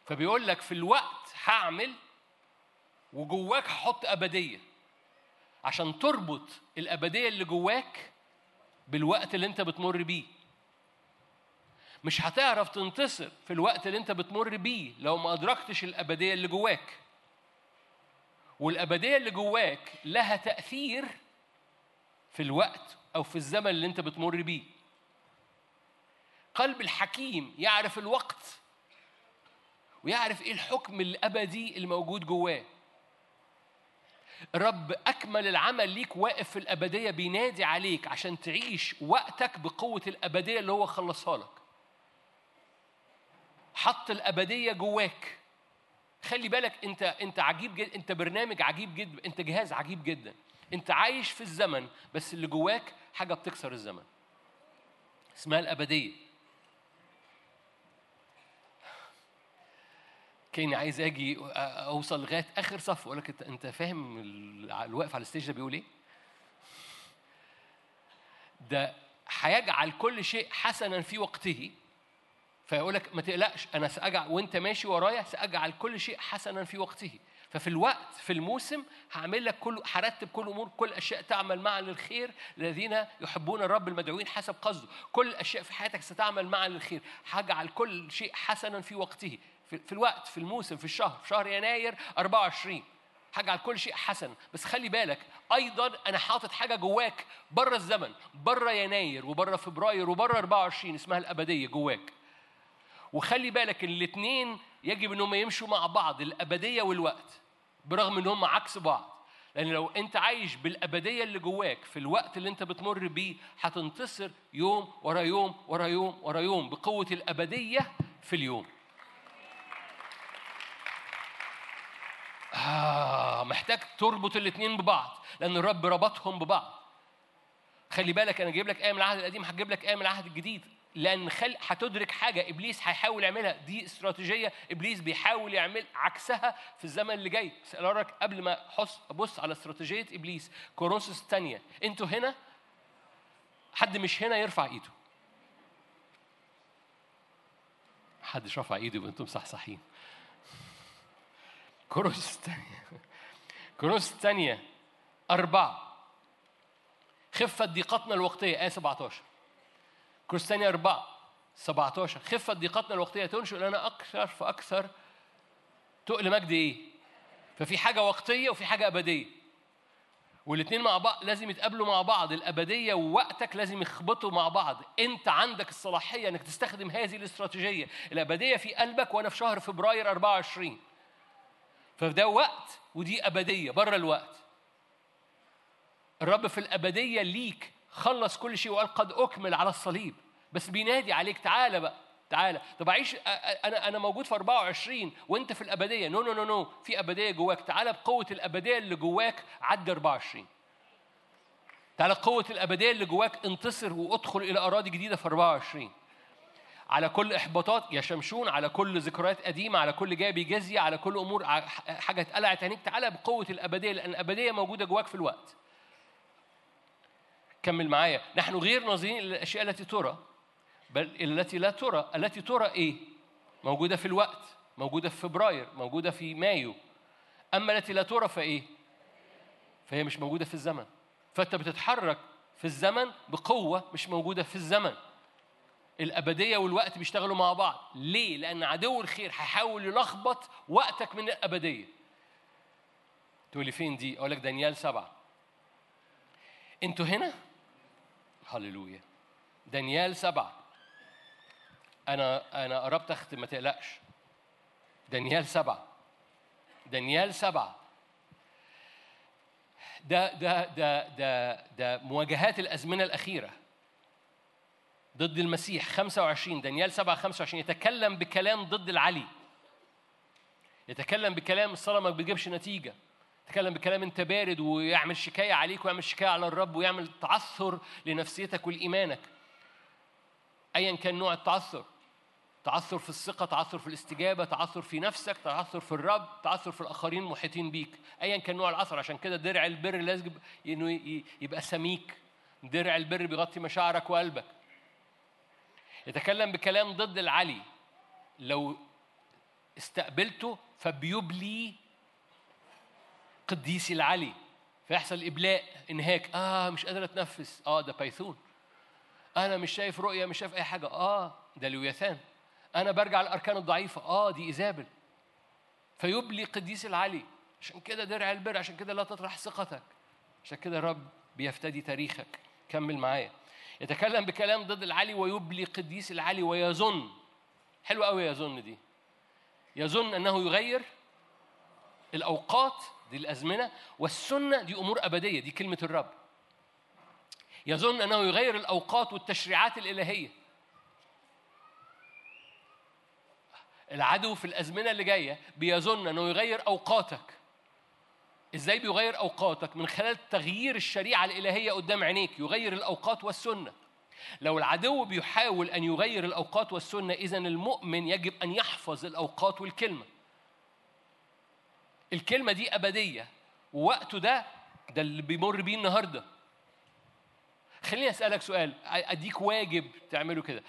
فبيقول لك في الوقت هعمل وجواك هحط أبدية عشان تربط الأبدية اللي جواك بالوقت اللي أنت بتمر بيه. مش هتعرف تنتصر في الوقت اللي أنت بتمر بيه لو ما أدركتش الأبدية اللي جواك. والأبدية اللي جواك لها تأثير في الوقت أو في الزمن اللي أنت بتمر بيه. قلب الحكيم يعرف الوقت ويعرف إيه الحكم الأبدي الموجود جواه. الرب أكمل العمل ليك واقف في الأبدية بينادي عليك عشان تعيش وقتك بقوة الأبدية اللي هو خلصها لك. حط الأبدية جواك. خلي بالك أنت أنت عجيب جدا أنت برنامج عجيب جدا أنت جهاز عجيب جدا. أنت عايش في الزمن بس اللي جواك حاجة بتكسر الزمن. اسمها الأبدية. كاني عايز أجي اوصل لغاية اخر صف أقول لك انت فاهم ال- الواقف على الستيج ده بيقول إيه؟ ده هيجعل كل شيء حسنا في وقته. فيقول لك ما تقلقش أنا ساجعل وانت ماشي ورايا سأجعل كل شيء حسنا في وقته. ففي الوقت في الموسم هعمل لك كل هرتب كل أمور كل أشياء تعمل معا للخير الذين يحبون الرب المدعوين حسب قصده. كل الاشياء في حياتك ستعمل معا للخير هجعل كل شيء حسنا في وقته. في, الوقت في الموسم في الشهر في شهر يناير 24 هجعل كل شيء حسن. بس خلي بالك أيضا أنا حاطط حاجة جواك بره الزمن بره يناير وبره فبراير وبره 24 اسمها الأبدية جواك. وخلي بالك الاثنين يجب إنهم يمشوا مع بعض الأبدية والوقت برغم إن هم عكس بعض. لأن لو أنت عايش بالأبدية اللي جواك في الوقت اللي أنت بتمر بيه هتنتصر يوم ورا يوم ورا يوم ورا يوم بقوة الأبدية في اليوم. آه محتاج تربط الاثنين ببعض لأن الرب ربطهم ببعض. خلي بالك أنا جايب لك آية من العهد القديم هجيب لك آية من العهد الجديد. لأن خل... هتدرك حاجة إبليس هيحاول يعملها. دي استراتيجية إبليس بيحاول يعمل عكسها في الزمن اللي جاي. بس قبل ما احس أبص على استراتيجية إبليس. كورنثوس الثانية أنتوا هنا؟ حد مش هنا يرفع إيده. حدش رفع إيده يبقى أنتم مصحصحين كورنثوس الثانية كورنثوس الثانية أربعة. خفة ضيقتنا الوقتية. آية 17 كورنثوس الثانية أربعة. 17 خفة ضيقتنا الوقتية تنشئ لنا أكثر فأكثر تقل مجد إيه؟ ففي حاجة وقتية وفي حاجة أبدية. والاثنين مع بعض لازم يتقابلوا مع بعض. الأبدية ووقتك لازم يخبطوا مع بعض. أنت عندك الصلاحية أنك تستخدم هذه الاستراتيجية. الأبدية في قلبك وأنا في شهر فبراير 24 فده وقت ودي أبدية بره الوقت. الرب في الأبدية ليك خلص كل شيء وقال قد أكمل على الصليب. بس بينادي عليك تعالى بقى تعالى. طب عيش أ- أ- أنا أنا موجود في 24 وأنت في الأبدية. no no no no في أبدية جواك. تعالى بقوة الأبدية اللي جواك عدي 24 تعالى بقوة الأبدية اللي جواك انتصر وادخل إلى أراضي جديدة في 24 على كل إحباطات يا شمشون على كل ذكريات قديمة على كل جاي بجزيه على كل أمور ع- حاجة اتقلعت عينيك تعالى بقوة الأبدية لأن الأبدية موجودة جواك في الوقت. كمل معايا. نحن غير ناظرين إلى الأشياء التي ترى بل التي لا ترى. التي ترى إيه؟ موجودة في الوقت موجودة في فبراير موجودة في مايو. أما التي لا ترى فإيه؟ فهي مش موجودة في الزمن. فأنت بتتحرك في الزمن بقوة مش موجودة في الزمن. الأبدية والوقت بيشتغلوا مع بعض. ليه؟ لأن عدو الخير هيحاول يلخبط وقتك من الأبدية. تقول لي فين دي؟ أقول لك دانيال سبعة. أنتوا هنا؟ هللويا. دانيال سبعة. أنا أنا قربت أختم ما تقلقش. دانيال سبعة. دانيال سبعة. ده ده ده ده ده مواجهات الأزمنة الأخيرة. ضد المسيح 25 دانيال 7 25 يتكلم بكلام ضد العلي. يتكلم بكلام الصلاة ما بيجيبش نتيجة. يتكلم بكلام انت بارد ويعمل شكاية عليك ويعمل شكاية على الرب ويعمل تعثر لنفسيتك ولإيمانك. أيا كان نوع التعثر. تعثر في الثقة تعثر في الاستجابة تعثر في نفسك تعثر في الرب تعثر في الآخرين المحيطين بيك. أيا كان نوع العثر. عشان كده درع البر لازم إنه يبقى سميك. درع البر بيغطي مشاعرك وقلبك. يتكلم بكلام ضد العلي. لو استقبلته فبيبلي قديسي العلي فيحصل إبلاء إنهاك. آه مش قادر أتنفس. آه ده بايثون أنا مش شايف رؤية مش شايف أي حاجة. آه ده لوياثان. أنا برجع الأركان الضعيفة. آه دي إيزابل. فيبلي قديسي العلي. عشان كده درع البر عشان كده لا تطرح ثقتك. عشان كده الرب بيفتدي تاريخك. كمل معايا. يتكلم بكلام ضد العلي ويبلي قديس العلي ويظن. حلو قوي يظن دي. يظن أنه يغير الأوقات دي الأزمنة والسنة دي أمور أبدية دي كلمة الرب. يظن أنه يغير الأوقات والتشريعات الإلهية. العدو في الأزمنة اللي جاية بيظن أنه يغير أوقاتك. إزاي بيغير أوقاتك؟ من خلال تغيير الشريعة الإلهية قدام عينيك يغير الأوقات والسنة. لو العدو بيحاول أن يغير الأوقات والسنة اذا المؤمن يجب أن يحفظ الأوقات والكلمة. الكلمة دي أبدية ووقته ده ده اللي بيمر بيه النهارده. خليني أسألك سؤال أديك واجب تعمله كده.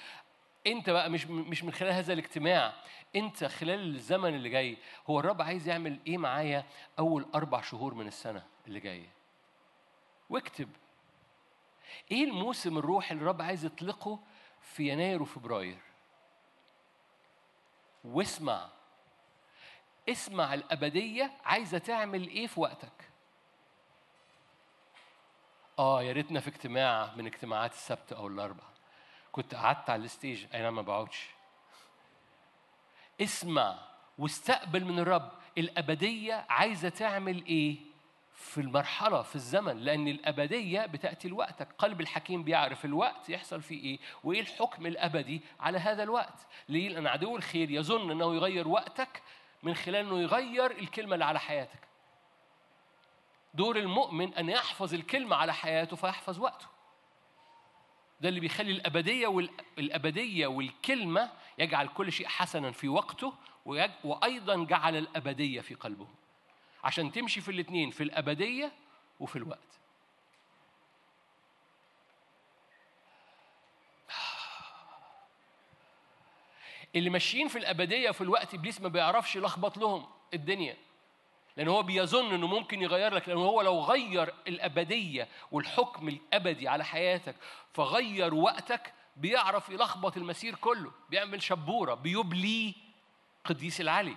انت بقى مش مش من خلال هذا الاجتماع انت خلال الزمن اللي جاي هو الرب عايز يعمل إيه معايا أول أربع شهور من السنة اللي جاية واكتب. إيه الموسم الروحي اللي الرب عايز يطلقه في يناير وفبراير؟ واسمع. اسمع الأبدية عايزة تعمل إيه في وقتك؟ آه يا ريتنا في اجتماع من اجتماعات السبت أو الاربعاء كنت قعدت على الستيج. أنا ما بقعدش اسمع واستقبل من الرب. الأبدية عايزة تعمل إيه؟ في المرحلة في الزمن. لأن الأبدية بتأتي لوقتك قلب الحكيم بيعرف الوقت يحصل فيه إيه؟ وإيه الحكم الأبدي على هذا الوقت. ليه؟ لأن عدو الخير يظن أنه يغير وقتك من خلال أنه يغير الكلمة اللي على حياتك. دور المؤمن أن يحفظ الكلمة على حياته فيحفظ وقته. ده اللي بيخلي الأبدية والأبدية والكلمة يجعل كل شيء حسنا في وقته. وأيضا جعل الأبدية في قلبه عشان تمشي في الاثنين في الأبدية وفي الوقت اللي ماشيين في الأبدية وفي الوقت إبليس ما بيعرفش يلخبط لهم الدنيا لأن هو بيظن إنه ممكن يغير لك لأن هو لو غير الأبدية والحكم الأبدي على حياتك فغير وقتك بيعرف يلخبط المسير كله بيعمل شبورة بيبلي قديس العلي.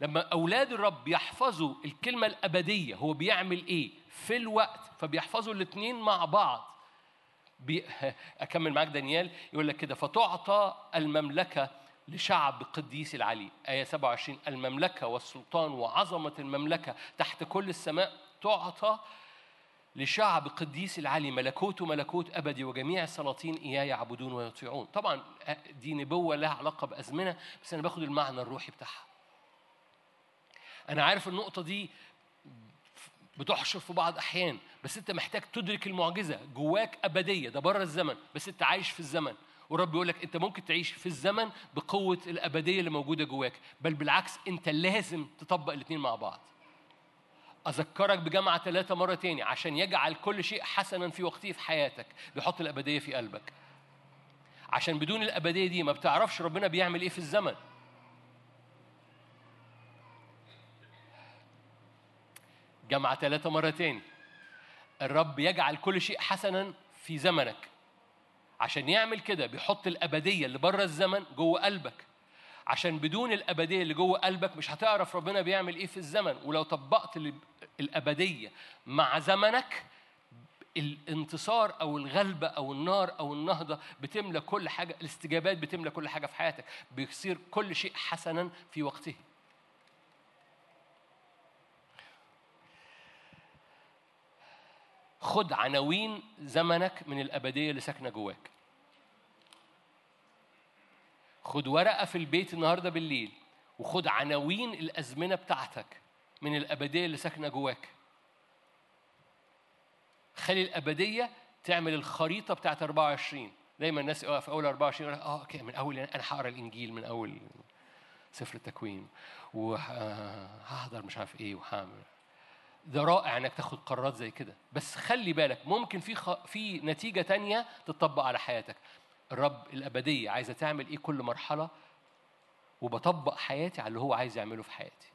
لما أولاد الرب بيحفظوا الكلمة الأبدية هو بيعمل إيه؟ في الوقت فبيحفظوا الاثنين مع بعض. بي... أكمل معاك دانيال يقول لك كده فتعطى المملكة لشعب قديس العلي. آية 27 المملكة والسلطان وعظمة المملكة تحت كل السماء تعطى لشعب قديس العلي ملكوت ملكوت أبدي وجميع السلاطين إياه يعبدون ويطيعون. طبعا دي نبوة لها علاقة بأزمنة بس أنا باخد المعنى الروحي بتاعها. أنا عارف النقطة دي بتحشر في بعض أحيان بس أنت محتاج تدرك المعجزة. جواك أبدية ده بره الزمن بس أنت عايش في الزمن. والرب يقول لك انت ممكن تعيش في الزمن بقوة الأبدية اللي موجودة جواك بل بالعكس انت لازم تطبق الاثنين مع بعض. أذكرك بجامعة ثلاثة مرة تاني عشان يجعل كل شيء حسنا في وقته في حياتك بيحط الأبدية في قلبك. عشان بدون الأبدية دي ما بتعرفش ربنا بيعمل إيه في الزمن. جامعة ثلاثة مرة تاني الرب يجعل كل شيء حسنا في زمنك. عشان يعمل كده بيحط الأبدية اللي بره الزمن جوه قلبك. عشان بدون الأبدية اللي جوه قلبك مش هتعرف ربنا بيعمل إيه في الزمن. ولو طبقت ال- الأبدية مع زمنك الانتصار أو الغلبة أو النار أو النهضة بتملى كل حاجة الاستجابات بتملى كل حاجة في حياتك. بيصير كل شيء حسنا في وقته. خد عناوين زمنك من الأبدية اللي ساكنة جواك. خد ورقة في البيت النهاردة بالليل وخد عناوين الأزمنة بتاعتك من الأبدية اللي ساكنة جواك. خلي الأبدية تعمل الخريطة بتاعت 24 دايما الناس في أول 24 يقول لك، آه أوكي من أول أنا هقرأ الإنجيل من أول سفر التكوين. وهحضر مش عارف إيه وهعمل. ده رائع إنك تاخد قرارات زي كده. بس خلي بالك ممكن في خ... في نتيجة تانية تطبق على حياتك. الرب الأبدية عايزة تعمل إيه كل مرحلة؟ وبطبق حياتي على اللي هو عايز يعمله في حياتي.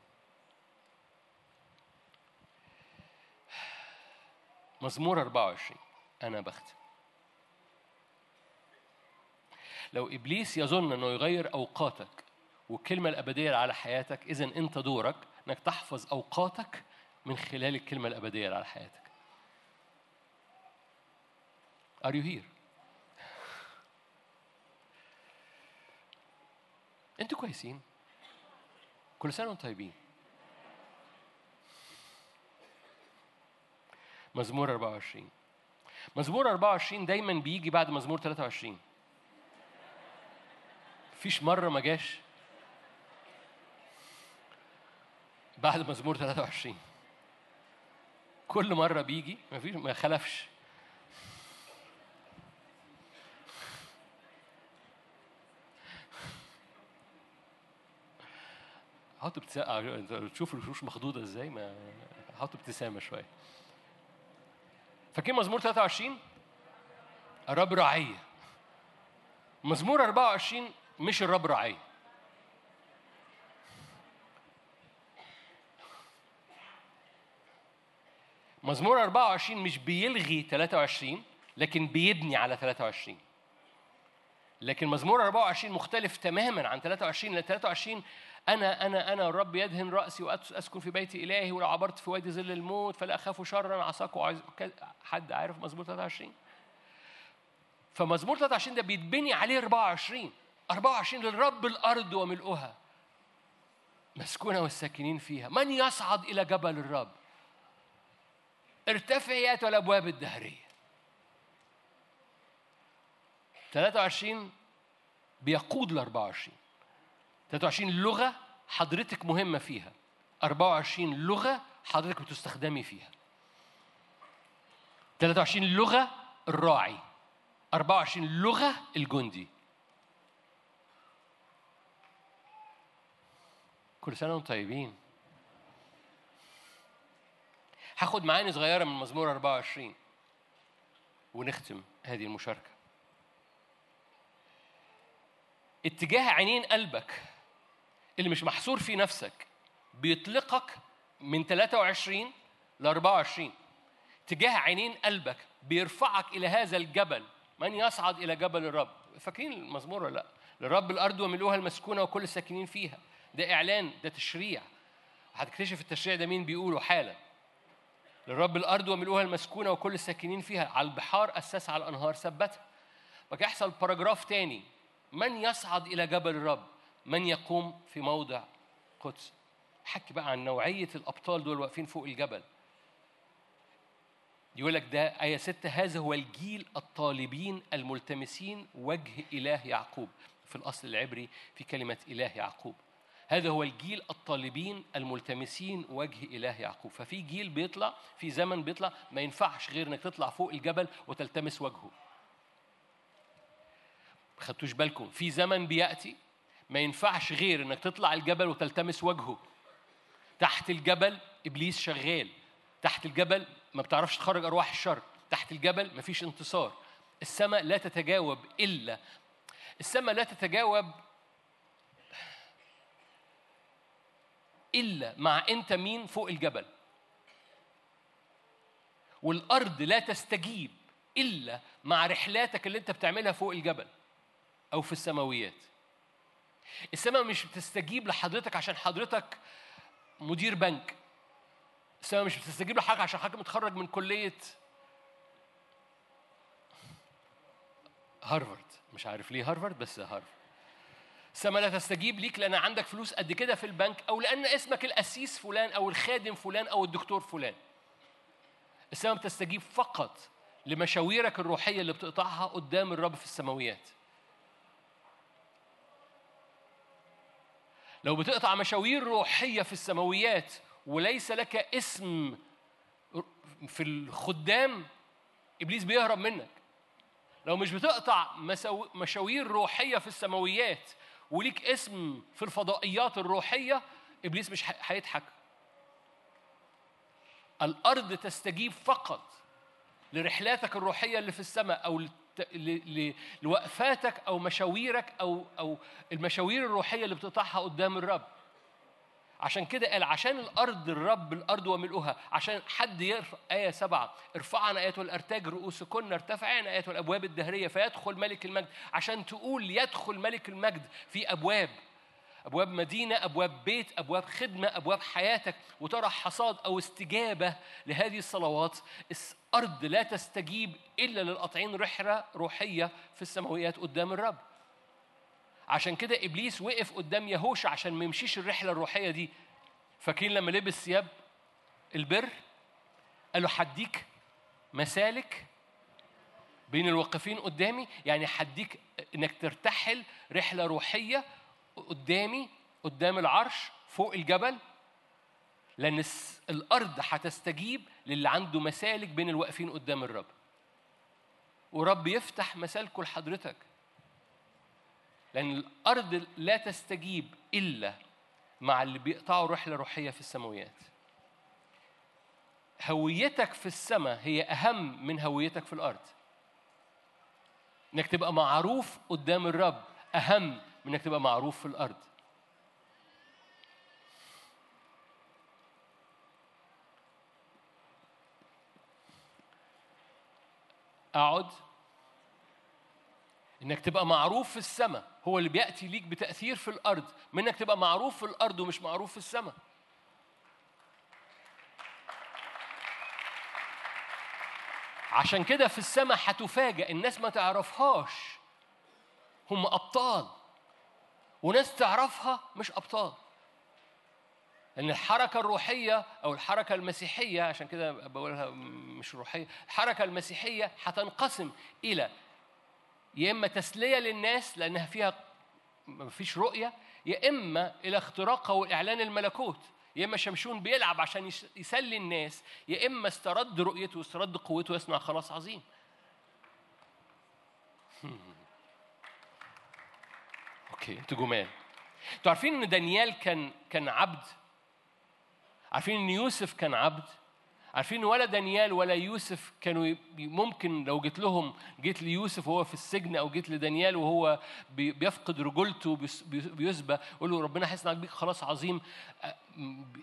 مزمور 24 أنا بختم. لو إبليس يظن إنه يغير أوقاتك والكلمة الأبدية على حياتك اذا أنت دورك إنك تحفظ أوقاتك من خلال الكلمة الأبدية اللي على حياتك. Are you here؟ أنتوا كويسين. كل سنة وأنتم طيبين. مزمور 24 مزمور 24 دايما بيجي بعد مزمور 23 مفيش مرة ما جاش بعد مزمور 23 كل مرة بيجي مفيش ما خلفش. حط ابتسامة انت تشوف الوشوش مخضوضة إزاي ما حط ابتسامة شوية. فاكرين مزمور 23 الرب رعية. مزمور 24 مش الرب رعية. مزمور 24 مش بيلغي 23 لكن بيبني على 23 لكن مزمور 24 مختلف تماما عن 23 لأن 23 أنا أنا أنا الرب يدهن رأسي واسكن في بيت إلهي ولو عبرت في وادي ظل الموت فلا أخاف شرا عصاك وعز... حد عارف مزمور 23 فمزمور 23 ده بيتبني عليه 24 24 للرب الأرض وملؤها. مسكونة والساكنين فيها. من يصعد إلى جبل الرب؟ ارتفعت الابواب الدهرية. 23 بيقود ل 24 23 لغة حضرتك مهمة فيها. 24 لغة حضرتك بتستخدمي فيها. 23 لغة الراعي. 24 لغة الجندي. كل سنة وأنتم طيبين. هاخد معاني صغيرة من مزمور 24 ونختم هذه المشاركة. اتجاه عينين قلبك اللي مش محصور في نفسك بيطلقك من 23 ل 24 اتجاه عينين قلبك بيرفعك إلى هذا الجبل. من يصعد إلى جبل الرب؟ فاكرين المزمور ولا لأ؟ للرب الأرض وملؤها المسكونة وكل الساكنين فيها. ده إعلان ده تشريع. هتكتشف التشريع ده مين بيقوله حالا. للرب الأرض وملؤها المسكونة وكل الساكنين فيها على البحار اسس على الانهار ثبتها. بقى يحصل باراجراف تاني. من يصعد إلى جبل الرب؟ من يقوم في موضع قدس؟ حكي بقى عن نوعية الأبطال دول واقفين فوق الجبل. يقول لك ده آية ستة هذا هو الجيل الطالبين الملتمسين وجه إله يعقوب. في الأصل العبري في كلمة إله يعقوب. هذا هو الجيل الطالبين الملتمسين وجه إله يعقوب. ففي جيل بيطلع في زمن بيطلع ما ينفعش غير إنك تطلع فوق الجبل وتلتمس وجهه. ما خدتوش بالكم في زمن بيأتي ما ينفعش غير إنك تطلع الجبل وتلتمس وجهه. تحت الجبل إبليس شغال تحت الجبل ما بتعرفش تخرج أرواح الشر تحت الجبل مفيش انتصار. السماء لا تتجاوب إلا السماء لا تتجاوب إلا مع أنت مين فوق الجبل. والأرض لا تستجيب إلا مع رحلاتك اللي أنت بتعملها فوق الجبل أو في السماويات. السماء مش بتستجيب لحضرتك عشان حضرتك مدير بنك. السماء مش بتستجيب لحضرتك عشان حضرتك متخرج من كلية هارفارد. مش عارف ليه هارفارد بس هارفارد. السماء لا تستجيب ليك لأن عندك فلوس قد كده في البنك أو لأن اسمك القسيس فلان أو الخادم فلان أو الدكتور فلان. السماء بتستجيب فقط لمشاويرك الروحية اللي بتقطعها قدام الرب في السماويات. لو بتقطع مشاوير روحية في السماويات وليس لك اسم في الخدام إبليس بيهرب منك. لو مش بتقطع مشاوير روحية في السماويات وليك اسم في الفضائيات الروحية إبليس مش هيضحك. الأرض تستجيب فقط لرحلاتك الروحية اللي في السماء ل- لوقفاتك أو مشاويرك أو أو المشاوير الروحية اللي بتقطعها قدام الرب. عشان كده قال عشان الأرض الرب الأرض وملؤها عشان حد يرفع آية سبعة ارفعنا ايات الأرتاج رؤوسكن ارتفعنا ايات الأبواب الدهرية فيدخل ملك المجد. عشان تقول يدخل ملك المجد في أبواب أبواب مدينة أبواب بيت أبواب خدمة أبواب حياتك وترى حصاد أو استجابة لهذه الصلوات الأرض لا تستجيب إلا للقاطعين رحلة روحية في السماويات قدام الرب. عشان كده إبليس وقف قدام يهوشع عشان ما يمشيش الرحلة الروحية دي. فاكرين لما لبس ثياب البر؟ قال له حديك مسالك بين الواقفين قدامي يعني حديك إنك ترتحل رحلة روحية قدامي قدام العرش فوق الجبل لأن الأرض هتستجيب للي عنده مسالك بين الواقفين قدام الرب. ورب يفتح مسالكه لحضرتك. لأن الأرض لا تستجيب إلا مع اللي بيقطعوا رحلة روحية في السماويات. هويتك في السماء هي أهم من هويتك في الأرض. إنك تبقى معروف قدام الرب أهم من إنك تبقى معروف في الأرض. أقعد إنك تبقى معروف في السماء. هو اللي بيأتي ليك بتأثير في الأرض. من انك تبقى معروف في الأرض ومش معروف في السماء. عشان كده في السماء هتفاجئ الناس ما تعرفهاش. هم أبطال. وناس تعرفها مش أبطال. لأن الحركة الروحية أو الحركة المسيحية عشان كده بقولها مش روحية، الحركة المسيحية هتنقسم إلى يا إما تسلية للناس لأنها فيها مفيش رؤية يا إما إلى اختراقها واعلان الملكوت. يا إما شمشون بيلعب عشان يس- يسلي الناس يا إما استرد رؤيته واسترد قوته يصنع خلاص عظيم. okay أنتوا جمال. أنتوا عارفين إن دانيال كان كان عبد؟ عارفين إن يوسف كان عبد؟ عارفين ولا دانيال ولا يوسف كانوا ممكن لو جيت لهم جيت ليوسف وهو في السجن أو جيت لدانيال وهو بي- بيفقد رجولته بيس- بي- بيسبى يقول له ربنا هيصنع بيك خلاص عظيم.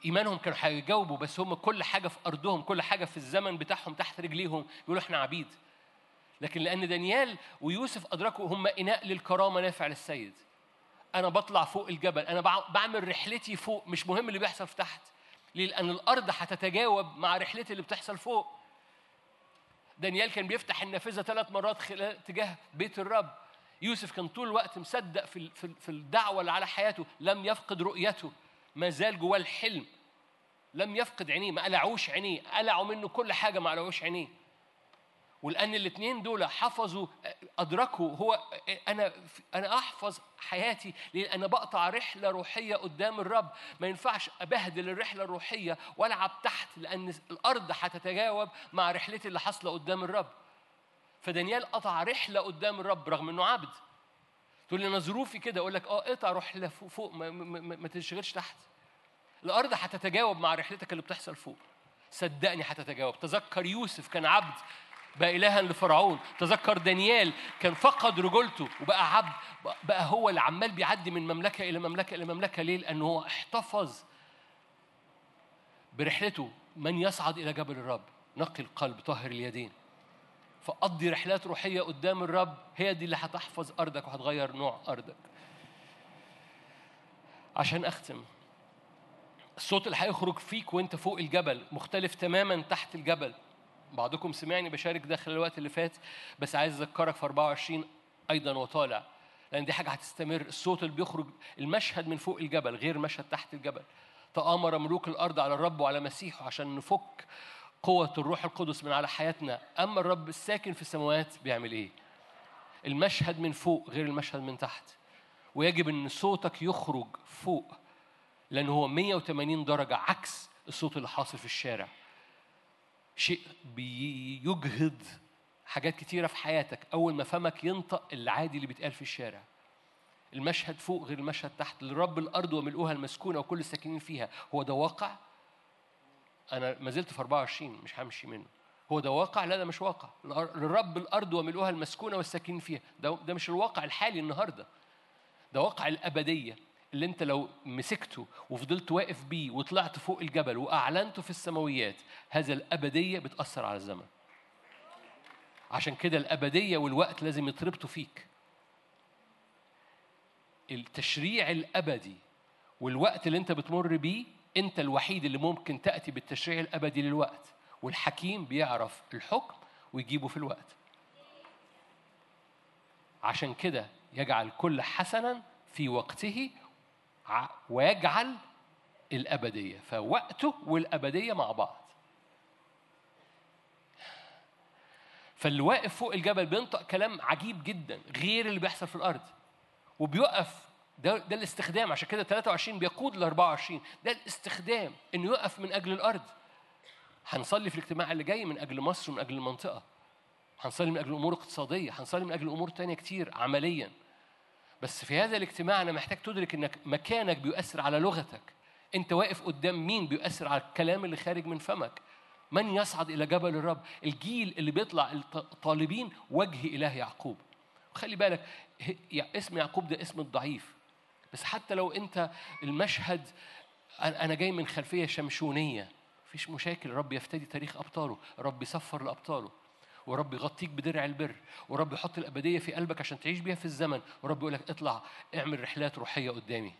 إيمانهم كانوا هيجاوبوا بس هم كل حاجة في أرضهم كل حاجة في الزمن بتاعهم تحت رجليهم يقولوا إحنا عبيد. لكن لأن دانيال ويوسف أدركوا هم إناء للكرامة نافع للسيد. أنا بطلع فوق الجبل أنا بع- بعمل رحلتي فوق مش مهم اللي بيحصل في تحت. ليه؟ لأن الأرض هتتجاوب مع رحلتي اللي بتحصل فوق. دانيال كان بيفتح النافذة ثلاث مرات خلال تجاه بيت الرب. يوسف كان طول الوقت مصدق في في ال- في الدعوة اللي على حياته. لم يفقد رؤيته. ما زال جواه الحلم. لم يفقد عينيه. ما قلعوش عينيه. قلعوا منه كل حاجة ما قلعوش عينيه. ولأن الاثنين دول حفظوا أدركوا هو أنا أنا أحفظ حياتي لأن أنا بقطع رحلة روحية قدام الرب. ما ينفعش أبهدل الرحلة الروحية وألعب تحت لأن الأرض هتتجاوب مع رحلتي اللي حاصلة قدام الرب. فدانيال قطع رحلة قدام الرب رغم إنه عبد. تقول لي أنا ظروفي كده أقول لك أه اقطع رحلة فوق, فوق ما, ما, ما, ما تشغلش تحت. الأرض هتتجاوب مع رحلتك اللي بتحصل فوق. صدقني هتتجاوب. تذكر يوسف كان عبد. بقى إلها لفرعون. تذكر دانيال كان فقد رجولته وبقى عبد بقى هو اللي عمال بيعدي من مملكة إلى مملكة إلى مملكة. ليه؟ لأنه هو احتفظ برحلته. من يصعد إلى جبل الرب؟ نقي القلب طاهر اليدين. فقضي رحلات روحية قدام الرب. هي دي اللي هتحفظ أرضك وهتغير نوع أرضك. عشان أختم. الصوت اللي هيخرج فيك وأنت فوق الجبل مختلف تماما تحت الجبل. بعضكم سمعني بشارك ده خلال الوقت اللي فات بس عايز أذكرك في 24 أيضا وطالع لأن دي حاجة هتستمر. الصوت اللي بيخرج المشهد من فوق الجبل غير مشهد تحت الجبل. تآمر ملوك الأرض على الرب وعلى مسيحه عشان نفك قوة الروح القدس من على حياتنا. أما الرب الساكن في السماوات بيعمل إيه؟ المشهد من فوق غير المشهد من تحت. ويجب أن صوتك يخرج فوق لأنه هو 180 درجة عكس الصوت اللي حاصل في الشارع. شيء بيجهض حاجات كتيرة في حياتك. أول ما فمك ينطق العادي اللي بيتقال في الشارع. المشهد فوق غير المشهد تحت. لرب الأرض وملؤها المسكونة وكل الساكنين فيها. هو ده واقع؟ أنا ما زلت في 24 مش همشي منه. هو ده واقع؟ لا ده مش واقع. لرب الأرض وملؤها المسكونة والساكنين فيها. ده, ده مش الواقع الحالي النهاردة. ده واقع الأبدية. اللي انت لو مسكته وفضلت واقف بيه وطلعت فوق الجبل وأعلنته في السماويات هذا الأبدية بتأثر على الزمن. عشان كده الأبدية والوقت لازم يتربطوا فيك. التشريع الأبدي والوقت اللي انت بتمر بيه انت الوحيد اللي ممكن تأتي بالتشريع الأبدي للوقت. والحكيم بيعرف الحكم ويجيبه في الوقت. عشان كده يجعل كل حسنا في وقته ويجعل الأبدية فوقته والأبدية مع بعض. فاللي واقف فوق الجبل بينطق كلام عجيب جدا غير اللي بيحصل في الأرض. وبيقف ده, ده الاستخدام عشان كده 23 بيقود ل 24 ده الاستخدام إنه يقف من أجل الأرض. هنصلي في الاجتماع اللي جاي من أجل مصر ومن أجل المنطقة. هنصلي من أجل أمور اقتصادية هنصلي من أجل أمور تانية كتير عمليا. بس في هذا الاجتماع أنا محتاج تدرك إنك مكانك بيؤثر على لغتك. أنت واقف قدام مين بيؤثر على الكلام اللي خارج من فمك؟ من يصعد إلى جبل الرب؟ الجيل اللي بيطلع طالبين وجه إله يعقوب. خلي بالك اسم يعقوب ده اسم الضعيف. بس حتى لو أنت المشهد أنا جاي من خلفية شمشونية. مفيش مشاكل الرب يفتدي تاريخ أبطاله. الرب يسفر لأبطاله. ورب يغطيك بدرع البر ورب يحط الأبدية في قلبك عشان تعيش بيها في الزمن ورب يقول لك اطلع اعمل رحلات روحية قدامي.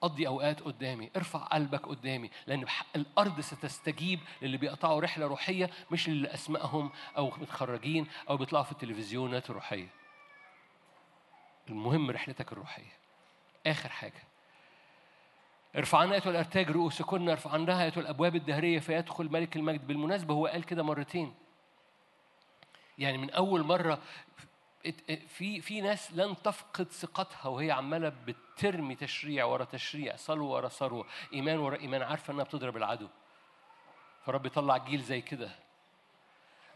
قضي أوقات قدامي ارفع قلبك قدامي لأن الأرض ستستجيب للي بيقطعوا رحلة روحية مش للي أسمائهم أو متخرجين أو بيطلعوا في التلفزيونات الروحية. المهم رحلتك الروحية. آخر حاجة. ارفعنا ايتها الأرتاج رؤوسكن ارفعناها ايتها الأبواب الدهرية فيدخل ملك المجد بالمناسبة. هو قال كده مرتين. يعني من أول مرة ات- في في ناس لن تفقد ثقتها وهي عمالة بترمي تشريع ورا تشريع صلوة ورا صلوة إيمان ورا إيمان عارفة إنها بتضرب العدو. فرب يطلع جيل زي كده.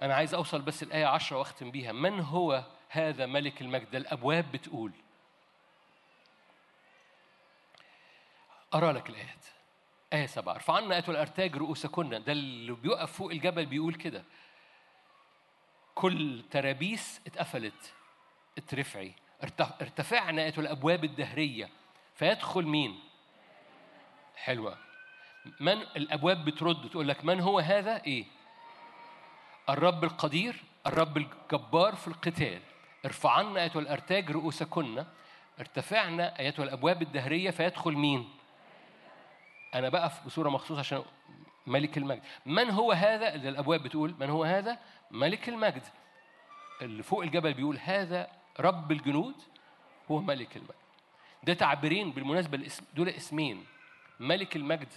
أنا عايز أوصل بس الايه 10 وأختم بيها. من هو هذا ملك المجد؟ الأبواب بتقول. أرى لك الآيات. آية سبعة. ارفعنا آية الأرتاج رؤوسكن. ده اللي بيقف فوق الجبل بيقول كده. كل ترابيس اتقفلت اترفعي ارتف- ارتفعنا آية الأبواب الدهرية فيدخل مين؟ حلوة من الأبواب بترد تقول لك من هو هذا؟ إيه؟ الرب القدير الرب الجبار في القتال ارفعنا أيتها الأرتاج رؤوسكن ارتفعنا أيتها الأبواب الدهرية فيدخل مين؟ أنا بقف بصورة مخصوصة عشان ملك المجد. من هو هذا؟ اللي الأبواب بتقول من هو هذا؟ ملك المجد. اللي فوق الجبل بيقول هذا رب الجنود هو ملك المجد. ده تعبيرين بالمناسبة الاسم دول اسمين. ملك المجد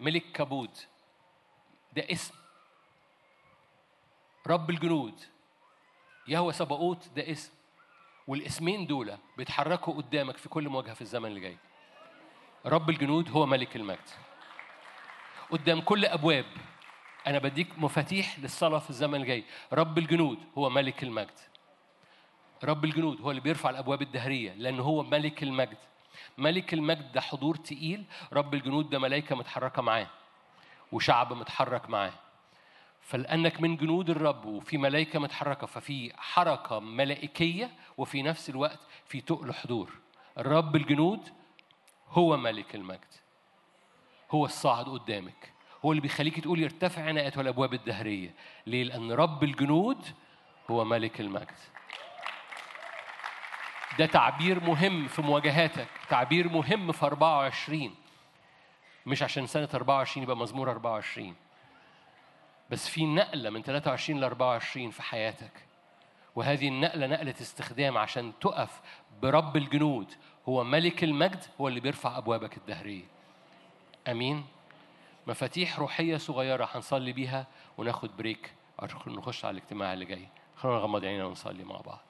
ملك كبود ده اسم. رب الجنود. يهوى سباقوت ده اسم. والاسمين دول بيتحركوا قدامك في كل مواجهة في الزمن اللي جاي. رب الجنود هو ملك المجد. قدام كل أبواب. أنا بديك مفاتيح للصلاة في الزمن الجاي. رب الجنود هو ملك المجد. رب الجنود هو اللي بيرفع الأبواب الدهرية لأن هو ملك المجد. ملك المجد ده حضور تقيل. رب الجنود ده ملائكة متحركة معاه وشعب متحرك معاه. فلأنك من جنود الرب وفي ملائكة متحركة ففي حركة ملائكية وفي نفس الوقت في تقل حضور. الرب الجنود هو ملك المجد. هو الصاعد قدامك. هو اللي بيخليك تقول يرتفع عنايات والأبواب الدهرية. ليه؟ لأن رب الجنود هو ملك المجد. ده تعبير مهم في مواجهاتك. تعبير مهم في 24 مش عشان سنة 24 يبقى مزمور 24 بس في نقلة من 23 ل 24 في حياتك. وهذه النقلة نقلة استخدام عشان تقف برب الجنود. هو ملك المجد هو اللي بيرفع أبوابك الدهرية. أمين. مفاتيح روحية صغيرة هنصلي بيها وناخد بريك. نخش على الاجتماع اللي جاي. خلونا نغمض عينينا ونصلي مع بعض.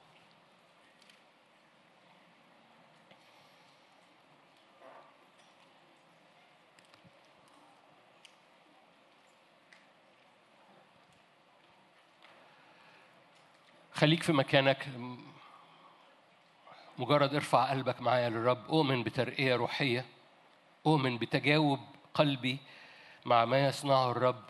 خليك في مكانك. مجرد ارفع قلبك معايا للرب. أؤمن بترقية روحية. اؤمن بتجاوب قلبي مع ما يصنعه الرب.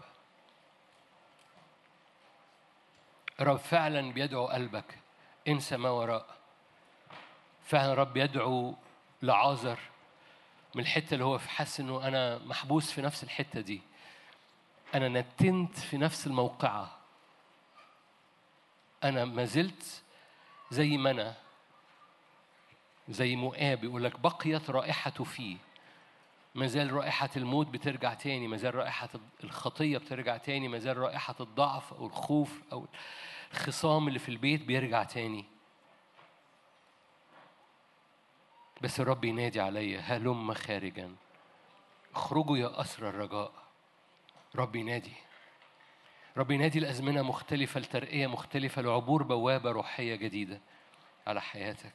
الرب فعلا بيدعو قلبك. انسى ما وراء. فعلا الرب يدعو لعازر من الحتة اللي هو حاسس إنه أنا محبوس في نفس الحتة دي. أنا نتنت في نفس الموقعة. أنا ما زلت زي ما أنا زي مؤاب يقول لك بقيت رائحته فيه. ما زال رائحة الموت بترجع تاني ما زال رائحة الخطية بترجع تاني ما زال رائحة الضعف أو الخوف أو الخصام اللي في البيت بيرجع تاني. بس الرب ينادي عليا هلم خارجا. اخرجوا يا أسرى الرجاء. رب ينادي. رب ينادي الأزمنة مختلفة لترقية مختلفة لعبور بوابة روحية جديدة على حياتك.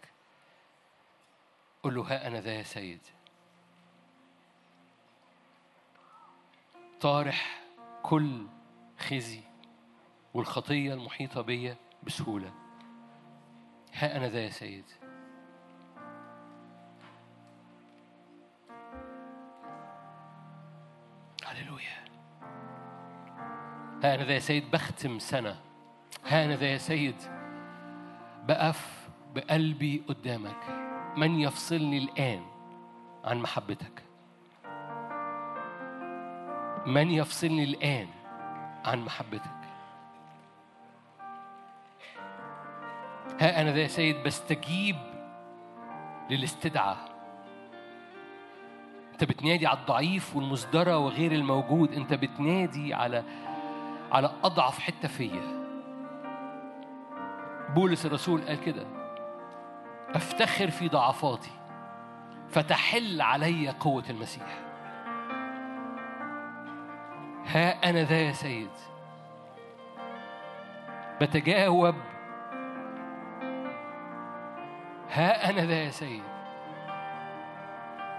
قل له ها أنا ذا يا سيد. طارح كل خزي والخطية المحيطة بيا بسهولة. ها أنا ذا يا سيد. هللويا. ها أنا ذا يا سيد بختم سنة. ها أنا ذا يا سيد بقف بقلبي قدامك. من يفصلني الآن عن محبتك؟ من يفصلني الآن عن محبتك؟ ها أنا ذا يا سيد بستجيب للاستدعاء. أنت بتنادي على الضعيف والمزدرى وغير الموجود. أنت بتنادي على على أضعف حتة فيا. بولس الرسول قال كده. أفتخر في ضعفاتي فتحل علي قوة المسيح. ها أنا ذا يا سيد. بتجاوب. ها أنا ذا يا سيد.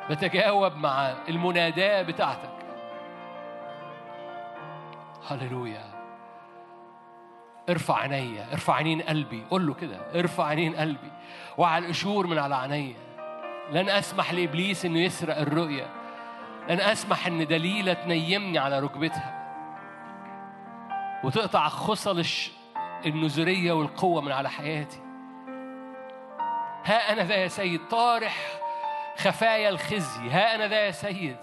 بتجاوب مع المناداة بتاعتك. هللويا. ارفع عينيا ارفع عينين قلبي. قول له كده. ارفع عينين قلبي. وعلى القشور من على عينيا. لن أسمح لإبليس إنه يسرق الرؤيه لن أسمح أن دليلة تنيمني على ركبتها. وتقطع خصل النزوريه والقوة من على حياتي. ها أنا ذا يا سيد طارح خفايا الخزي. ها أنا ذا يا سيد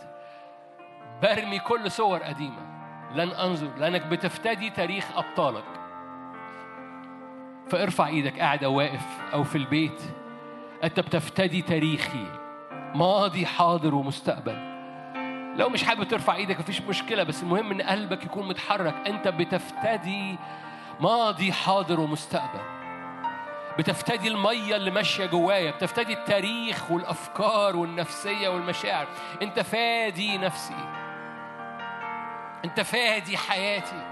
برمي كل صور قديمة. لن أنظر لأنك بتفتدي تاريخ أبطالك. فارفع إيدك قاعد أو واقف أو في البيت. أنت بتفتدي تاريخي. ماضي حاضر ومستقبل. لو مش حابب ترفع إيدك مفيش مشكلة بس المهم إن قلبك يكون متحرك. أنت بتفتدي ماضي حاضر ومستقبل. بتفتدي المية اللي ماشية جوايا بتفتدي التاريخ والأفكار والنفسية والمشاعر. أنت فادي نفسي. أنت فادي حياتي.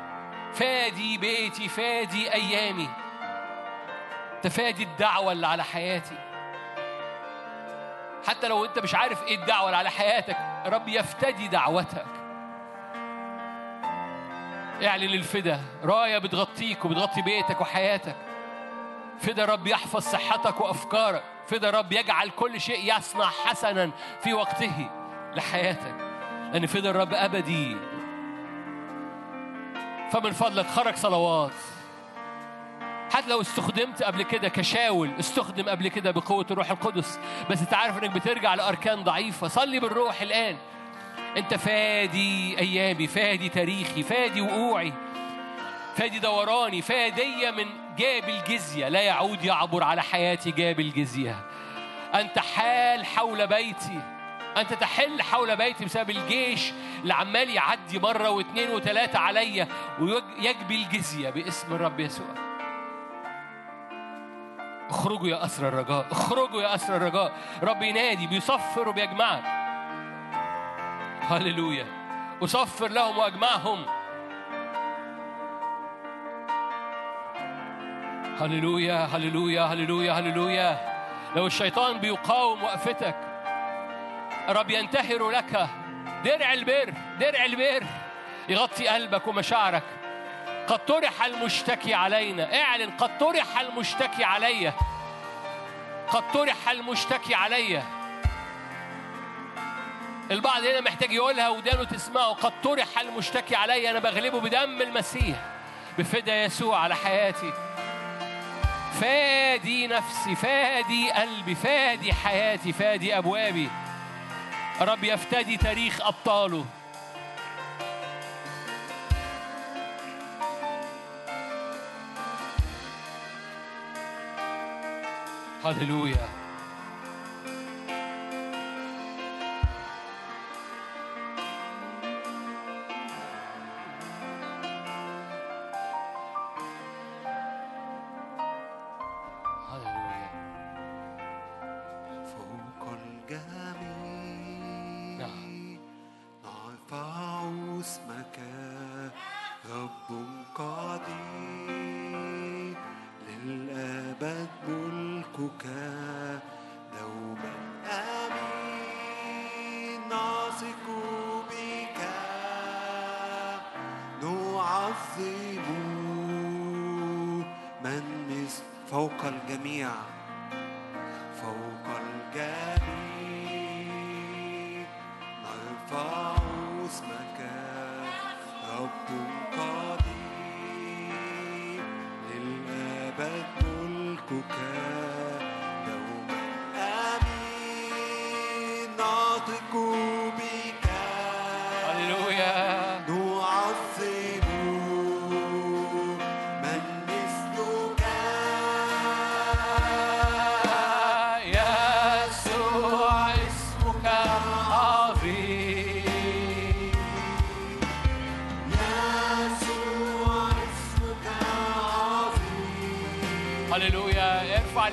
فادي بيتي. فادي أيامي. أنت فادي الدعوة اللي على حياتي. حتى لو انت مش عارف إيه الدعوة اللي على حياتك رب يفتدي دعوتك. اعلن الفدا. راية بتغطيك وبتغطي بيتك وحياتك. فدا رب يحفظ صحتك وأفكارك. فدا رب يجعل كل شيء يصنع حسنا في وقته لحياتك. لأن فدا الرب أبدي. فمن فضلك خرج صلوات. حتى لو استخدمت قبل كده كشاول استخدم قبل كده بقوة الروح القدس. بس انت عارف انك بترجع لأركان ضعيفة. صلي بالروح الآن. انت فادي أيامي فادي تاريخي فادي وقوعي فادي دوراني فادية من جاب الجزية. لا يعود يعبر على حياتي جاب الجزية. أنت حال حول بيتي. أنت تحل حول بيتي بسبب الجيش اللي عمال يعدي مرة واثنين وثلاثة عليا ويجبي الجزية باسم الرب يسوع. اخرجوا يا أسر الرجاء اخرجوا يا أسر الرجاء. رب ينادي بيصفر وبيجمعك هللويا. أصفر لهم وأجمعهم. هللويا هللويا هللويا هللويا. لو الشيطان بيقاوم وقفتك رب ينتهر لك. درع البر درع البر. يغطي قلبك ومشاعرك. قد طرح المشتكي علينا. اعلن قد طرح المشتكي عليا قد طرح المشتكي عليا البعض هنا محتاج يقولها ودانه تسمعه. قد طرح المشتكي عليا أنا بغلبه بدم المسيح بفدا يسوع على حياتي. فادي نفسي فادي قلبي فادي حياتي فادي أبوابي. رب يفتدي تاريخ أبطاله. هللويا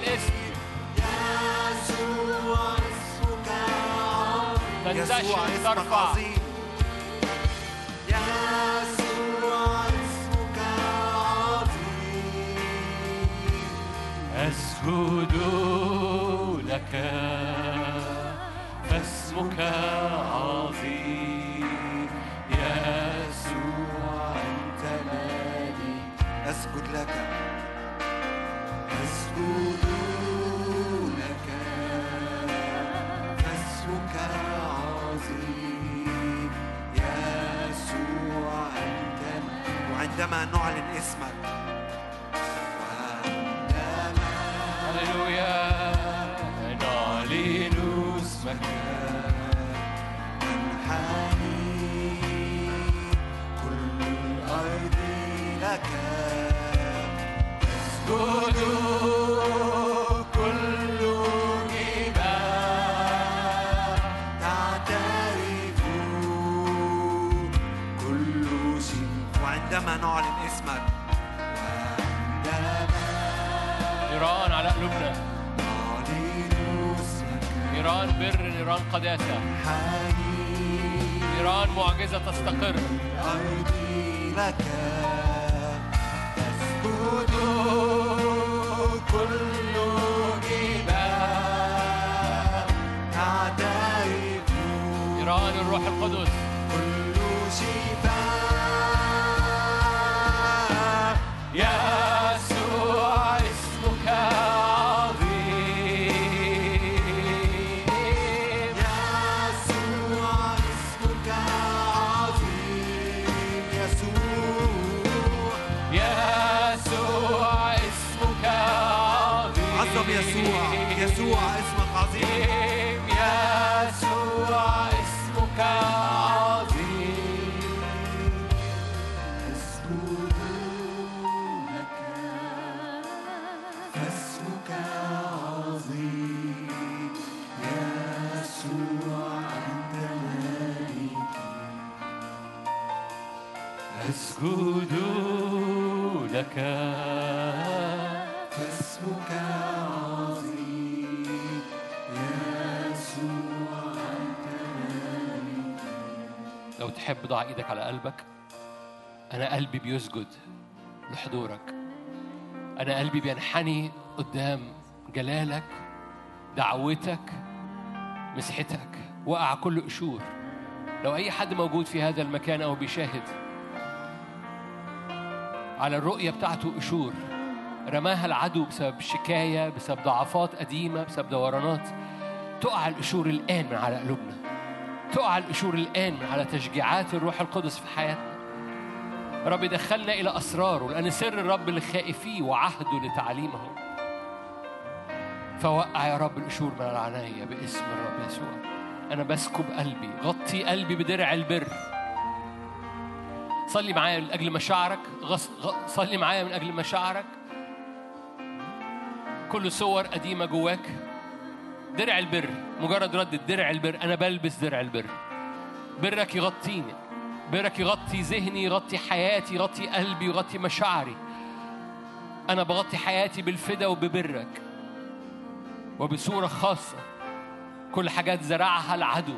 ارفع نيران الروح القدس كل شفاء تحب ضع إيدك على قلبك. أنا قلبي بيسجد لحضورك. أنا قلبي بينحني قدام جلالك دعوتك مسحتك. وقع كل قشور. لو أي حد موجود في هذا المكان أو بيشاهد على الرؤية بتاعته قشور رماها العدو بسبب شكاية بسبب ضعفات قديمة بسبب دورانات تقع القشور الآن من على قلوبنا. تقع القشور الآن على تشجيعات الروح القدس في حياتنا. رب يدخلنا إلى أسراره لأن سر الرب لخائفيه وعهده لتعليمه. فوقع يا رب القشور من العناية باسم الرب يسوع. أنا بسكب قلبي غطي قلبي بدرع البر. صلي معايا من أجل مشاعرك غص... غ... صلي معايا من أجل مشاعرك. كل صور قديمة جواك. درع البر مجرد ردة درع البر أنا بلبس درع البر. برك يغطيني برك يغطي ذهني يغطي حياتي يغطي قلبي يغطي مشاعري. أنا بغطي حياتي بالفدا وببرك. وبصورة خاصة كل حاجات زرعها العدو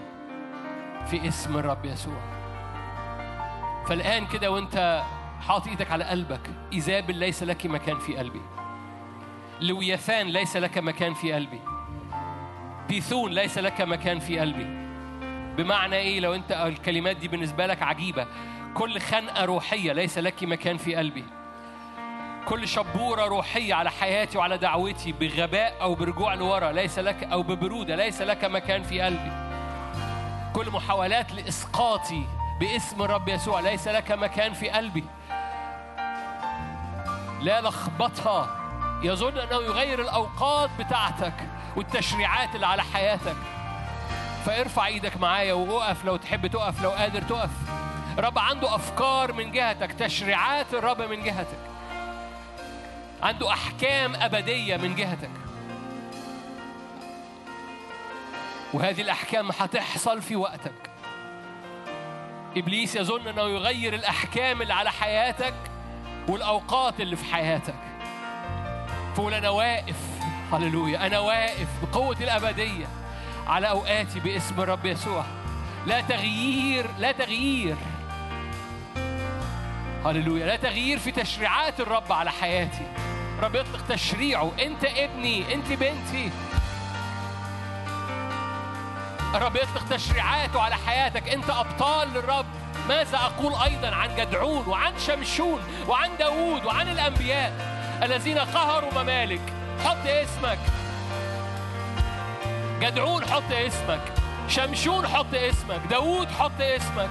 في اسم الرب يسوع. فالآن كده وأنت حاطط إيدك على قلبك إيزابل ليس لك مكان في قلبي. لويثان ليس لك مكان في قلبي. بيثون ليس لك مكان في قلبي. بمعنى إيه؟ لو أنت الكلمات دي بالنسبة لك عجيبة. كل خنقة روحية ليس لك مكان في قلبي. كل شبورة روحية على حياتي وعلى دعوتي بغباء أو برجوع لورا ليس لك أو ببرودة ليس لك مكان في قلبي. كل محاولات لإسقاطي باسم الرب يسوع ليس لك مكان في قلبي. لا لخبطها. يظن أنه يغير الأوقات بتاعتك. والتشريعات اللي على حياتك. فارفع إيدك معايا وقف لو تحب تقف لو قادر تقف. رب عنده أفكار من جهتك تشريعات الرب من جهتك. عنده أحكام أبدية من جهتك. وهذه الأحكام هتحصل في وقتك. إبليس يظن أنه يغير الأحكام اللي على حياتك والأوقات اللي في حياتك. فقول أنا واقف. هللويا. أنا واقف بقوة الأبدية على أوقاتي باسم الرب يسوع. لا تغيير لا تغيير. هللويا. لا تغيير في تشريعات الرب على حياتي. رب يطلق تشريعه. أنت ابني أنت بنتي. الرب يطلق تشريعاته على حياتك. أنت أبطال للرب. ماذا أقول أيضا عن جدعون وعن شمشون وعن داوود وعن الأنبياء الذين قهروا ممالك؟ حط اسمك. جدعون حط اسمك. شمشون حط اسمك. داوود حط اسمك.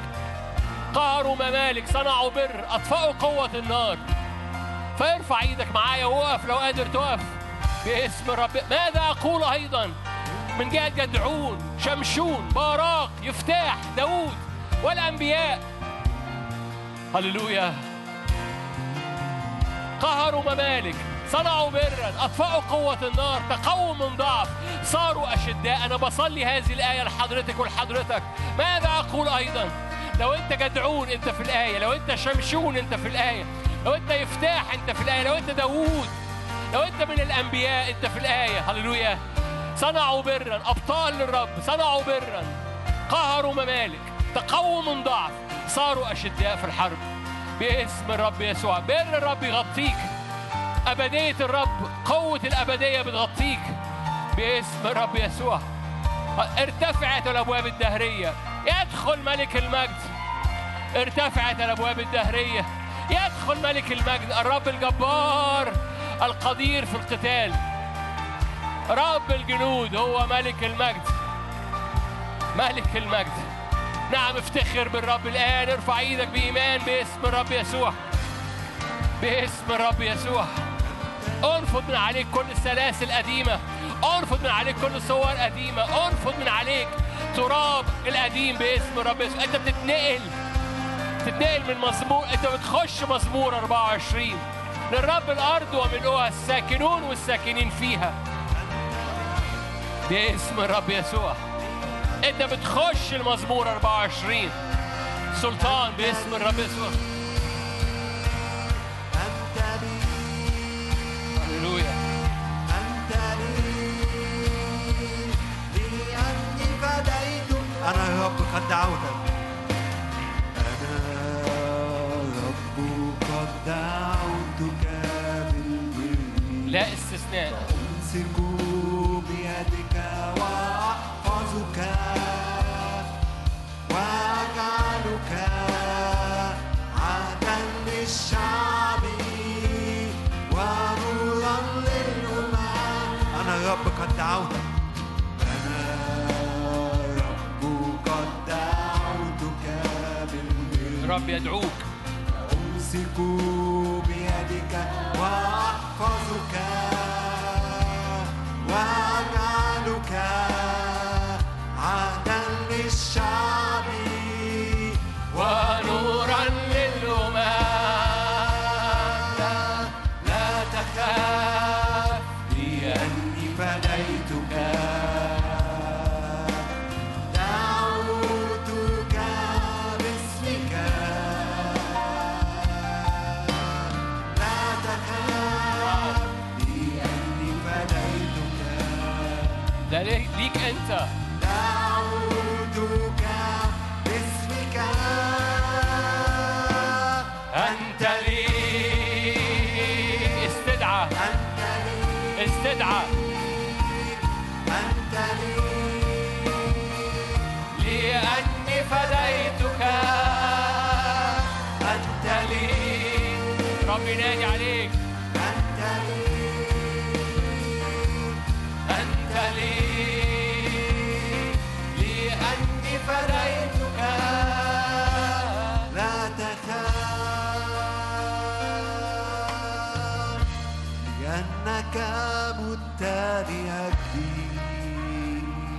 قهروا ممالك صنعوا بر. أطفأوا قوة النار. فارفع إيدك معايا وقف لو قادر تقف. باسم الرب. ماذا أقول أيضا؟ من جهة جدعون شمشون باراق يفتاح داوود والأنبياء. هللويا. قهروا ممالك. صنعوا برا أطفأوا قوة النار تقووا من ضعف صاروا أشداء. أنا بصلي هذه الآية لحضرتك ولحضرتك. ماذا أقول أيضا؟ لو أنت جدعون أنت في الآية. لو أنت شمشون أنت في الآية. لو أنت يفتاح أنت في الآية. لو أنت داوود لو أنت من الأنبياء أنت في الآية. هللويا. صنعوا برا. أبطال للرب. صنعوا برا. قهروا ممالك. تقووا من ضعف صاروا أشداء في الحرب. باسم الرب يسوع. بر الرب يغطيك. أبدية الرب قوة الأبدية بتغطيك باسم الرب يسوع. ارتفعت الأبواب الدهرية. يدخل ملك المجد. ارتفعت الأبواب الدهرية. يدخل ملك المجد الرب الجبار القدير في القتال. رب الجنود هو ملك المجد. ملك المجد. نعم افتخر بالرب الآن. ارفع إيدك بإيمان باسم الرب يسوع. باسم الرب يسوع. أرفض من عليك كل سلاسل قديمة أرفض من عليك كل صور قديمة. أرفض من عليك تراب القديم باسم رب يسوع أنت بتتنقل. تتنقل من مزمور أنت بتخش مزمور 24 للرب الأرض وملؤها الساكنون والساكنين فيها. باسم الرب يسوع. أنت بتخش المزمور 24 سلطان باسم الرب يسوع. أنا يا رب قد دعوتك أنا رب قد دعوتك بالبر لا استثناء. أمسك بيدك وأحفظك وأجعلك عهدا للشعب ونورا للأمم أنا رب قد دعوتك الرب يدعوك. أمسك بيدك وأحفظك وأجعلك عهدا للشعب.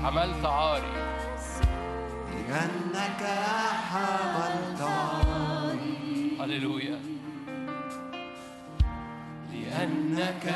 عملت عاري. لأنك حملت عاري. هللويا. لأنك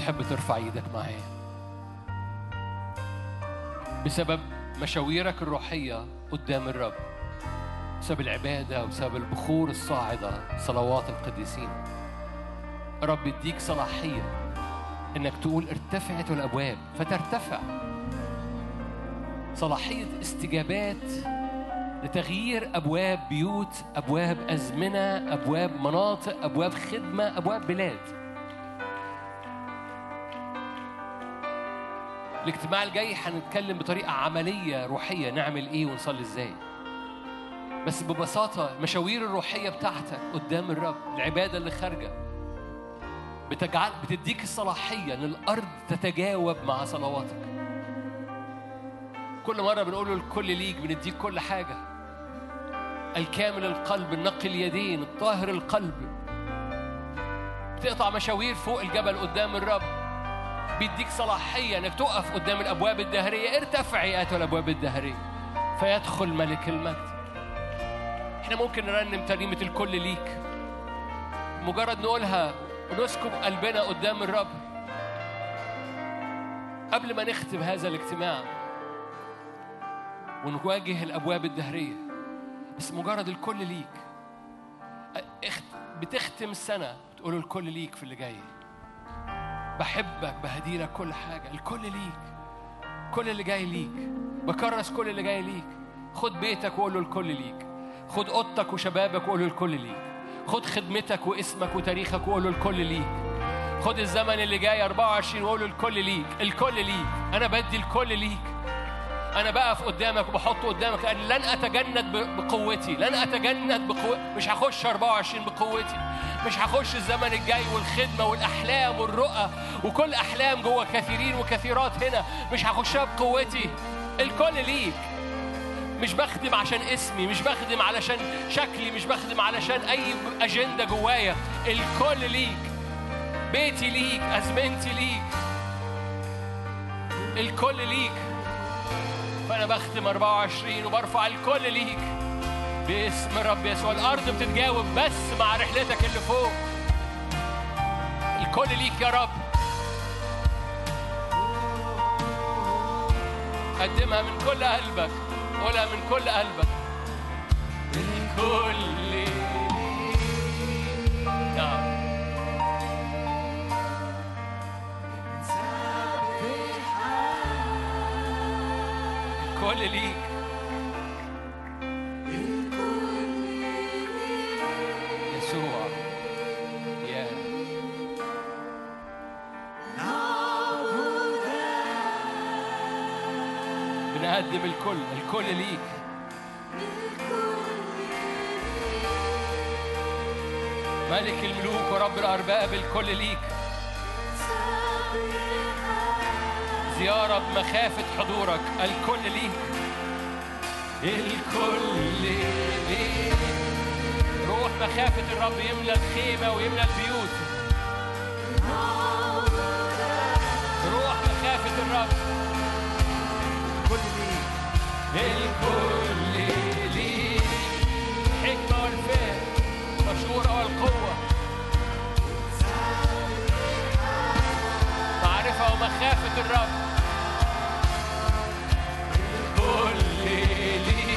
تحب ترفع إيدك معايا بسبب مشاويرك الروحية قدام الرب بسبب العبادة وبسبب البخور الصاعدة صلوات القديسين. رب يديك صلاحية إنك تقول ارتفعت الأبواب فترتفع. صلاحية استجابات لتغيير أبواب بيوت أبواب أزمنة أبواب مناطق أبواب خدمة أبواب بلاد. الاجتماع الجاي هنتكلم بطريقة عملية روحية نعمل إيه ونصلي إزاي. بس ببساطة المشاوير الروحية بتاعتك قدام الرب العبادة اللي خارجة. بتجعل بتديك الصلاحية إن الأرض تتجاوب مع صلواتك. كل مرة بنقول الكل ليك بنديك كل حاجة. الكامل القلب النقي اليدين الطاهر القلب. بتقطع مشاوير فوق الجبل قدام الرب. بيديك صلاحية إنك تقف قدام الأبواب الدهرية. ارتفع يا ايتها الأبواب الدهرية. فيدخل ملك المجد. إحنا ممكن نرنم ترنيمة الكل ليك. مجرد نقولها ونسكب قلبنا قدام الرب. قبل ما نختم هذا الاجتماع ونواجه الأبواب الدهرية بس مجرد الكل ليك. بتختم السنة بتقول الكل ليك في اللي جاي. بحبك بهديلك كل حاجة الكل ليك كل اللي جاي ليك بكرس كل اللي جاي ليك. خد بيتك وقول له الكل ليك. خد أوضتك وشبابك وقول له الكل ليك. خد خدمتك واسمك وتاريخك وقول له الكل ليك. خد الزمن اللي جاي 24 وقول له الكل ليك الكل ليك. أنا بدي الكل ليك. أنا بقف قدامك وبحطه قدامك لأن لن أتجند ب- بقوتي لن أتجند بقوتي مش هخش 24 بقوتي مش هخش الزمن الجاي والخدمة والأحلام والرؤى وكل أحلام جوه كثيرين وكثيرات هنا مش هخشها بقوتي. الكل ليك. مش بخدم عشان اسمي مش بخدم علشان شكلي مش بخدم علشان أي أجندة جوايا. الكل ليك. بيتي ليك أزمنتي ليك. الكل ليك. فانا بختم 24 وبرفع الكل ليك. باسم الرب يسوع. الأرض بتتجاوب بس مع رحلتك اللي فوق. الكل ليك يا رب. قدمها من كل قلبك. قولها من كل قلبك. الكل ليك. نعم الكل ليك. بنقدم الكل الكل ليك. ملك الملوك ورب الأرباب الكل ليك. زيارة بمخافة حضورك. الكل ليك الكل ليك روح مخافة الرب يملى الخيمة ويملى البيوت. روح مخافة الرب. كل ليك الكل ليك حكمة والفهم مشورة والقوة. معرفة ومخافة الرب. الكل ليك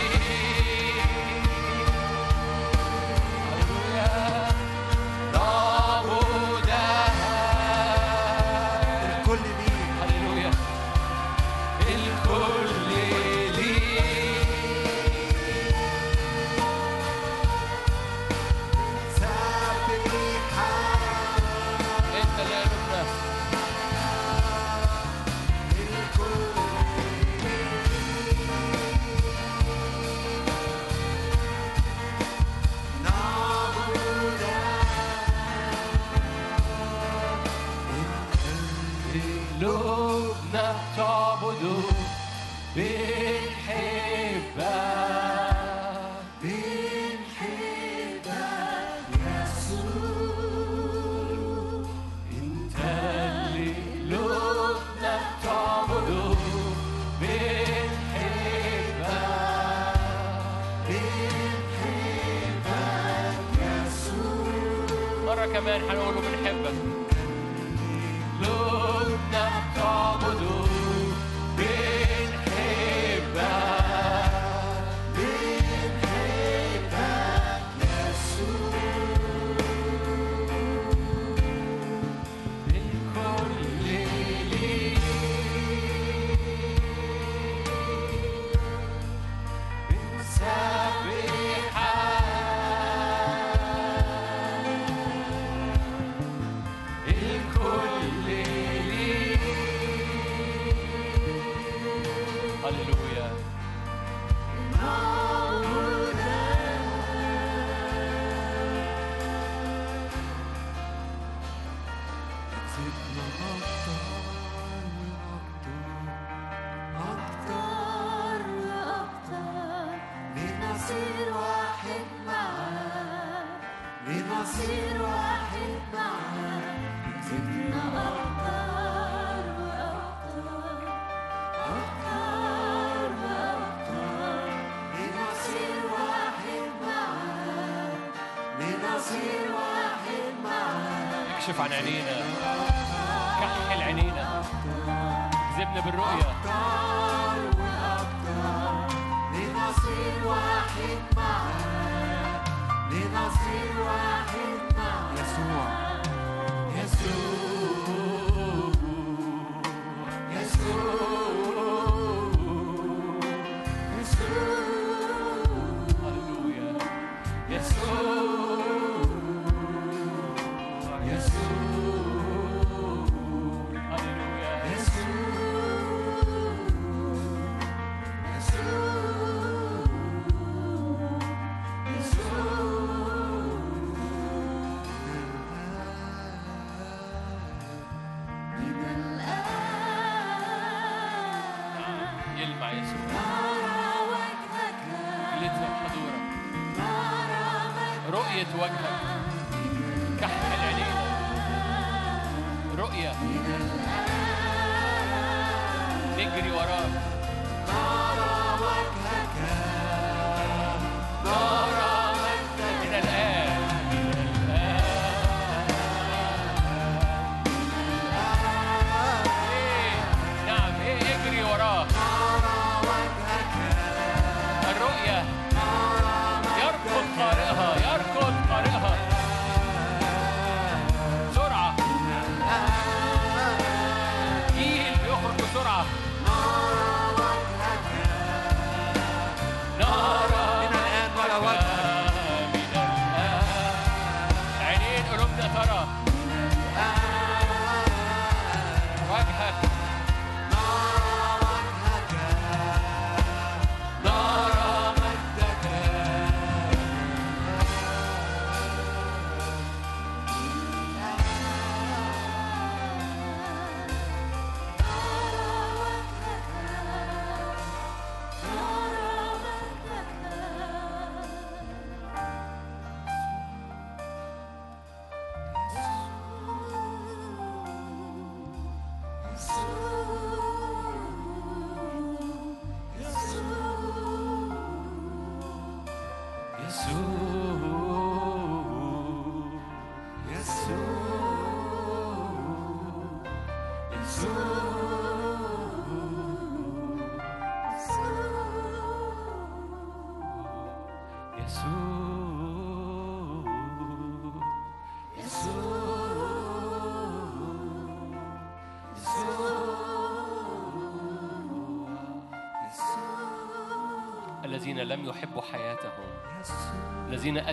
لتر حضورك رؤية وجهك. كحل عينينا رؤية. نجري وراك.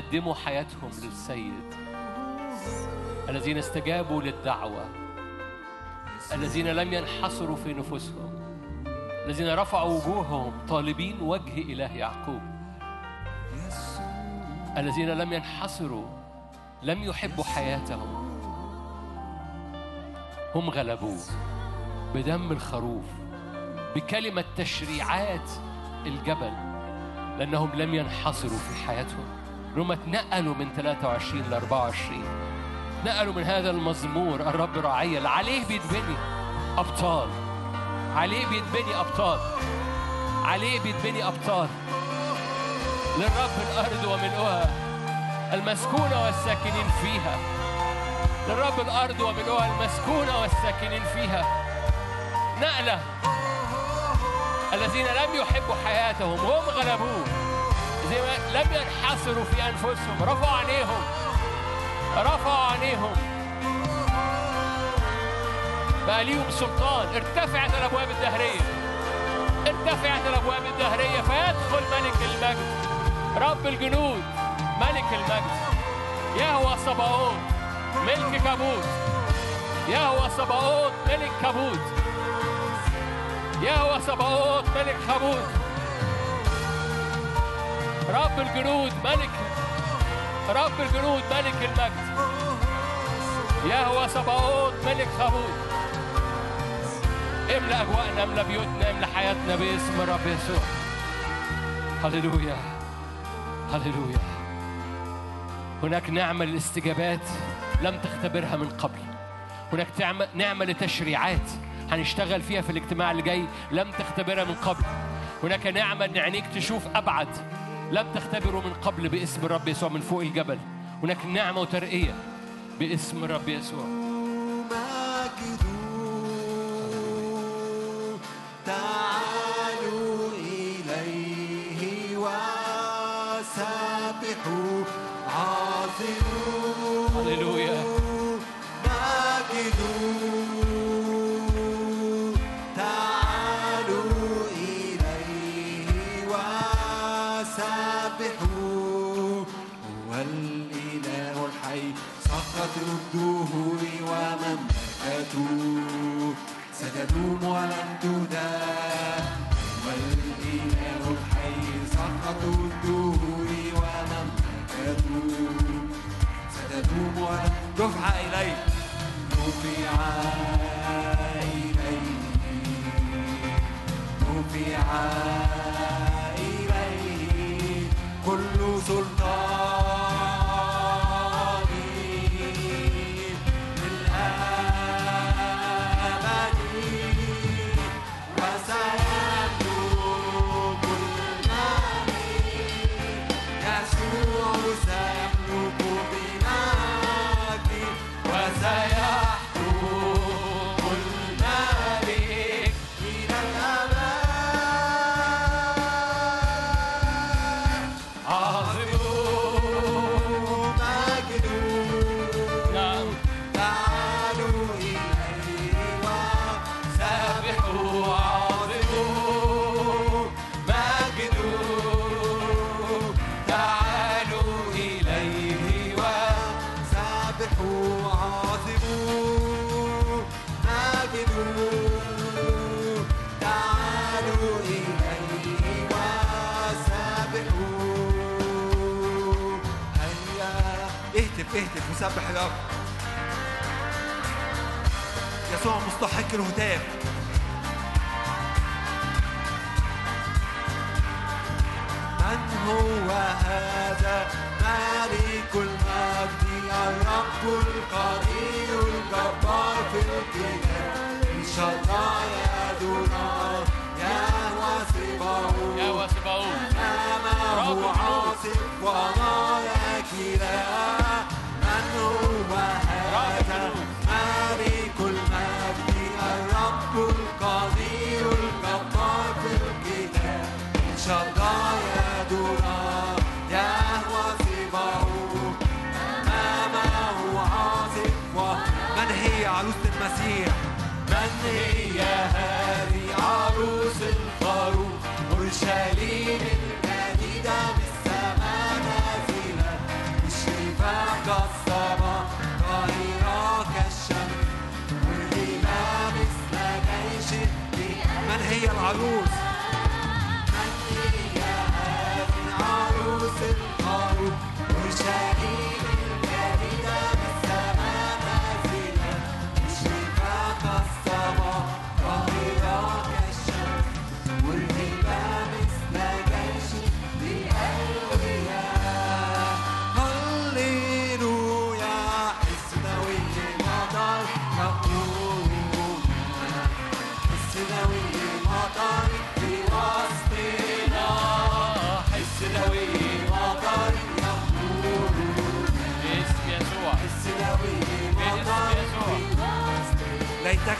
قدموا حياتهم للسيد. الذين استجابوا للدعوة. الذين لم ينحصروا في نفوسهم. الذين رفعوا وجوههم طالبين وجه إله يعقوب. الذين لم ينحصروا لم يحبوا حياتهم. هم غلبوه بدم الخروف بكلمة تشريعات الجبل لأنهم لم ينحصروا في حياتهم. هم اتنقلوا من 23 ل 24 نقلوا من هذا المزمور الرب راعية عليه بيتبني أبطال. عليه بيتبني أبطال. عليه بيتبني أبطال. للرب الأرض وملؤها المسكونة والساكنين فيها. للرب الأرض وملؤها المسكونة والساكنين فيها. نقلة. الذين لم يحبوا حياتهم هم غلبوه. لم ينحصروا في أنفسهم. رفعوا عينيهم. رفعوا عينيهم. بقى ليهم سلطان. ارتفعت الأبواب الدهرية. ارتفعت الأبواب الدهرية. فيدخل ملك المجد. رب الجنود. ملك المجد. يهوى صباؤوت ملك كابوت يهوى صباؤوت ملك كابوت يهوى سبعوت ملك حمود رب الجنود ملك رب الجنود ملك المجد. يهوى سبعوت ملك حمود املأ أجواءنا املأ بيوتنا املأ حياتنا باسم الرب يسوع. هللويا هللويا. هناك نعمة للاستجابات لم تختبرها من قبل. هناك نعمة لتشريعات هنشتغل فيها في الاجتماع اللي جاي لم تختبرها من قبل. هناك نعمة ان عينيك تشوف أبعد. لم تختبره من قبل باسم الرب يسوع من فوق الجبل. هناك نعمة وترقية باسم الرب يسوع. ستدوم ولن تدام هو الإله الحي سقط الدهور ومملكته ستدوم ولن رفع إليه. رفع إليه. رفع إليه. كل سلطان اهتف وسبح الرب يسوع مستحق الهتاف من هو هذا؟ مالك المجد الرب القدير الجبار في الكتاب إن شاء الله يدنا يهوى سبعون يهوى سبعون أمامه عاصف ورايا.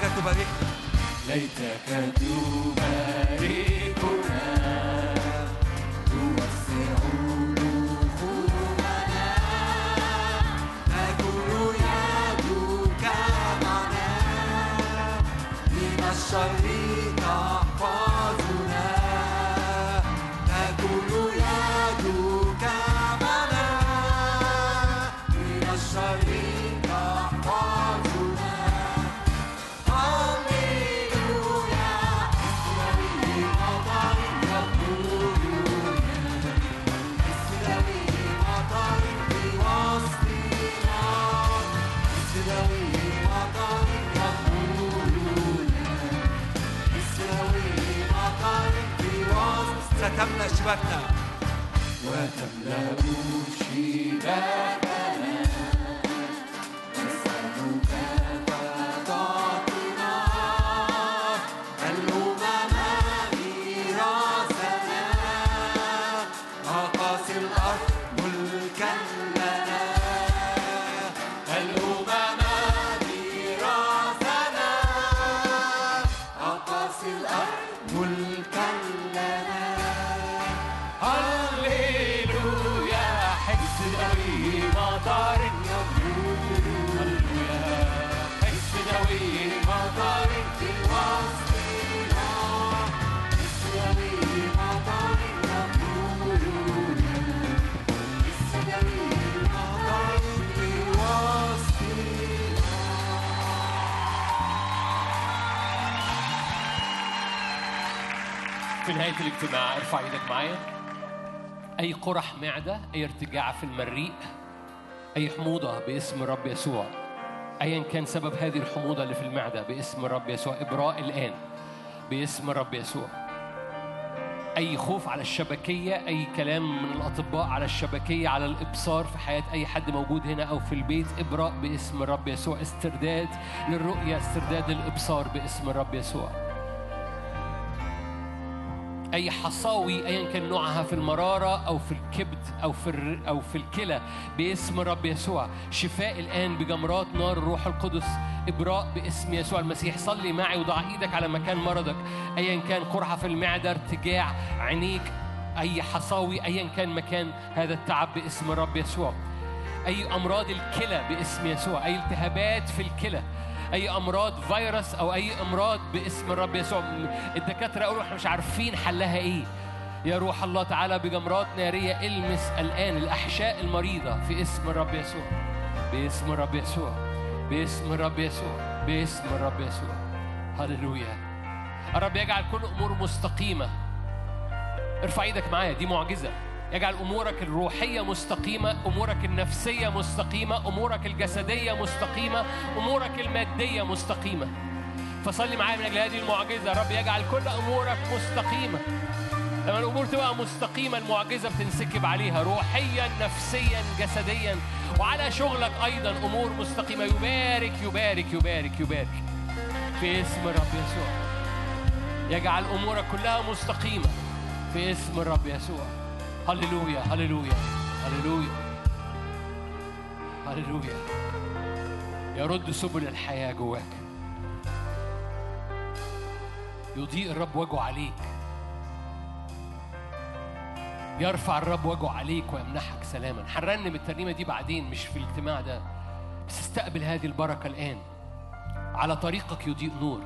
ليتك تبارك ليتك تباركنا شباكنا وتملأ نهاية الاجتماع ارفع إيدك معايا أي قرح معدة أي ارتجاع في المريء أي حموضة باسم الرب يسوع. أيا كان سبب هذه الحموضة اللي في المعدة باسم الرب يسوع. إبراء الآن باسم الرب يسوع. أي خوف على الشبكية أي كلام من الأطباء على الشبكية على الإبصار في حياة أي حد موجود هنا أو في البيت. إبراء باسم الرب يسوع. استرداد للرؤية استرداد للإبصار باسم الرب يسوع. أي حصاوي ايا كان نوعها في المرارة أو في الكبد أو في. أو في الكلى باسم الرب يسوع. شفاء الآن بجمرات نار الروح القدس إبراء باسم يسوع المسيح. صلي معي وضع إيدك على مكان مرضك. ايا كان قرحة في المعده ارتجاع عينيك أي حصاوي ايا كان مكان هذا التعب باسم الرب يسوع. أي أمراض الكلى باسم يسوع. أي التهابات في الكلى. أي أمراض فيروس أو أي إمراض باسم الرب يسوع. الدكاترة يقولوا إحنا مش عارفين حلها إيه. يا روح الله تعالى بجمرات نارية إلمس الآن الأحشاء المريضة في اسم الرب يسوع. باسم الرب يسوع. باسم الرب يسوع. باسم الرب يسوع. هللويا. الرب يجعل كل أمور مستقيمة. ارفع إيدك معايا دي معجزة. يجعل أمورك الروحية مستقيمة أمورك النفسية مستقيمة أمورك الجسدية مستقيمة أمورك المادية مستقيمة. فصلي معايا من أجل هذه المعجزة. رب يجعل كل أمورك مستقيمة. لما الأمور تبقى مستقيمة المعجزة بتنسكب عليها روحيا نفسيا جسديا. وعلى شغلك أيضا أمور مستقيمة. يبارك يبارك يبارك يبارك. في اسم الرب يسوع. يجعل أمورك كلها مستقيمة. في اسم الرب يسوع. هللويا هللويا هللويا هللويا يرد سبل الحياة جواك. يضيء الرب وجهه عليك. يرفع الرب وجهه عليك ويمنحك سلاما. هنرنم الترنيمة دي بعدين مش في الاجتماع ده. بس استقبل هذه البركة الآن. على طريقك يضيء نور.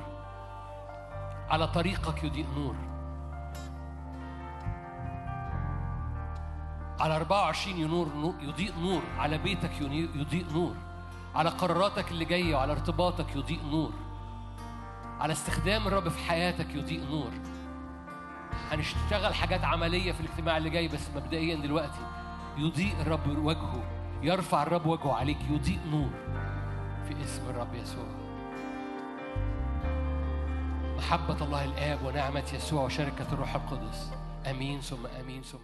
على طريقك يضيء نور. على 24 ينور نور- يضيء نور على بيتك يضيء نور على قراراتك اللي جاية وعلى ارتباطك يضيء نور على استخدام الرب في حياتك يضيء نور. هنشتغل حاجات عملية في الاجتماع اللي جاي بس مبدئيا دلوقتي يضيء الرب وجهه يرفع الرب وجهه عليك يضيء نور في اسم الرب يسوع. محبة الله الآب ونعمة يسوع وشركة الروح القدس. آمين ثم آمين ثم